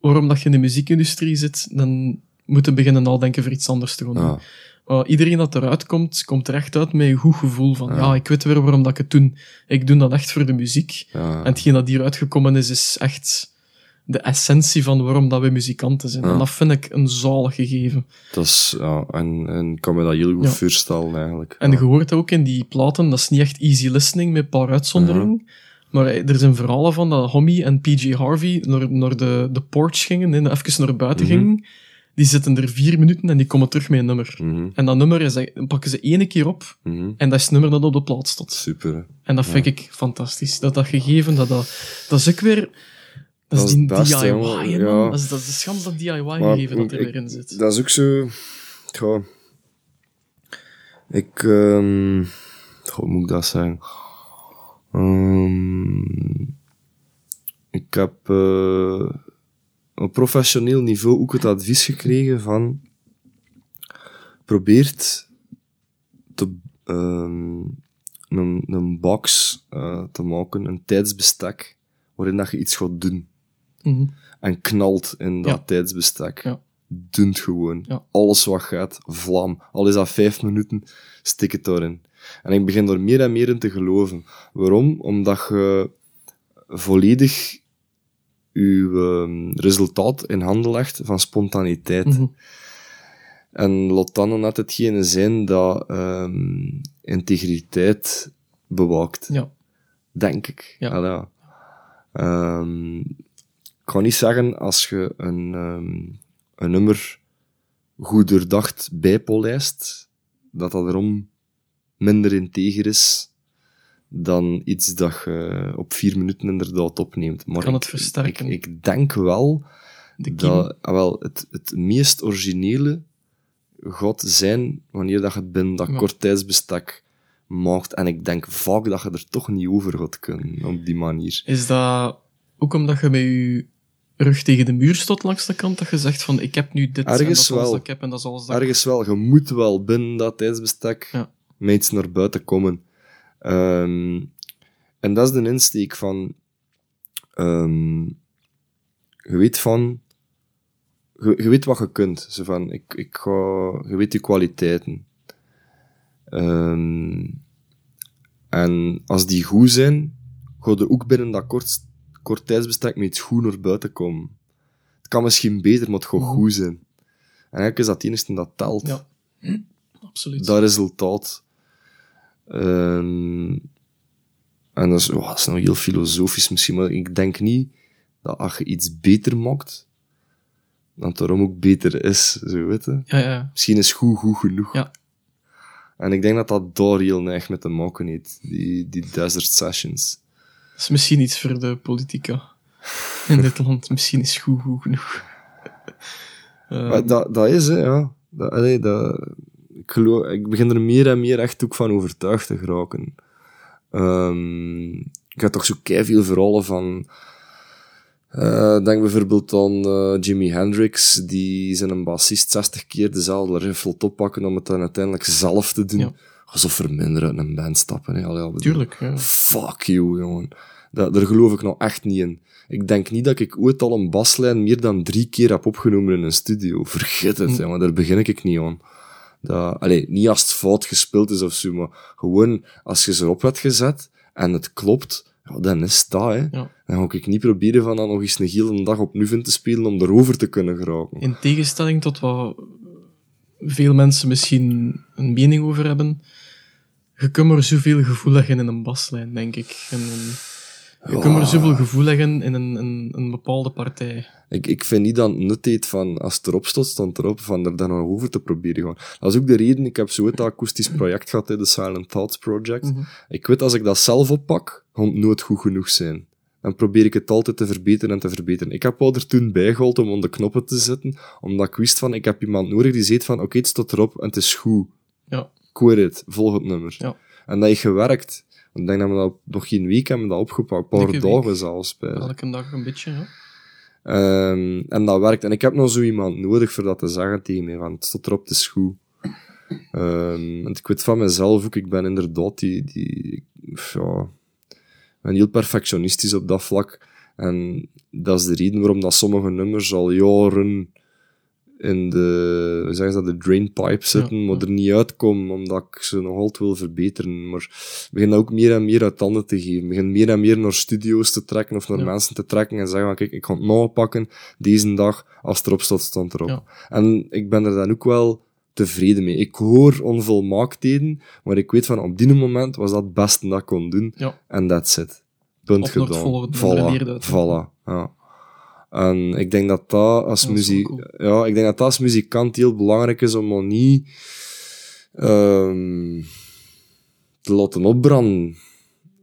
Speaker 1: waarom dat je in de muziekindustrie zit, dan moet je beginnen nadenken voor iets anders te gaan doen. Uh, iedereen dat eruit komt, komt er echt uit met een goed gevoel van, ja.
Speaker 2: Ja.
Speaker 1: ik weet weer waarom dat ik het doe. Ik doe dat echt voor de muziek.
Speaker 2: Ja.
Speaker 1: En hetgeen dat hieruit gekomen is, is echt de essentie van waarom dat we muzikanten zijn.
Speaker 2: Ja.
Speaker 1: En dat vind ik een zalig gegeven.
Speaker 2: Dat is, ja, en, en kan me dat heel goed
Speaker 1: Ja.
Speaker 2: voorstellen, eigenlijk.
Speaker 1: En je hoort ook in die platen, dat is niet echt easy listening met een paar uitzonderingen. Maar eh, er zijn verhalen van dat Homie en PJ Harvey naar, naar de, de porch gingen, en even naar buiten
Speaker 2: Mhm.
Speaker 1: gingen. Die zitten er vier minuten en die komen terug met een nummer.
Speaker 2: Mhm,
Speaker 1: En dat nummer is, dat pakken ze ene keer op
Speaker 2: mhm.
Speaker 1: en dat is het nummer dat op de plaat staat.
Speaker 2: Super, hè.
Speaker 1: En dat vind ik fantastisch. Dat dat gegeven, dat, dat, dat is ook weer... Dat,
Speaker 2: Dat
Speaker 1: is die DIY, man.
Speaker 2: Ja.
Speaker 1: Dat, is, dat is dat DIY
Speaker 2: Maar
Speaker 1: gegeven dat er
Speaker 2: ik-
Speaker 1: weer in zit.
Speaker 2: Dat is ook zo... Ik... ehm hoe moet ik dat zeggen? Ehm, ik heb eh, op professioneel niveau ook het advies gekregen van... Probeert te, ehm, een, een box eh, te maken, een tijdsbestek, waarin dat je iets gaat doen.
Speaker 1: Mhm.
Speaker 2: En knalt in dat
Speaker 1: Ja.
Speaker 2: tijdsbestek.
Speaker 1: Ja.
Speaker 2: Dunt gewoon.
Speaker 1: Ja.
Speaker 2: Alles wat gaat, vlam. Al is dat vijf minuten, stik het erin. En ik begin er meer en meer in te geloven. Waarom? Omdat je volledig je ehm, resultaat in handen legt van spontaniteit.
Speaker 1: Mhm.
Speaker 2: En laat dan net hetgene zijn dat ehm, integriteit bewaakt.
Speaker 1: Ja.
Speaker 2: Denk ik.
Speaker 1: Ja.
Speaker 2: Ehm, ik kan niet zeggen als je een, ehm, een nummer goed doordacht bijpolijst, dat dat erom minder integer is dan iets dat je op vier minuten inderdaad opneemt. Maar
Speaker 1: Kan
Speaker 2: ik,
Speaker 1: het versterken.
Speaker 2: Ik, ik denk wel
Speaker 1: De
Speaker 2: dat ah, wel, het, het meest originele gaat zijn wanneer dat je het binnen dat
Speaker 1: Ja.
Speaker 2: kort tijdsbestek maakt. En ik denk vaak dat je er toch niet over gaat kunnen op die manier.
Speaker 1: Is dat ook omdat je met je rug tegen de muur stond langs de kant, dat je zegt van, ik heb nu dit en dat
Speaker 2: Ergens
Speaker 1: is alles dat ik heb en dat is alles dat ik...
Speaker 2: Ergens wel, je moet wel binnen dat tijdsbestek
Speaker 1: Ja.
Speaker 2: met iets naar buiten komen. Ehm, en dat is de insteek van... ehm, je weet van... Je, je weet wat je kunt. Zo van, ik, ik ga... Je weet je kwaliteiten. Ehm, en als die goed zijn, ga je ook binnen dat kort, kort tijdsbestek met iets goed naar buiten komen. Het kan misschien beter, maar het gaat goed zijn. En eigenlijk is dat het enige dat telt.
Speaker 1: Ja. Absoluut.
Speaker 2: Dat resultaat. Ehm, en dat is, oh, dat is nou heel filosofisch misschien, maar ik denk niet dat als je iets beter maakt, dat het daarom ook beter is, zo weet je.
Speaker 1: Ja, ja.
Speaker 2: Misschien is goed goed genoeg.
Speaker 1: Ja.
Speaker 2: En ik denk dat dat daar heel neig met te maken heeft, die, die desert sessions.
Speaker 1: Dat is misschien iets voor de politica in dit land. Misschien is goed goed genoeg.
Speaker 2: Maar dat, dat is, hè, ja. Dat, allee, dat, ik, geloof, ik begin er meer en meer echt ook van overtuigd te geraken. Ehm, ik heb toch zo veel verhalen van... eh, denk bijvoorbeeld aan eh, Jimi Hendrix, die zijn een bassist 60 keer dezelfde riff wil oppakken om het dan uiteindelijk zelf te doen.
Speaker 1: Ja.
Speaker 2: Alsof verminderen uit een band stappen. Hè. Allee,
Speaker 1: Tuurlijk, ja.
Speaker 2: Fuck you, jongen. Dat, daar geloof ik nou echt niet in. Ik denk niet dat ik ooit al een baslijn meer dan drie keer heb opgenomen in een studio. Vergeet het,
Speaker 1: Hm.
Speaker 2: Daar begin ik niet aan. Dat, allee, niet als het fout gespeeld is of zo, maar gewoon als je ze erop hebt gezet en het klopt, ja, dan is dat, hè.
Speaker 1: Ja.
Speaker 2: Dan ga ik niet proberen van dat nog eens een hele dag opnieuw in te spelen om erover te kunnen geraken.
Speaker 1: In tegenstelling tot wat veel mensen misschien een mening over hebben, je kunt maar zoveel gevoel leggen in een baslijn, denk ik. En een- je kunt maar zoveel gevoel leggen in een, een, een bepaalde partij.
Speaker 2: Ik, ik vind niet dat het nut heeft van, als het erop stond, stond erop, van er dan nog over te proberen gaan. Dat is ook de reden, ik heb zo het akoestisch project gehad, de Silent Thoughts Project.
Speaker 1: Mhm.
Speaker 2: Ik weet, als ik dat zelf oppak, gaat het nooit goed genoeg zijn. Dan probeer ik het altijd te verbeteren en te verbeteren. Ik heb wel er toen bijgehaald om de knoppen te zetten, omdat ik wist van, ik heb iemand nodig die zegt van, oké, het staat erop en het is goed. Quit it, volg het nummer.
Speaker 1: Ja.
Speaker 2: En dat heeft gewerkt. Ik denk dat we dat nog geen week hebben dat opgepakt, een paar dagen zelfs. Bij.
Speaker 1: elke dag een beetje. Ja.
Speaker 2: Ehm, en dat werkt. En ik heb nog zo iemand nodig voor dat te zeggen tegen mij, want het staat erop, is goed. Ehm, want ik weet van mezelf ook, ik ben inderdaad die, die ja, ik ben heel perfectionistisch op dat vlak. En dat is de reden waarom dat sommige nummers al jaren in de, hoe zeggen ze dat, de drainpipe zitten,
Speaker 1: Ja,
Speaker 2: maar er niet uitkomen, omdat ik ze nog altijd wil verbeteren. Maar ik begin dat ook meer en meer uit handen te geven. Ik begin meer en meer naar studio's te trekken of naar
Speaker 1: Ja.
Speaker 2: mensen te trekken en zeggen van, kijk, ik ga het nou pakken, deze dag, als het erop staat, stond erop.
Speaker 1: Ja.
Speaker 2: En ik ben er dan ook wel tevreden mee. Ik hoor onvolmaaktheden, maar ik weet van, op die moment was dat het beste dat ik kon doen. En that's it. Punt
Speaker 1: Of
Speaker 2: gedaan. Voilà, voilà, ja. En ik denk dat dat als
Speaker 1: dat is
Speaker 2: muziek, ja, ik denk dat dat als muzikant heel belangrijk is om nog niet ehm, te laten opbranden.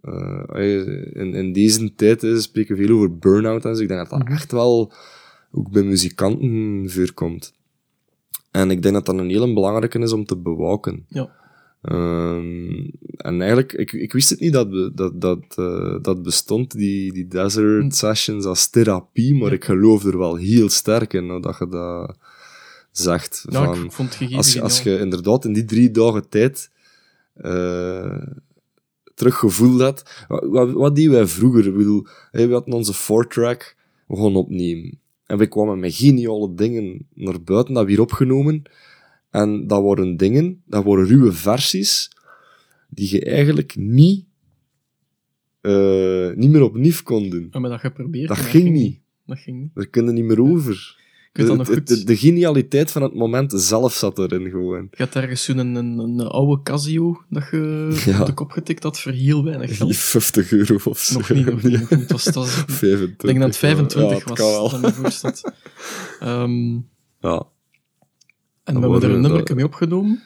Speaker 2: Eh, in, in deze tijd hè, spreken we veel over burn-out en zo. Ik denk dat dat
Speaker 1: Mhm.
Speaker 2: echt wel ook bij muzikanten voorkomt. En ik denk dat dat een hele belangrijke is om te bewaken.
Speaker 1: Ja.
Speaker 2: Ehm, en eigenlijk, ik, ik wist het niet dat be- dat, dat, eh, dat bestond, die, die desert
Speaker 1: Mm.
Speaker 2: sessions als therapie, maar
Speaker 1: Ja.
Speaker 2: ik geloof er wel heel sterk in, nou, dat je dat zegt.
Speaker 1: Ja,
Speaker 2: van,
Speaker 1: ik vond het gegeven
Speaker 2: als, je- als je inderdaad in die drie dagen tijd eh teruggevoeld had. Wat, wat, deden wij vroeger? Ik bedoel, hè, we hadden onze four-track, we gaan opnemen. En we kwamen met geniale dingen naar buiten, dat weer opgenomen. En dat waren dingen, dat waren ruwe versies, die je eigenlijk niet, eh, niet meer opnieuw kon doen.
Speaker 1: Hebben dat geprobeerd.
Speaker 2: Dat
Speaker 1: en
Speaker 2: ging niet.
Speaker 1: Dat ging niet.
Speaker 2: Daar kun je niet meer over.
Speaker 1: Dat
Speaker 2: De, de,
Speaker 1: goed.
Speaker 2: de, de genialiteit van het moment zelf zat erin gewoon.
Speaker 1: Je had ergens zo'n een, een, een oude Casio dat je
Speaker 2: Ja.
Speaker 1: op de kop getikt had voor heel weinig geld.
Speaker 2: 50 euro of zo.
Speaker 1: Nog niet, nog niet. nog niet. Het was, het was, ik
Speaker 2: 25.
Speaker 1: denk dat het 25
Speaker 2: ja, het
Speaker 1: was,
Speaker 2: kan wel.
Speaker 1: dat. Ehm,
Speaker 2: Ja.
Speaker 1: En we
Speaker 2: Dat
Speaker 1: hebben er een
Speaker 2: dat-
Speaker 1: nummer mee opgenomen.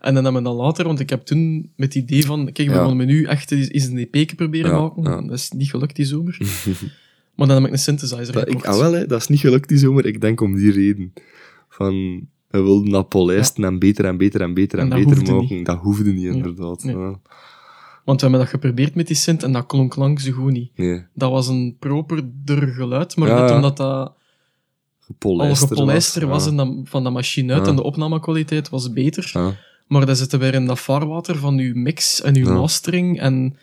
Speaker 1: En dan hebben we dan later, want ik heb toen met het idee van, kijk, we
Speaker 2: Ja.
Speaker 1: gaan met nu echt eens een EP proberen
Speaker 2: Ja,
Speaker 1: maken.
Speaker 2: ja.
Speaker 1: Dat is niet gelukt die zomer. maar dan heb ik een synthesizer
Speaker 2: Dat, ik,
Speaker 1: gekocht.
Speaker 2: ah, wel, hè, dat is niet gelukt die zomer. Ik denk om die reden. Van, we wilden dat polijsten en beter en beter en beter en,
Speaker 1: En dat
Speaker 2: beter maken. Dat hoefde niet, inderdaad.
Speaker 1: nee. Want we hebben dat geprobeerd met die synth en dat klonk lang zo goed niet.
Speaker 2: Nee,
Speaker 1: Dat was een properder geluid, maar net omdat dat
Speaker 2: gepolijster
Speaker 1: gepolijster was, van de machine uit en de opnamekwaliteit was beter. Maar dan zitten we weer in dat vaarwater van uw mix en uw mastering. En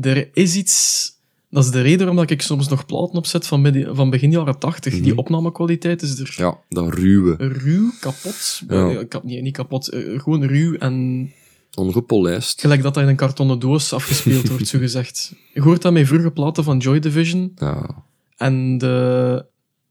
Speaker 1: er is iets... Dat is de reden waarom ik soms nog platen opzet van, midden- van begin jaren 80. Die
Speaker 2: Mhm.
Speaker 1: opnamekwaliteit is er
Speaker 2: ja, dat ruwe.
Speaker 1: ruw, kapot.
Speaker 2: Ja.
Speaker 1: Eh, kap- nee, niet kapot. eh, gewoon ruw en
Speaker 2: Ongepolijst.
Speaker 1: gelijk dat dat in een kartonnen doos afgespeeld wordt, zo gezegd. Je hoort dat met vroege platen van Joy Division
Speaker 2: Ja.
Speaker 1: en de,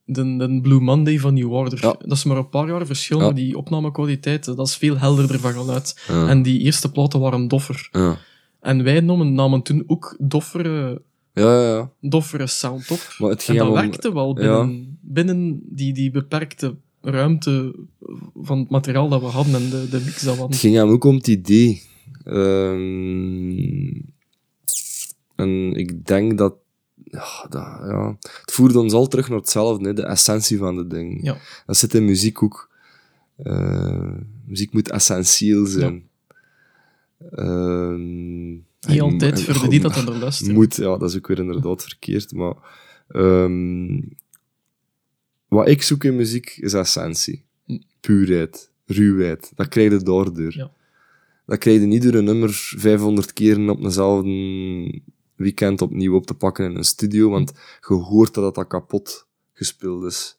Speaker 1: de, de Blue Monday van New Order.
Speaker 2: Ja.
Speaker 1: Dat is maar een paar jaar verschil, maar die opnamekwaliteit, dat is veel helderder van geluid. En die eerste platen waren doffer.
Speaker 2: ja.
Speaker 1: En wij namen, namen toen ook doffere,
Speaker 2: Ja, ja, ja.
Speaker 1: doffere sound op.
Speaker 2: Maar het
Speaker 1: En dat
Speaker 2: om...
Speaker 1: werkte wel binnen, binnen die, die beperkte ruimte van het materiaal dat we hadden en de, de mix dat we
Speaker 2: Het
Speaker 1: hadden.
Speaker 2: ging hem ook om het idee. Ehm, en ik denk dat, ja, dat... Ja, het voerde ons al terug naar hetzelfde, hè, de essentie van de ding.
Speaker 1: Ja.
Speaker 2: Dat zit in muziek ook. Eh, muziek moet essentieel zijn. Ehm,
Speaker 1: Niet altijd voor de die dat er luisteren.
Speaker 2: moet, ja, dat is ook weer inderdaad verkeerd. Maar ehm, wat ik zoek in muziek is essentie.
Speaker 1: Hm.
Speaker 2: Puurheid, ruwheid. Dat krijg je daardoor.
Speaker 1: Ja.
Speaker 2: Dat krijg je niet door een nummer 500 keren op dezelfde weekend opnieuw op te pakken in een studio, want je hoort dat dat kapot gespeeld is.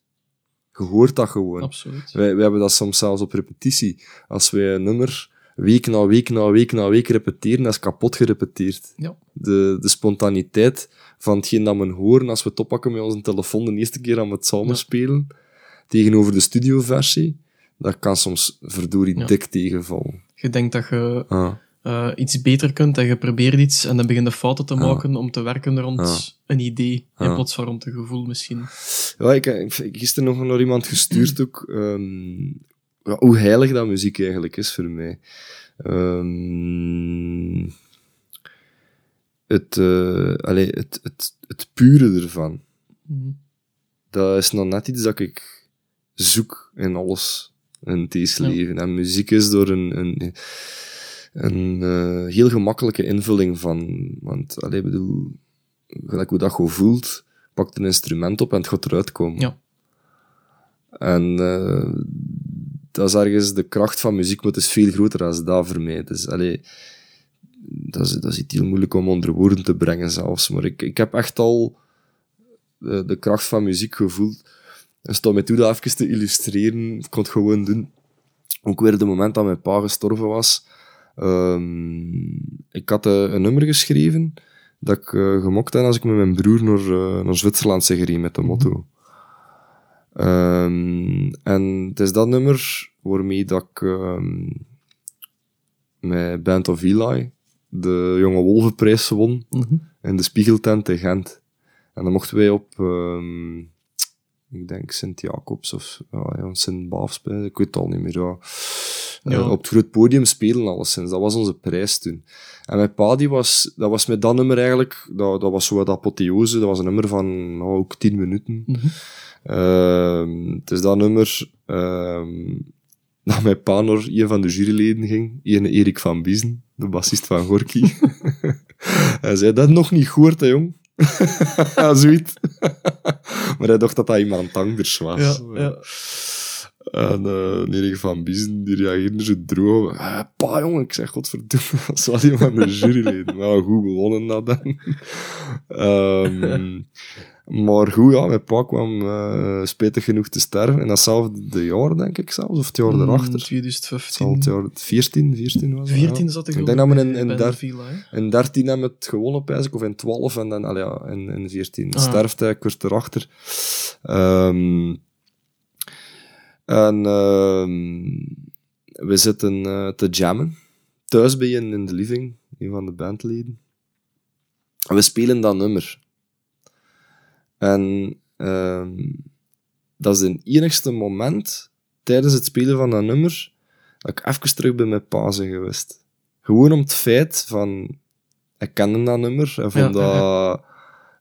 Speaker 2: Je hoort dat gewoon.
Speaker 1: Absoluut.
Speaker 2: Wij, wij hebben dat soms zelfs op repetitie. Als wij een nummer week na week na week na week repeteren, dat is kapot gerepeteerd.
Speaker 1: Ja.
Speaker 2: De, de spontaniteit van hetgeen dat we horen als we het oppakken met onze telefoon de eerste keer aan het samenspelen, tegenover de studioversie, dat kan soms verdorie
Speaker 1: Ja.
Speaker 2: dik tegenvallen.
Speaker 1: Je denkt dat je
Speaker 2: Ah,
Speaker 1: eh, iets beter kunt en je probeert iets en dan begin je fouten te
Speaker 2: Ja.
Speaker 1: maken om te werken rond
Speaker 2: Ja.
Speaker 1: een idee in
Speaker 2: Ja.
Speaker 1: plaats van rond een gevoel misschien.
Speaker 2: Ja, ik heb gisteren nog naar iemand gestuurd ook, ehm, ja, hoe heilig dat muziek eigenlijk is voor mij. Ehm, het, allee, het, het, het pure ervan,
Speaker 1: Mhm.
Speaker 2: dat is nog net iets dat ik zoek in alles in deze
Speaker 1: Ja.
Speaker 2: leven. En muziek is door een, een, een eh, heel gemakkelijke invulling van, want, allee, bedoel, gelijk hoe dat je voelt, pakt een instrument op en het gaat eruit komen.
Speaker 1: Ja.
Speaker 2: En eh, dat is ergens, de kracht van muziek moet is veel groter dan dat voor mij. Dus, allee, dat is, dat is iets heel moeilijk om onder woorden te brengen zelfs. Maar ik, ik heb echt al de, de kracht van muziek gevoeld. En stond mij toe dat even te illustreren. Ik kon het gewoon doen. Ook weer het moment dat mijn pa gestorven was. Ehm, ik had eh, een nummer geschreven dat ik uh, gemokt heb als ik met mijn broer naar, uh, naar Zwitserland zeg met de motto. Um, en het is dat nummer waarmee dat ik um, met Band of Eli de Jonge Wolvenprijs won in de Spiegeltent in Gent. En dan mochten wij op, um, ik denk Sint-Jacobs of ja, Sint-Baafs, ik weet het al niet meer. Ja. Ja. Uh, op het groot podium spelen alleszins. Dat was onze prijs toen. En mijn pa, die was, dat was met dat nummer eigenlijk, dat, dat was zo wat apotheose, dat was een nummer van nou, ook tien minuten. Mm -hmm. uh, het is dat nummer uh, dat mijn pa naar een van de juryleden ging, een Erik van Biezen, de bassist van Gorky. hij zei, dat nog niet gehoord, hè, jong. ja, zoiets. maar hij dacht dat dat iemand anders was.
Speaker 1: Ja, ja.
Speaker 2: En uh, van Biezen, die reageerde zo droog. Ah, pa, jongen, ik zeg, godverdomme, dat die van de juryleden. Maar goed gewonnen dat dan. um, maar goed, ja, mijn pa kwam uh, spetig genoeg te sterven. En datzelfde jaar, denk ik zelfs, of het jaar erachter.
Speaker 1: 2015.
Speaker 2: Het jaar 14, 14 was
Speaker 1: 14
Speaker 2: ja.
Speaker 1: zat ik
Speaker 2: Ik denk dat we in, in, der,
Speaker 1: Villa,
Speaker 2: in 13 hebben het gewonnen, pijs of in 12, en dan, allee, ja, in, in 14 ah. sterfte ik kort erachter. Um, en uh, we zitten uh, te jammen. Thuis bij je in de living, een van de bandleden. En we spelen dat nummer. En uh, dat is het enigste moment tijdens het spelen van dat nummer dat ik even terug bij mijn pa ben geweest. Gewoon om het feit van... Ik kende dat nummer en vond ja, dat... Ja.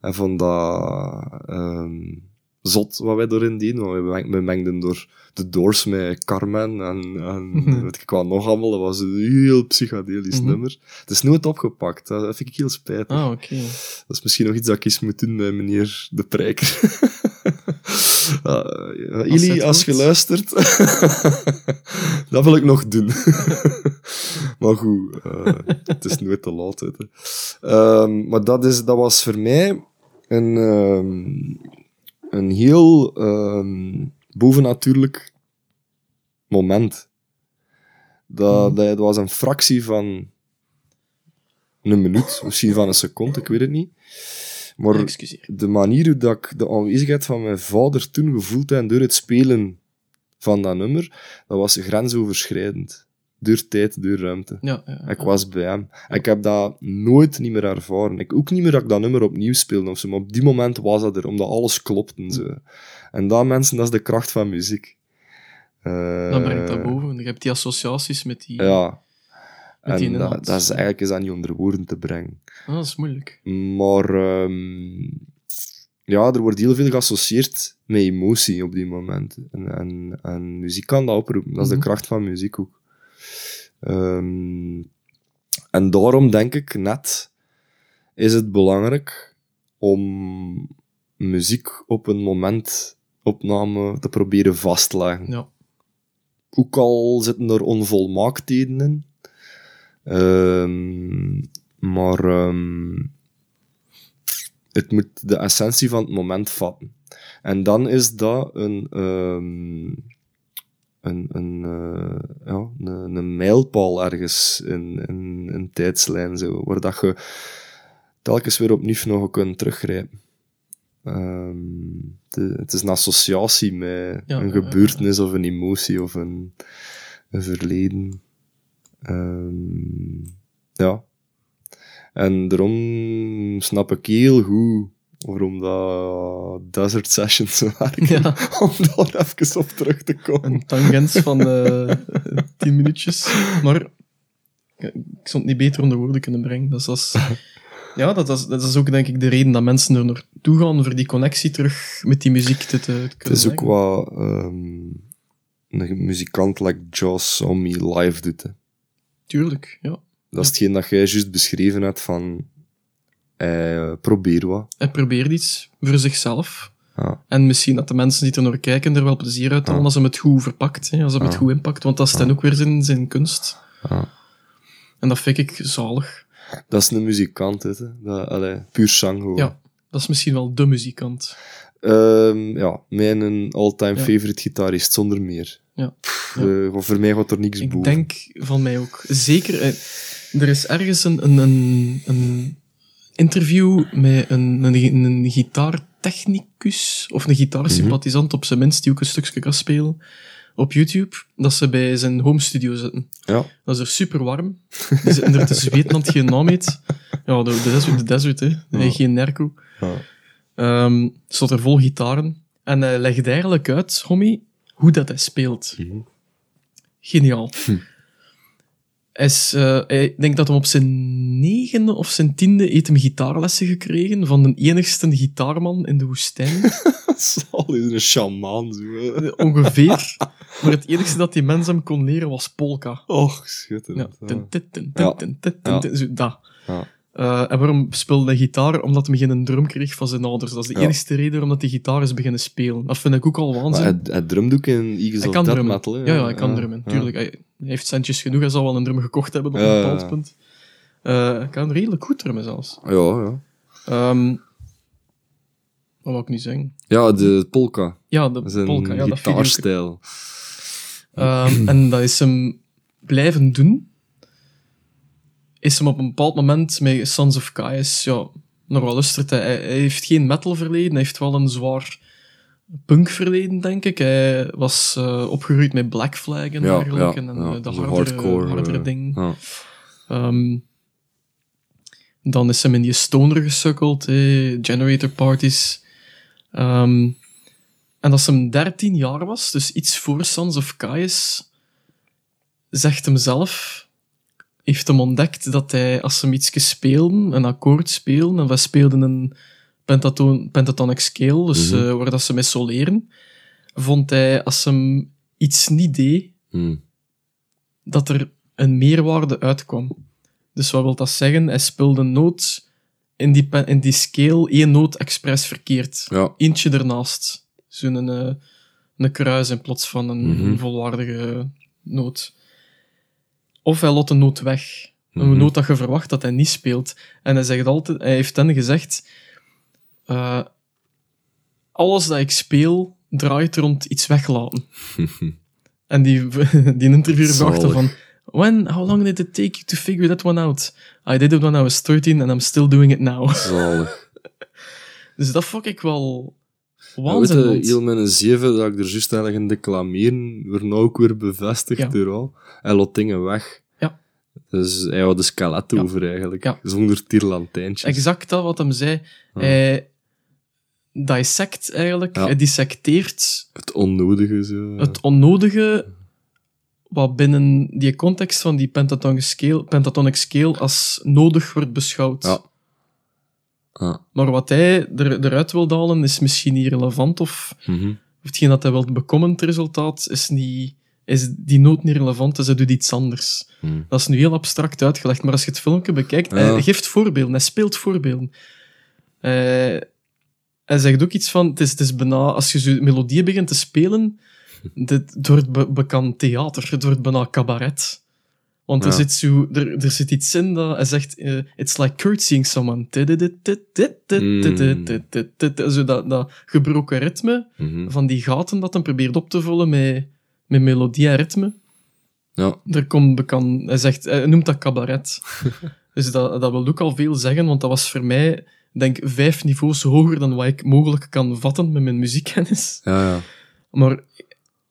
Speaker 2: En vond dat... Um, zot wat wij erin deden. We, we mengden door de Doors met Carmen en, en weet ik wat nog allemaal. Dat was een heel psychedelisch mm -hmm. nummer. Het is nooit opgepakt. Dat vind ik heel spijtig.
Speaker 1: Ah, oké. Okay.
Speaker 2: Dat is misschien nog iets dat ik eens moet doen met meneer De Prijker. uh, Ili, als je luistert, dat wil ik nog doen. maar goed, uh, het is nooit te laat. Um, maar dat, is, dat was voor mij een... Um, een heel um, bovennatuurlijk moment. Dat, mm. dat, dat, was een fractie van een minuut, misschien van een seconde, ik weet het niet. Maar
Speaker 1: Excuseer.
Speaker 2: de manier hoe dat ik de aanwezigheid van mijn vader toen gevoeld heb door het spelen van dat nummer, dat was grensoverschrijdend. Door tijd, door ruimte.
Speaker 1: Ja, ja, ja.
Speaker 2: Ik was bij hem. Ik heb dat nooit niet meer ervaren. Ik ook niet meer dat ik dat nummer opnieuw speelde of zo, maar op die moment was dat er, omdat alles klopt en zo. En dat, mensen, dat is de kracht van muziek. Uh,
Speaker 1: dat brengt dat boven. Je hebt die associaties met die...
Speaker 2: Ja.
Speaker 1: Met die
Speaker 2: en dat, dat, is eigenlijk is dat niet onder woorden te brengen.
Speaker 1: Ah, dat is moeilijk.
Speaker 2: Maar... Um, ja, er wordt heel veel geassocieerd met emotie op die momenten. En, en, en muziek kan dat oproepen. Dat is de kracht van muziek ook. Um, en daarom denk ik net, is het belangrijk om muziek op een momentopname te proberen vast te leggen.
Speaker 1: Ja.
Speaker 2: Ook al zitten er onvolmaaktheden in. Um, maar um, het moet de essentie van het moment vatten. En dan is dat een, um, een, een, uh, ja, een, een mijlpaal ergens in, in, in tijdslijn, zo, waar dat je telkens weer opnieuw nog kunt teruggrijpen. Um, de, het is een associatie met
Speaker 1: Ja,
Speaker 2: een
Speaker 1: ja, ja,
Speaker 2: gebeurtenis of een emotie of een, een verleden. Um, ja. En daarom snap ik heel goed waarom dat Desert Sessions zo werken.
Speaker 1: Ja.
Speaker 2: Om daar even op terug te komen.
Speaker 1: Een tangent van eh, tien minuutjes. Maar ik zou het niet beter onder woorden kunnen brengen. Dat is. Ja, dat is, dat is ook denk ik de reden dat mensen er naartoe gaan, voor die connectie terug met die muziek te, te kunnen
Speaker 2: Het is ook wat um, een muzikant like Joss Homme live doet. Hè.
Speaker 1: Tuurlijk, ja.
Speaker 2: Dat is hetgeen dat jij juist beschreven hebt van eh, probeer wat.
Speaker 1: Hij probeert iets voor zichzelf.
Speaker 2: Ja.
Speaker 1: En misschien dat de mensen die er naar kijken er wel plezier uit halen als hem het goed verpakt, hè, als hem het goed inpakt, want dat is dan ook weer zijn, zijn kunst.
Speaker 2: Ja.
Speaker 1: En dat vind ik zalig.
Speaker 2: Dat is een muzikant, hè. Dat, allee, puur zang gewoon.
Speaker 1: Ja, dat is misschien wel de muzikant.
Speaker 2: Ehm, ja, mijn all-time favorite gitarist, zonder meer.
Speaker 1: Ja.
Speaker 2: Eh, voor mij gaat er niks
Speaker 1: Ik
Speaker 2: boven.
Speaker 1: denk van mij ook. Zeker, eh, er is ergens een, een, een, een interview met een, een, een gitaartechnicus, of een gitaarsympathisant op zijn minst, die ook een stukje kan spelen, op YouTube, dat ze bij zijn home studio zitten.
Speaker 2: Ja.
Speaker 1: Dat is er super warm. Die zitten er te zweten dat geen naam heet. Ja, de, de desert, de desert, hè. Nee, Geen Nerco.
Speaker 2: Ja.
Speaker 1: Ehm stond er vol gitaren. En hij legde eigenlijk uit, homie, hoe dat hij speelt.
Speaker 2: Mhm.
Speaker 1: Geniaal. Hij is, eh, hij- ik denk dat hij op zijn negende of zijn tiende heeft hem gitaarlessen gekregen van de enigste gitaarman in de woestijn.
Speaker 2: Zal is een shamaan, zo.
Speaker 1: Ongeveer. Maar het enigste dat die mens hem kon leren was polka.
Speaker 2: Och, schitterend. Ja. Ja.
Speaker 1: zo, dat.
Speaker 2: Ja.
Speaker 1: Eh, en waarom speelde hij gitaar? Omdat hij geen drum kreeg van zijn ouders. Dat is de
Speaker 2: Ja.
Speaker 1: enige reden waarom dat hij gitaar is beginnen spelen. Dat vind ik ook al waanzin.
Speaker 2: hij, hij drumde ook in Eagles
Speaker 1: Hij kan
Speaker 2: Death
Speaker 1: drummen.
Speaker 2: Metal,
Speaker 1: ja, ja, hij kan drummen. Tuurlijk. Hij, hij heeft centjes genoeg. Hij zal wel een drum gekocht hebben op een bepaald punt. Eh, hij kan redelijk goed drummen zelfs.
Speaker 2: Ja, ja.
Speaker 1: Ehm wat wou ik nu zeggen?
Speaker 2: Ja, de polka.
Speaker 1: Ja, de polka. Ja, dat
Speaker 2: gitaarstijl.
Speaker 1: Ehm, en dat is hem blijven doen. Is hem op een bepaald moment met Sons of Kaius, ja, nog wel. Hij, hij heeft geen metal verleden, hij heeft wel een zwaar punk verleden, denk ik. Hij was eh, opgegroeid met Black Flag en
Speaker 2: Ja,
Speaker 1: dergelijke.
Speaker 2: ja,
Speaker 1: en
Speaker 2: ja,
Speaker 1: eh, de
Speaker 2: zo
Speaker 1: hardere,
Speaker 2: hardcore,
Speaker 1: hardere
Speaker 2: eh,
Speaker 1: ding.
Speaker 2: Ja.
Speaker 1: Ehm, dan is hem in die stoner gesukkeld, generator parties. Ehm, en als hem 13 jaar was, dus iets voor Sons of Kaius, zegt hem zelf, heeft hem ontdekt dat hij, als ze hem iets speelden, een akkoord speelden, en we speelden een pentaton pentatonic scale, dus
Speaker 2: Mhm.
Speaker 1: eh, waar dat ze mee soleren, vond hij, als hem iets niet deed,
Speaker 2: Hm.
Speaker 1: dat er een meerwaarde uitkwam. Dus wat wil dat zeggen? Hij speelde een noot in die, in die scale, één noot expres verkeerd.
Speaker 2: Ja.
Speaker 1: Eentje ernaast. Zo'n eh, een kruis in plaats van een
Speaker 2: Mhm.
Speaker 1: volwaardige noot. Of hij laat een noot weg. Een
Speaker 2: Mhm.
Speaker 1: noot dat je verwacht dat hij niet speelt. En hij, zegt altijd, hij heeft dan gezegd... eh, alles dat ik speel, draait rond iets weglaten. En die, die interviewer vraagt dan van... When, how long did it take you to figure that one out? I did it when I was 13 and I'm still doing it now. Dus dat vond ik wel
Speaker 2: Ja, weet
Speaker 1: waanzin.
Speaker 2: je, heel mijn zeven, dat ik er juist eigenlijk in declameren, wordt nou ook weer bevestigd
Speaker 1: Ja.
Speaker 2: door al. Hij laat dingen weg.
Speaker 1: Ja.
Speaker 2: Dus hij houdt de skelet
Speaker 1: Ja.
Speaker 2: over eigenlijk.
Speaker 1: Ja.
Speaker 2: Zonder tierlantijntjes.
Speaker 1: Exact dat wat hem zei.
Speaker 2: Ja.
Speaker 1: Hij dissect eigenlijk,
Speaker 2: Ja.
Speaker 1: hij dissecteert
Speaker 2: Het onnodige zo.
Speaker 1: het onnodige wat binnen die context van die pentatonic scale, pentatonic scale als nodig wordt beschouwd.
Speaker 2: Ah.
Speaker 1: Maar wat hij er, eruit wil halen is misschien niet relevant of
Speaker 2: Mhm.
Speaker 1: of hetgeen dat hij wil bekomen, het resultaat, is, niet, is die nood niet relevant, dus hij doet iets anders.
Speaker 2: Mhm.
Speaker 1: Dat is nu heel abstract uitgelegd, maar als je het filmpje bekijkt,
Speaker 2: Ja.
Speaker 1: hij geeft voorbeelden, hij speelt voorbeelden. Eh, hij zegt ook iets van, het is, het is bijna, als je zo melodieën begint te spelen, dit, het wordt be- bekend theater, het wordt bijna cabaret. Want er,
Speaker 2: Ja.
Speaker 1: zit zo, er, er zit iets in dat hij zegt, eh, it's like curtsying someone. Zo dat, dat gebroken ritme
Speaker 2: Mhm.
Speaker 1: van die gaten dat hij probeert op te vullen met, met melodie en ritme.
Speaker 2: Ja.
Speaker 1: Er komt bekend, hij, zegt, hij noemt dat cabaret. dus dat, dat wil ook al veel zeggen, want dat was voor mij, denk vijf niveaus hoger dan wat ik mogelijk kan vatten met mijn muziekkennis.
Speaker 2: Ja, ja.
Speaker 1: Maar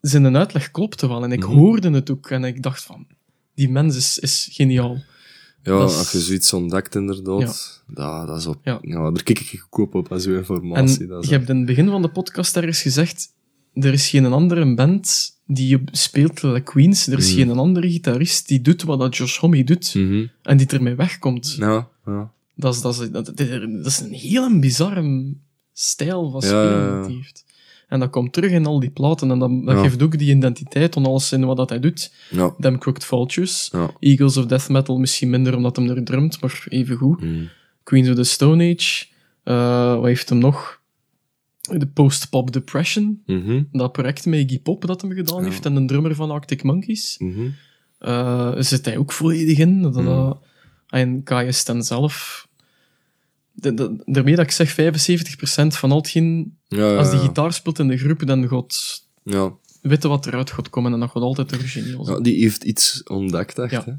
Speaker 1: zijn uitleg klopte wel en ik
Speaker 2: Mhm.
Speaker 1: hoorde het ook en ik dacht van, die mens is, is geniaal.
Speaker 2: Ja,
Speaker 1: Dat
Speaker 2: als je zoiets ontdekt, inderdaad, dat, dat is op,
Speaker 1: Ja.
Speaker 2: ja. daar kijk ik ook op, zo'n
Speaker 1: En
Speaker 2: informatie. dat is
Speaker 1: je hebt in het begin van de podcast ergens gezegd, er is geen andere band die speelt like Queens, er is
Speaker 2: Mhm.
Speaker 1: geen andere gitarist die doet wat dat Josh Homme doet
Speaker 2: Mhm.
Speaker 1: en die ermee wegkomt.
Speaker 2: Ja, ja.
Speaker 1: Dat, is, dat, is, dat, is een hele bizarre stijl van
Speaker 2: Ja,
Speaker 1: spelen
Speaker 2: ja, ja.
Speaker 1: hij heeft. En dat komt terug in al die platen en dat, dat
Speaker 2: Ja.
Speaker 1: geeft ook die identiteit aan alles in wat dat hij doet.
Speaker 2: Ja.
Speaker 1: Them Crooked Vultures,
Speaker 2: Ja.
Speaker 1: Eagles of Death Metal misschien minder omdat hem er drumt, maar even goed.
Speaker 2: Mhm.
Speaker 1: Queens of the Stone Age. Eh, wat heeft hem nog? de Post-Pop Depression,
Speaker 2: Mhm.
Speaker 1: dat project met Iggy Pop dat hem gedaan heeft, en de drummer van Arctic Monkeys.
Speaker 2: Mhm.
Speaker 1: Eh, zit hij ook volledig in. Dat,
Speaker 2: Mm.
Speaker 1: en KS ten zelf... De, de, daarmee dat ik zeg 75% van al.
Speaker 2: Ja, ja,
Speaker 1: Als die gitaar speelt in de groep, dan gaat
Speaker 2: Ja.
Speaker 1: weten wat eruit gaat komen. En dat gaat altijd origineel zijn.
Speaker 2: ja, die heeft iets ontdekt, echt.
Speaker 1: Ja,
Speaker 2: Hè?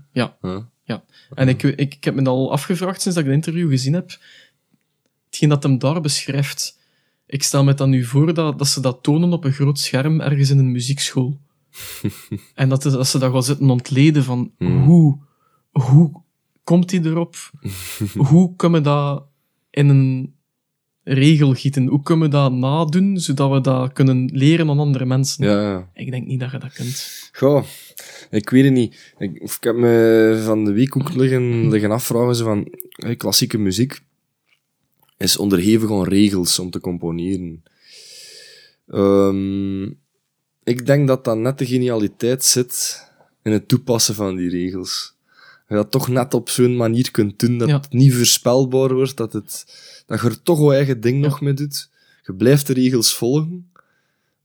Speaker 1: ja.
Speaker 2: Ja.
Speaker 1: En ik, ik, ik heb me al afgevraagd sinds dat ik het interview gezien heb. Hetgeen dat hem daar beschrijft. Ik stel me dan nu voor dat, dat ze dat tonen op een groot scherm ergens in een muziekschool. en dat, dat ze dat gaan zitten ontleden van
Speaker 2: Hmm.
Speaker 1: hoe, hoe komt hij erop? hoe kunnen we dat in een regel gieten? Hoe kunnen we dat nadoen, zodat we dat kunnen leren aan andere mensen?
Speaker 2: Ja, ja.
Speaker 1: Ik denk niet dat je dat kunt.
Speaker 2: Goh, ik weet het niet. Ik, ik heb me van de week ook liggen, liggen afvragen zo van, hey, klassieke muziek is onderhevig aan regels om te componeren. Ehm, ik denk dat dat net de genialiteit zit in het toepassen van die regels. Je dat toch net op zo'n manier kunt doen dat
Speaker 1: Ja.
Speaker 2: het niet voorspelbaar wordt, dat, het, dat je er toch je eigen ding nog mee doet. Je blijft de regels volgen,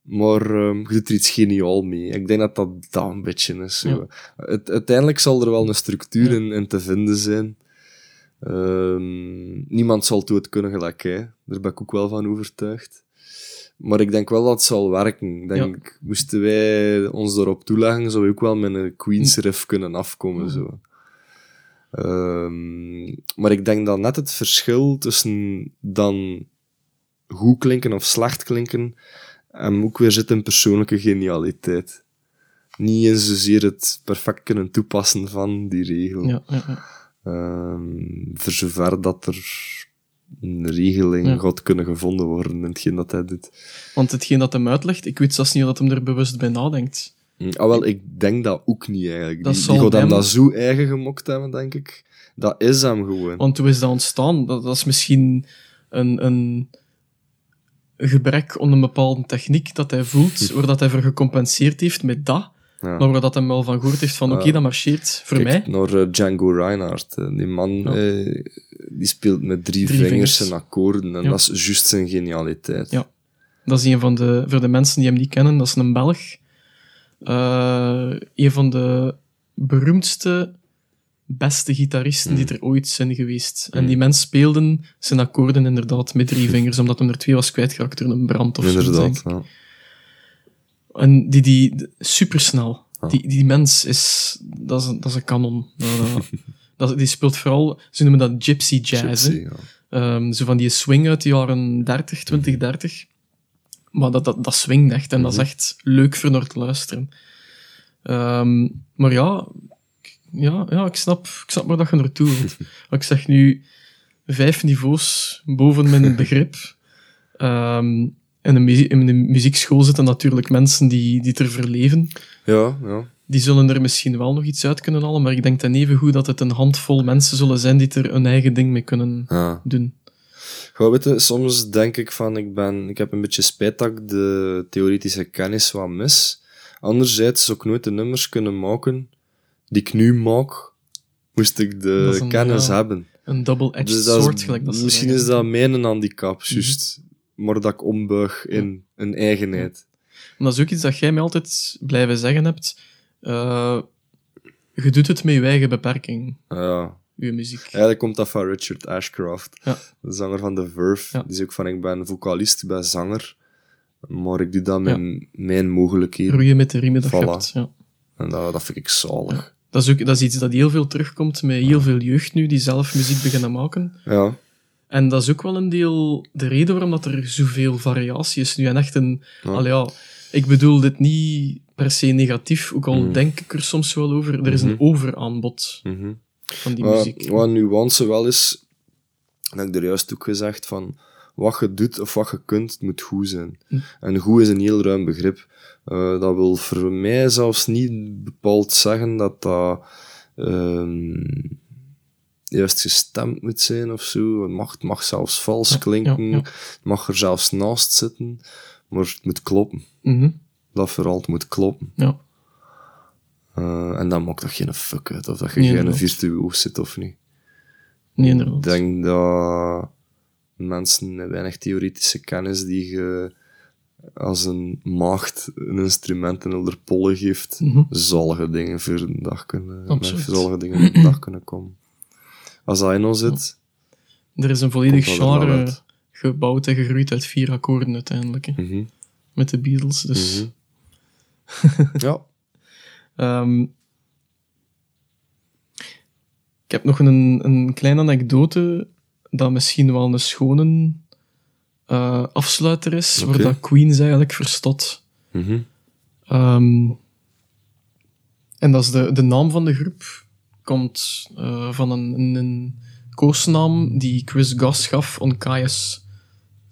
Speaker 2: maar ehm, je doet er iets geniaal mee. Ik denk dat dat dat een beetje is.
Speaker 1: Ja.
Speaker 2: Het, uiteindelijk zal er wel een structuur in, in te vinden zijn. Ehm, niemand zal het ooit kunnen gelijk. Daar ben ik ook wel van overtuigd. Maar ik denk wel dat het zal werken. Ik denk, moesten wij ons erop toeleggen, zou we ook wel met een Queen's riff kunnen afkomen. Zo. Ehm, maar ik denk dat net het verschil tussen dan goed klinken of slecht klinken, hem ook weer zit in persoonlijke genialiteit. Niet in zozeer het perfect kunnen toepassen van die regel.
Speaker 1: Ja, ja, ja.
Speaker 2: Ehm, voor zover dat er een regeling
Speaker 1: Ja.
Speaker 2: gaat kunnen gevonden worden in hetgeen dat hij doet.
Speaker 1: Want hetgeen dat hem uitlegt, ik weet zelfs niet dat hem er bewust bij nadenkt.
Speaker 2: Ah, wel, ik denk dat ook niet eigenlijk.
Speaker 1: Dat
Speaker 2: die
Speaker 1: zal
Speaker 2: die gaat hem
Speaker 1: hem-
Speaker 2: dat zo eigen gemokt hebben, denk ik. Dat is hem gewoon.
Speaker 1: Want hoe is dat ontstaan? Dat, dat is misschien een, een gebrek aan een bepaalde techniek dat hij voelt, waar dat hij voor gecompenseerd heeft met dat,
Speaker 2: Ja.
Speaker 1: maar waar dat hij wel van gehoord heeft van oké, dat marcheert voor
Speaker 2: Kijk
Speaker 1: mij.
Speaker 2: naar eh, Django Reinhardt. eh, Die man
Speaker 1: Ja.
Speaker 2: eh, die speelt met drie,
Speaker 1: Drie
Speaker 2: vingers
Speaker 1: vingers.
Speaker 2: zijn akkoorden. En
Speaker 1: Ja.
Speaker 2: dat is juist zijn genialiteit.
Speaker 1: Ja. Dat is een van de, voor de mensen die hem niet kennen, dat is een Belg. Eh, een van de beroemdste, beste gitaristen die er ooit zijn geweest. En die mens speelden zijn akkoorden inderdaad met drie vingers, omdat hem er twee was kwijtgeraakt door een brand of zo.
Speaker 2: Inderdaad.
Speaker 1: ik.
Speaker 2: Ja.
Speaker 1: En die, die, supersnel.
Speaker 2: Ah.
Speaker 1: Die, die mens is, dat is, een- dat is een kanon. Dat, die speelt vooral, ze noemen dat gypsy jazz. hè.
Speaker 2: Gypsy, ja.
Speaker 1: Ehm, zo van die swing uit de jaren 30, 20, 30. Maar dat, dat, dat swingt echt en dat is
Speaker 2: Mhm.
Speaker 1: echt leuk voor naar te luisteren. Ehm, maar ja, ik- ja, ja ik, snap, ik snap waar dat je naartoe wilt. ik zeg nu vijf niveaus boven mijn begrip. Ehm, in, muzie- in een muziekschool zitten natuurlijk mensen die, die het er verleven.
Speaker 2: Ja, ja.
Speaker 1: Die zullen er misschien wel nog iets uit kunnen halen, maar ik denk dan even goed dat het een handvol mensen zullen zijn die er een eigen ding mee kunnen
Speaker 2: ja.
Speaker 1: doen.
Speaker 2: Soms denk ik van, ik, ben, ik heb een beetje spijt dat ik de theoretische kennis wat mis. Anderzijds zou ik nooit de nummers kunnen maken die ik nu maak, moest ik de
Speaker 1: een-
Speaker 2: kennis
Speaker 1: ja.
Speaker 2: hebben.
Speaker 1: Een double-edged
Speaker 2: Dus is-
Speaker 1: sword, gelijk dat ze
Speaker 2: misschien
Speaker 1: zeggen.
Speaker 2: is dat mijn handicap, juist. Maar dat ik ombuig in een eigenheid.
Speaker 1: Maar dat is ook iets dat jij mij altijd blijven zeggen hebt. Eh, je doet het met je eigen beperking,
Speaker 2: Ja.
Speaker 1: Je muziek.
Speaker 2: Eigenlijk komt dat van Richard Ashcroft,
Speaker 1: Ja.
Speaker 2: de zanger van The Verve.
Speaker 1: Ja.
Speaker 2: Die is ook van, ik ben vocalist, ik ben zanger, maar ik doe dat met mijn mogelijkheden.
Speaker 1: Roeien met de riemen dat je
Speaker 2: Voilà.
Speaker 1: hebt. Ja.
Speaker 2: En dat, dat vind ik zalig.
Speaker 1: Dat, is ook, dat is iets dat heel veel terugkomt met heel veel jeugd nu, die zelf muziek beginnen maken.
Speaker 2: Ja.
Speaker 1: En dat is ook wel een deel de reden waarom dat er zoveel variatie is nu. En echt een...
Speaker 2: Ja.
Speaker 1: Allee, ja, ik bedoel dit niet per se negatief, ook al
Speaker 2: Mm.
Speaker 1: denk ik er soms wel over. Er is een
Speaker 2: Mhm.
Speaker 1: overaanbod
Speaker 2: Mhm.
Speaker 1: Van die
Speaker 2: Wat-
Speaker 1: muziek.
Speaker 2: Wat nuance wel is, dat heb ik er juist ook gezegd, van wat je doet of wat je kunt, moet goed zijn.
Speaker 1: Hm.
Speaker 2: En goed is een heel ruim begrip. Eh, dat wil voor mij zelfs niet bepaald zeggen dat dat ehm, juist gestemd moet zijn of zo. Het mag, het mag zelfs vals
Speaker 1: Ja,
Speaker 2: klinken,
Speaker 1: ja, ja.
Speaker 2: het mag er zelfs naast zitten, maar het moet kloppen.
Speaker 1: Mhm.
Speaker 2: Dat vooral, het moet kloppen.
Speaker 1: Ja.
Speaker 2: Eh, en dan maakt dat geen fuck uit of dat je
Speaker 1: Nee,
Speaker 2: geen virtuoos zit of niet.
Speaker 1: Nee,
Speaker 2: Ik
Speaker 1: inderdaad.
Speaker 2: denk dat mensen met weinig theoretische kennis die je als een maagd een instrument in pollen geeft,
Speaker 1: Mhm.
Speaker 2: zalige dingen voor de dag kunnen,
Speaker 1: Absoluut.
Speaker 2: met zalige dingen voor de dag kunnen komen. Als dat in ons zit,
Speaker 1: Er is een volledig genre gebouwd en gegroeid uit vier akkoorden uiteindelijk.
Speaker 2: mhm,
Speaker 1: Met de Beatles. Dus
Speaker 2: mhm. ja,
Speaker 1: Ehm, ik heb nog een, een kleine anekdote dat misschien wel een schone eh, afsluiter is,
Speaker 2: Oké.
Speaker 1: waar dat Queens eigenlijk verstond.
Speaker 2: mhm,
Speaker 1: Ehm, en dat is de, de naam van de groep komt eh, van een, een, een koosnaam die Chris Goss gaf on Caius.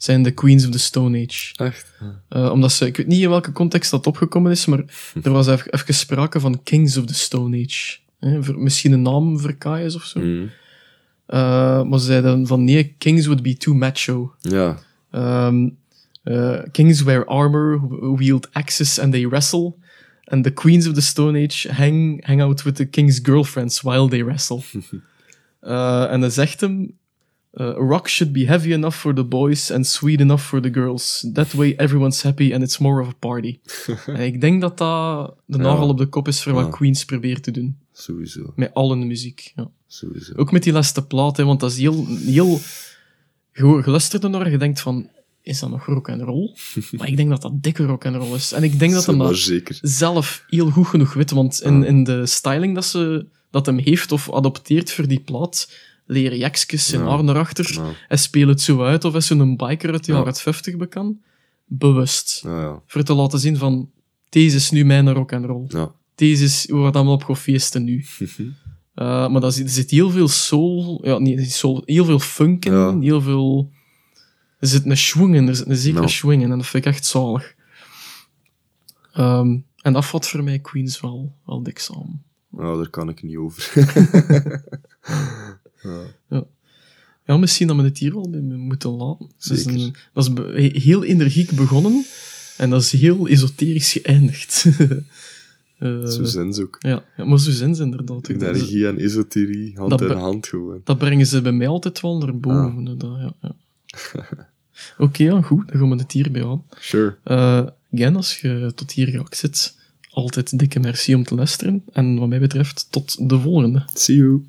Speaker 1: Zijn de Queens of the Stone Age.
Speaker 2: echt.
Speaker 1: Eh, omdat ze, ik weet niet in welke context dat opgekomen is, maar er was even, even sprake van Kings of the Stone Age. Hè, voor, misschien een naam voor Caius of zo.
Speaker 2: Mhm.
Speaker 1: Eh, maar ze zeiden van nee, Kings would be too macho.
Speaker 2: Ja,
Speaker 1: Um, uh, kings wear armor, wield axes, and they wrestle. And the queens of the Stone Age hang, hang out with the king's girlfriends while they wrestle. Uh, en dan zegt hem: uh, Rock should be heavy enough for the boys and sweet enough for the girls. That way everyone's happy and it's more of a party. en ik denk dat dat de
Speaker 2: Ja.
Speaker 1: nagel op de kop is voor
Speaker 2: Ja.
Speaker 1: wat Queens probeert te doen.
Speaker 2: sowieso.
Speaker 1: Met al hun muziek. Ja.
Speaker 2: Sowieso.
Speaker 1: Ook met die laatste plaat, hè, want dat is heel... heel je, luistert er je denkt van, is dat nog rock and roll? maar ik denk dat dat dikke rock and roll is. En ik denk dat hem dat
Speaker 2: zeker.
Speaker 1: zelf heel goed genoeg weet, want in, in de styling dat, ze, dat hem heeft of adopteert voor die plaat, leren jaksjes en
Speaker 2: Ja.
Speaker 1: haar naar achter, hij speelt het zo uit of hij is zo'n biker uit de
Speaker 2: Ja.
Speaker 1: jaren 50 bekend. Bewust. Voor te laten zien van, deze is nu mijn rock and roll.
Speaker 2: ja.
Speaker 1: Deze is we allemaal op gaan feesten nu. Eh, maar daar zit, er zit heel veel soul, ja, niet soul, heel veel funk in,
Speaker 2: Ja.
Speaker 1: heel veel... Er zit een schwung in, er zit een zekere schwung in, en dat vind ik echt zalig. Ehm, en dat vat voor mij Queens wel, wel dik samen.
Speaker 2: Ja, daar kan ik niet over.
Speaker 1: Ja, misschien dat we het hier wel moeten laten. Dat is, een- dat is heel energiek begonnen, en dat is heel esoterisch geëindigd. Eh,
Speaker 2: Zo zijn ze ook.
Speaker 1: ja, ja, maar zo zijn ze inderdaad.
Speaker 2: Energie en esoterie, hand
Speaker 1: Dat
Speaker 2: in hand gewoon.
Speaker 1: Dat brengen ze bij mij altijd wel naar boven. hè, Dat, ja, ja. Oké, ja, goed. Dan gaan we het hierbij aan.
Speaker 2: Sure.
Speaker 1: Eh Gen, als je tot hier geraakt zit, altijd dikke merci om te luisteren. En wat mij betreft, tot de volgende.
Speaker 2: See you.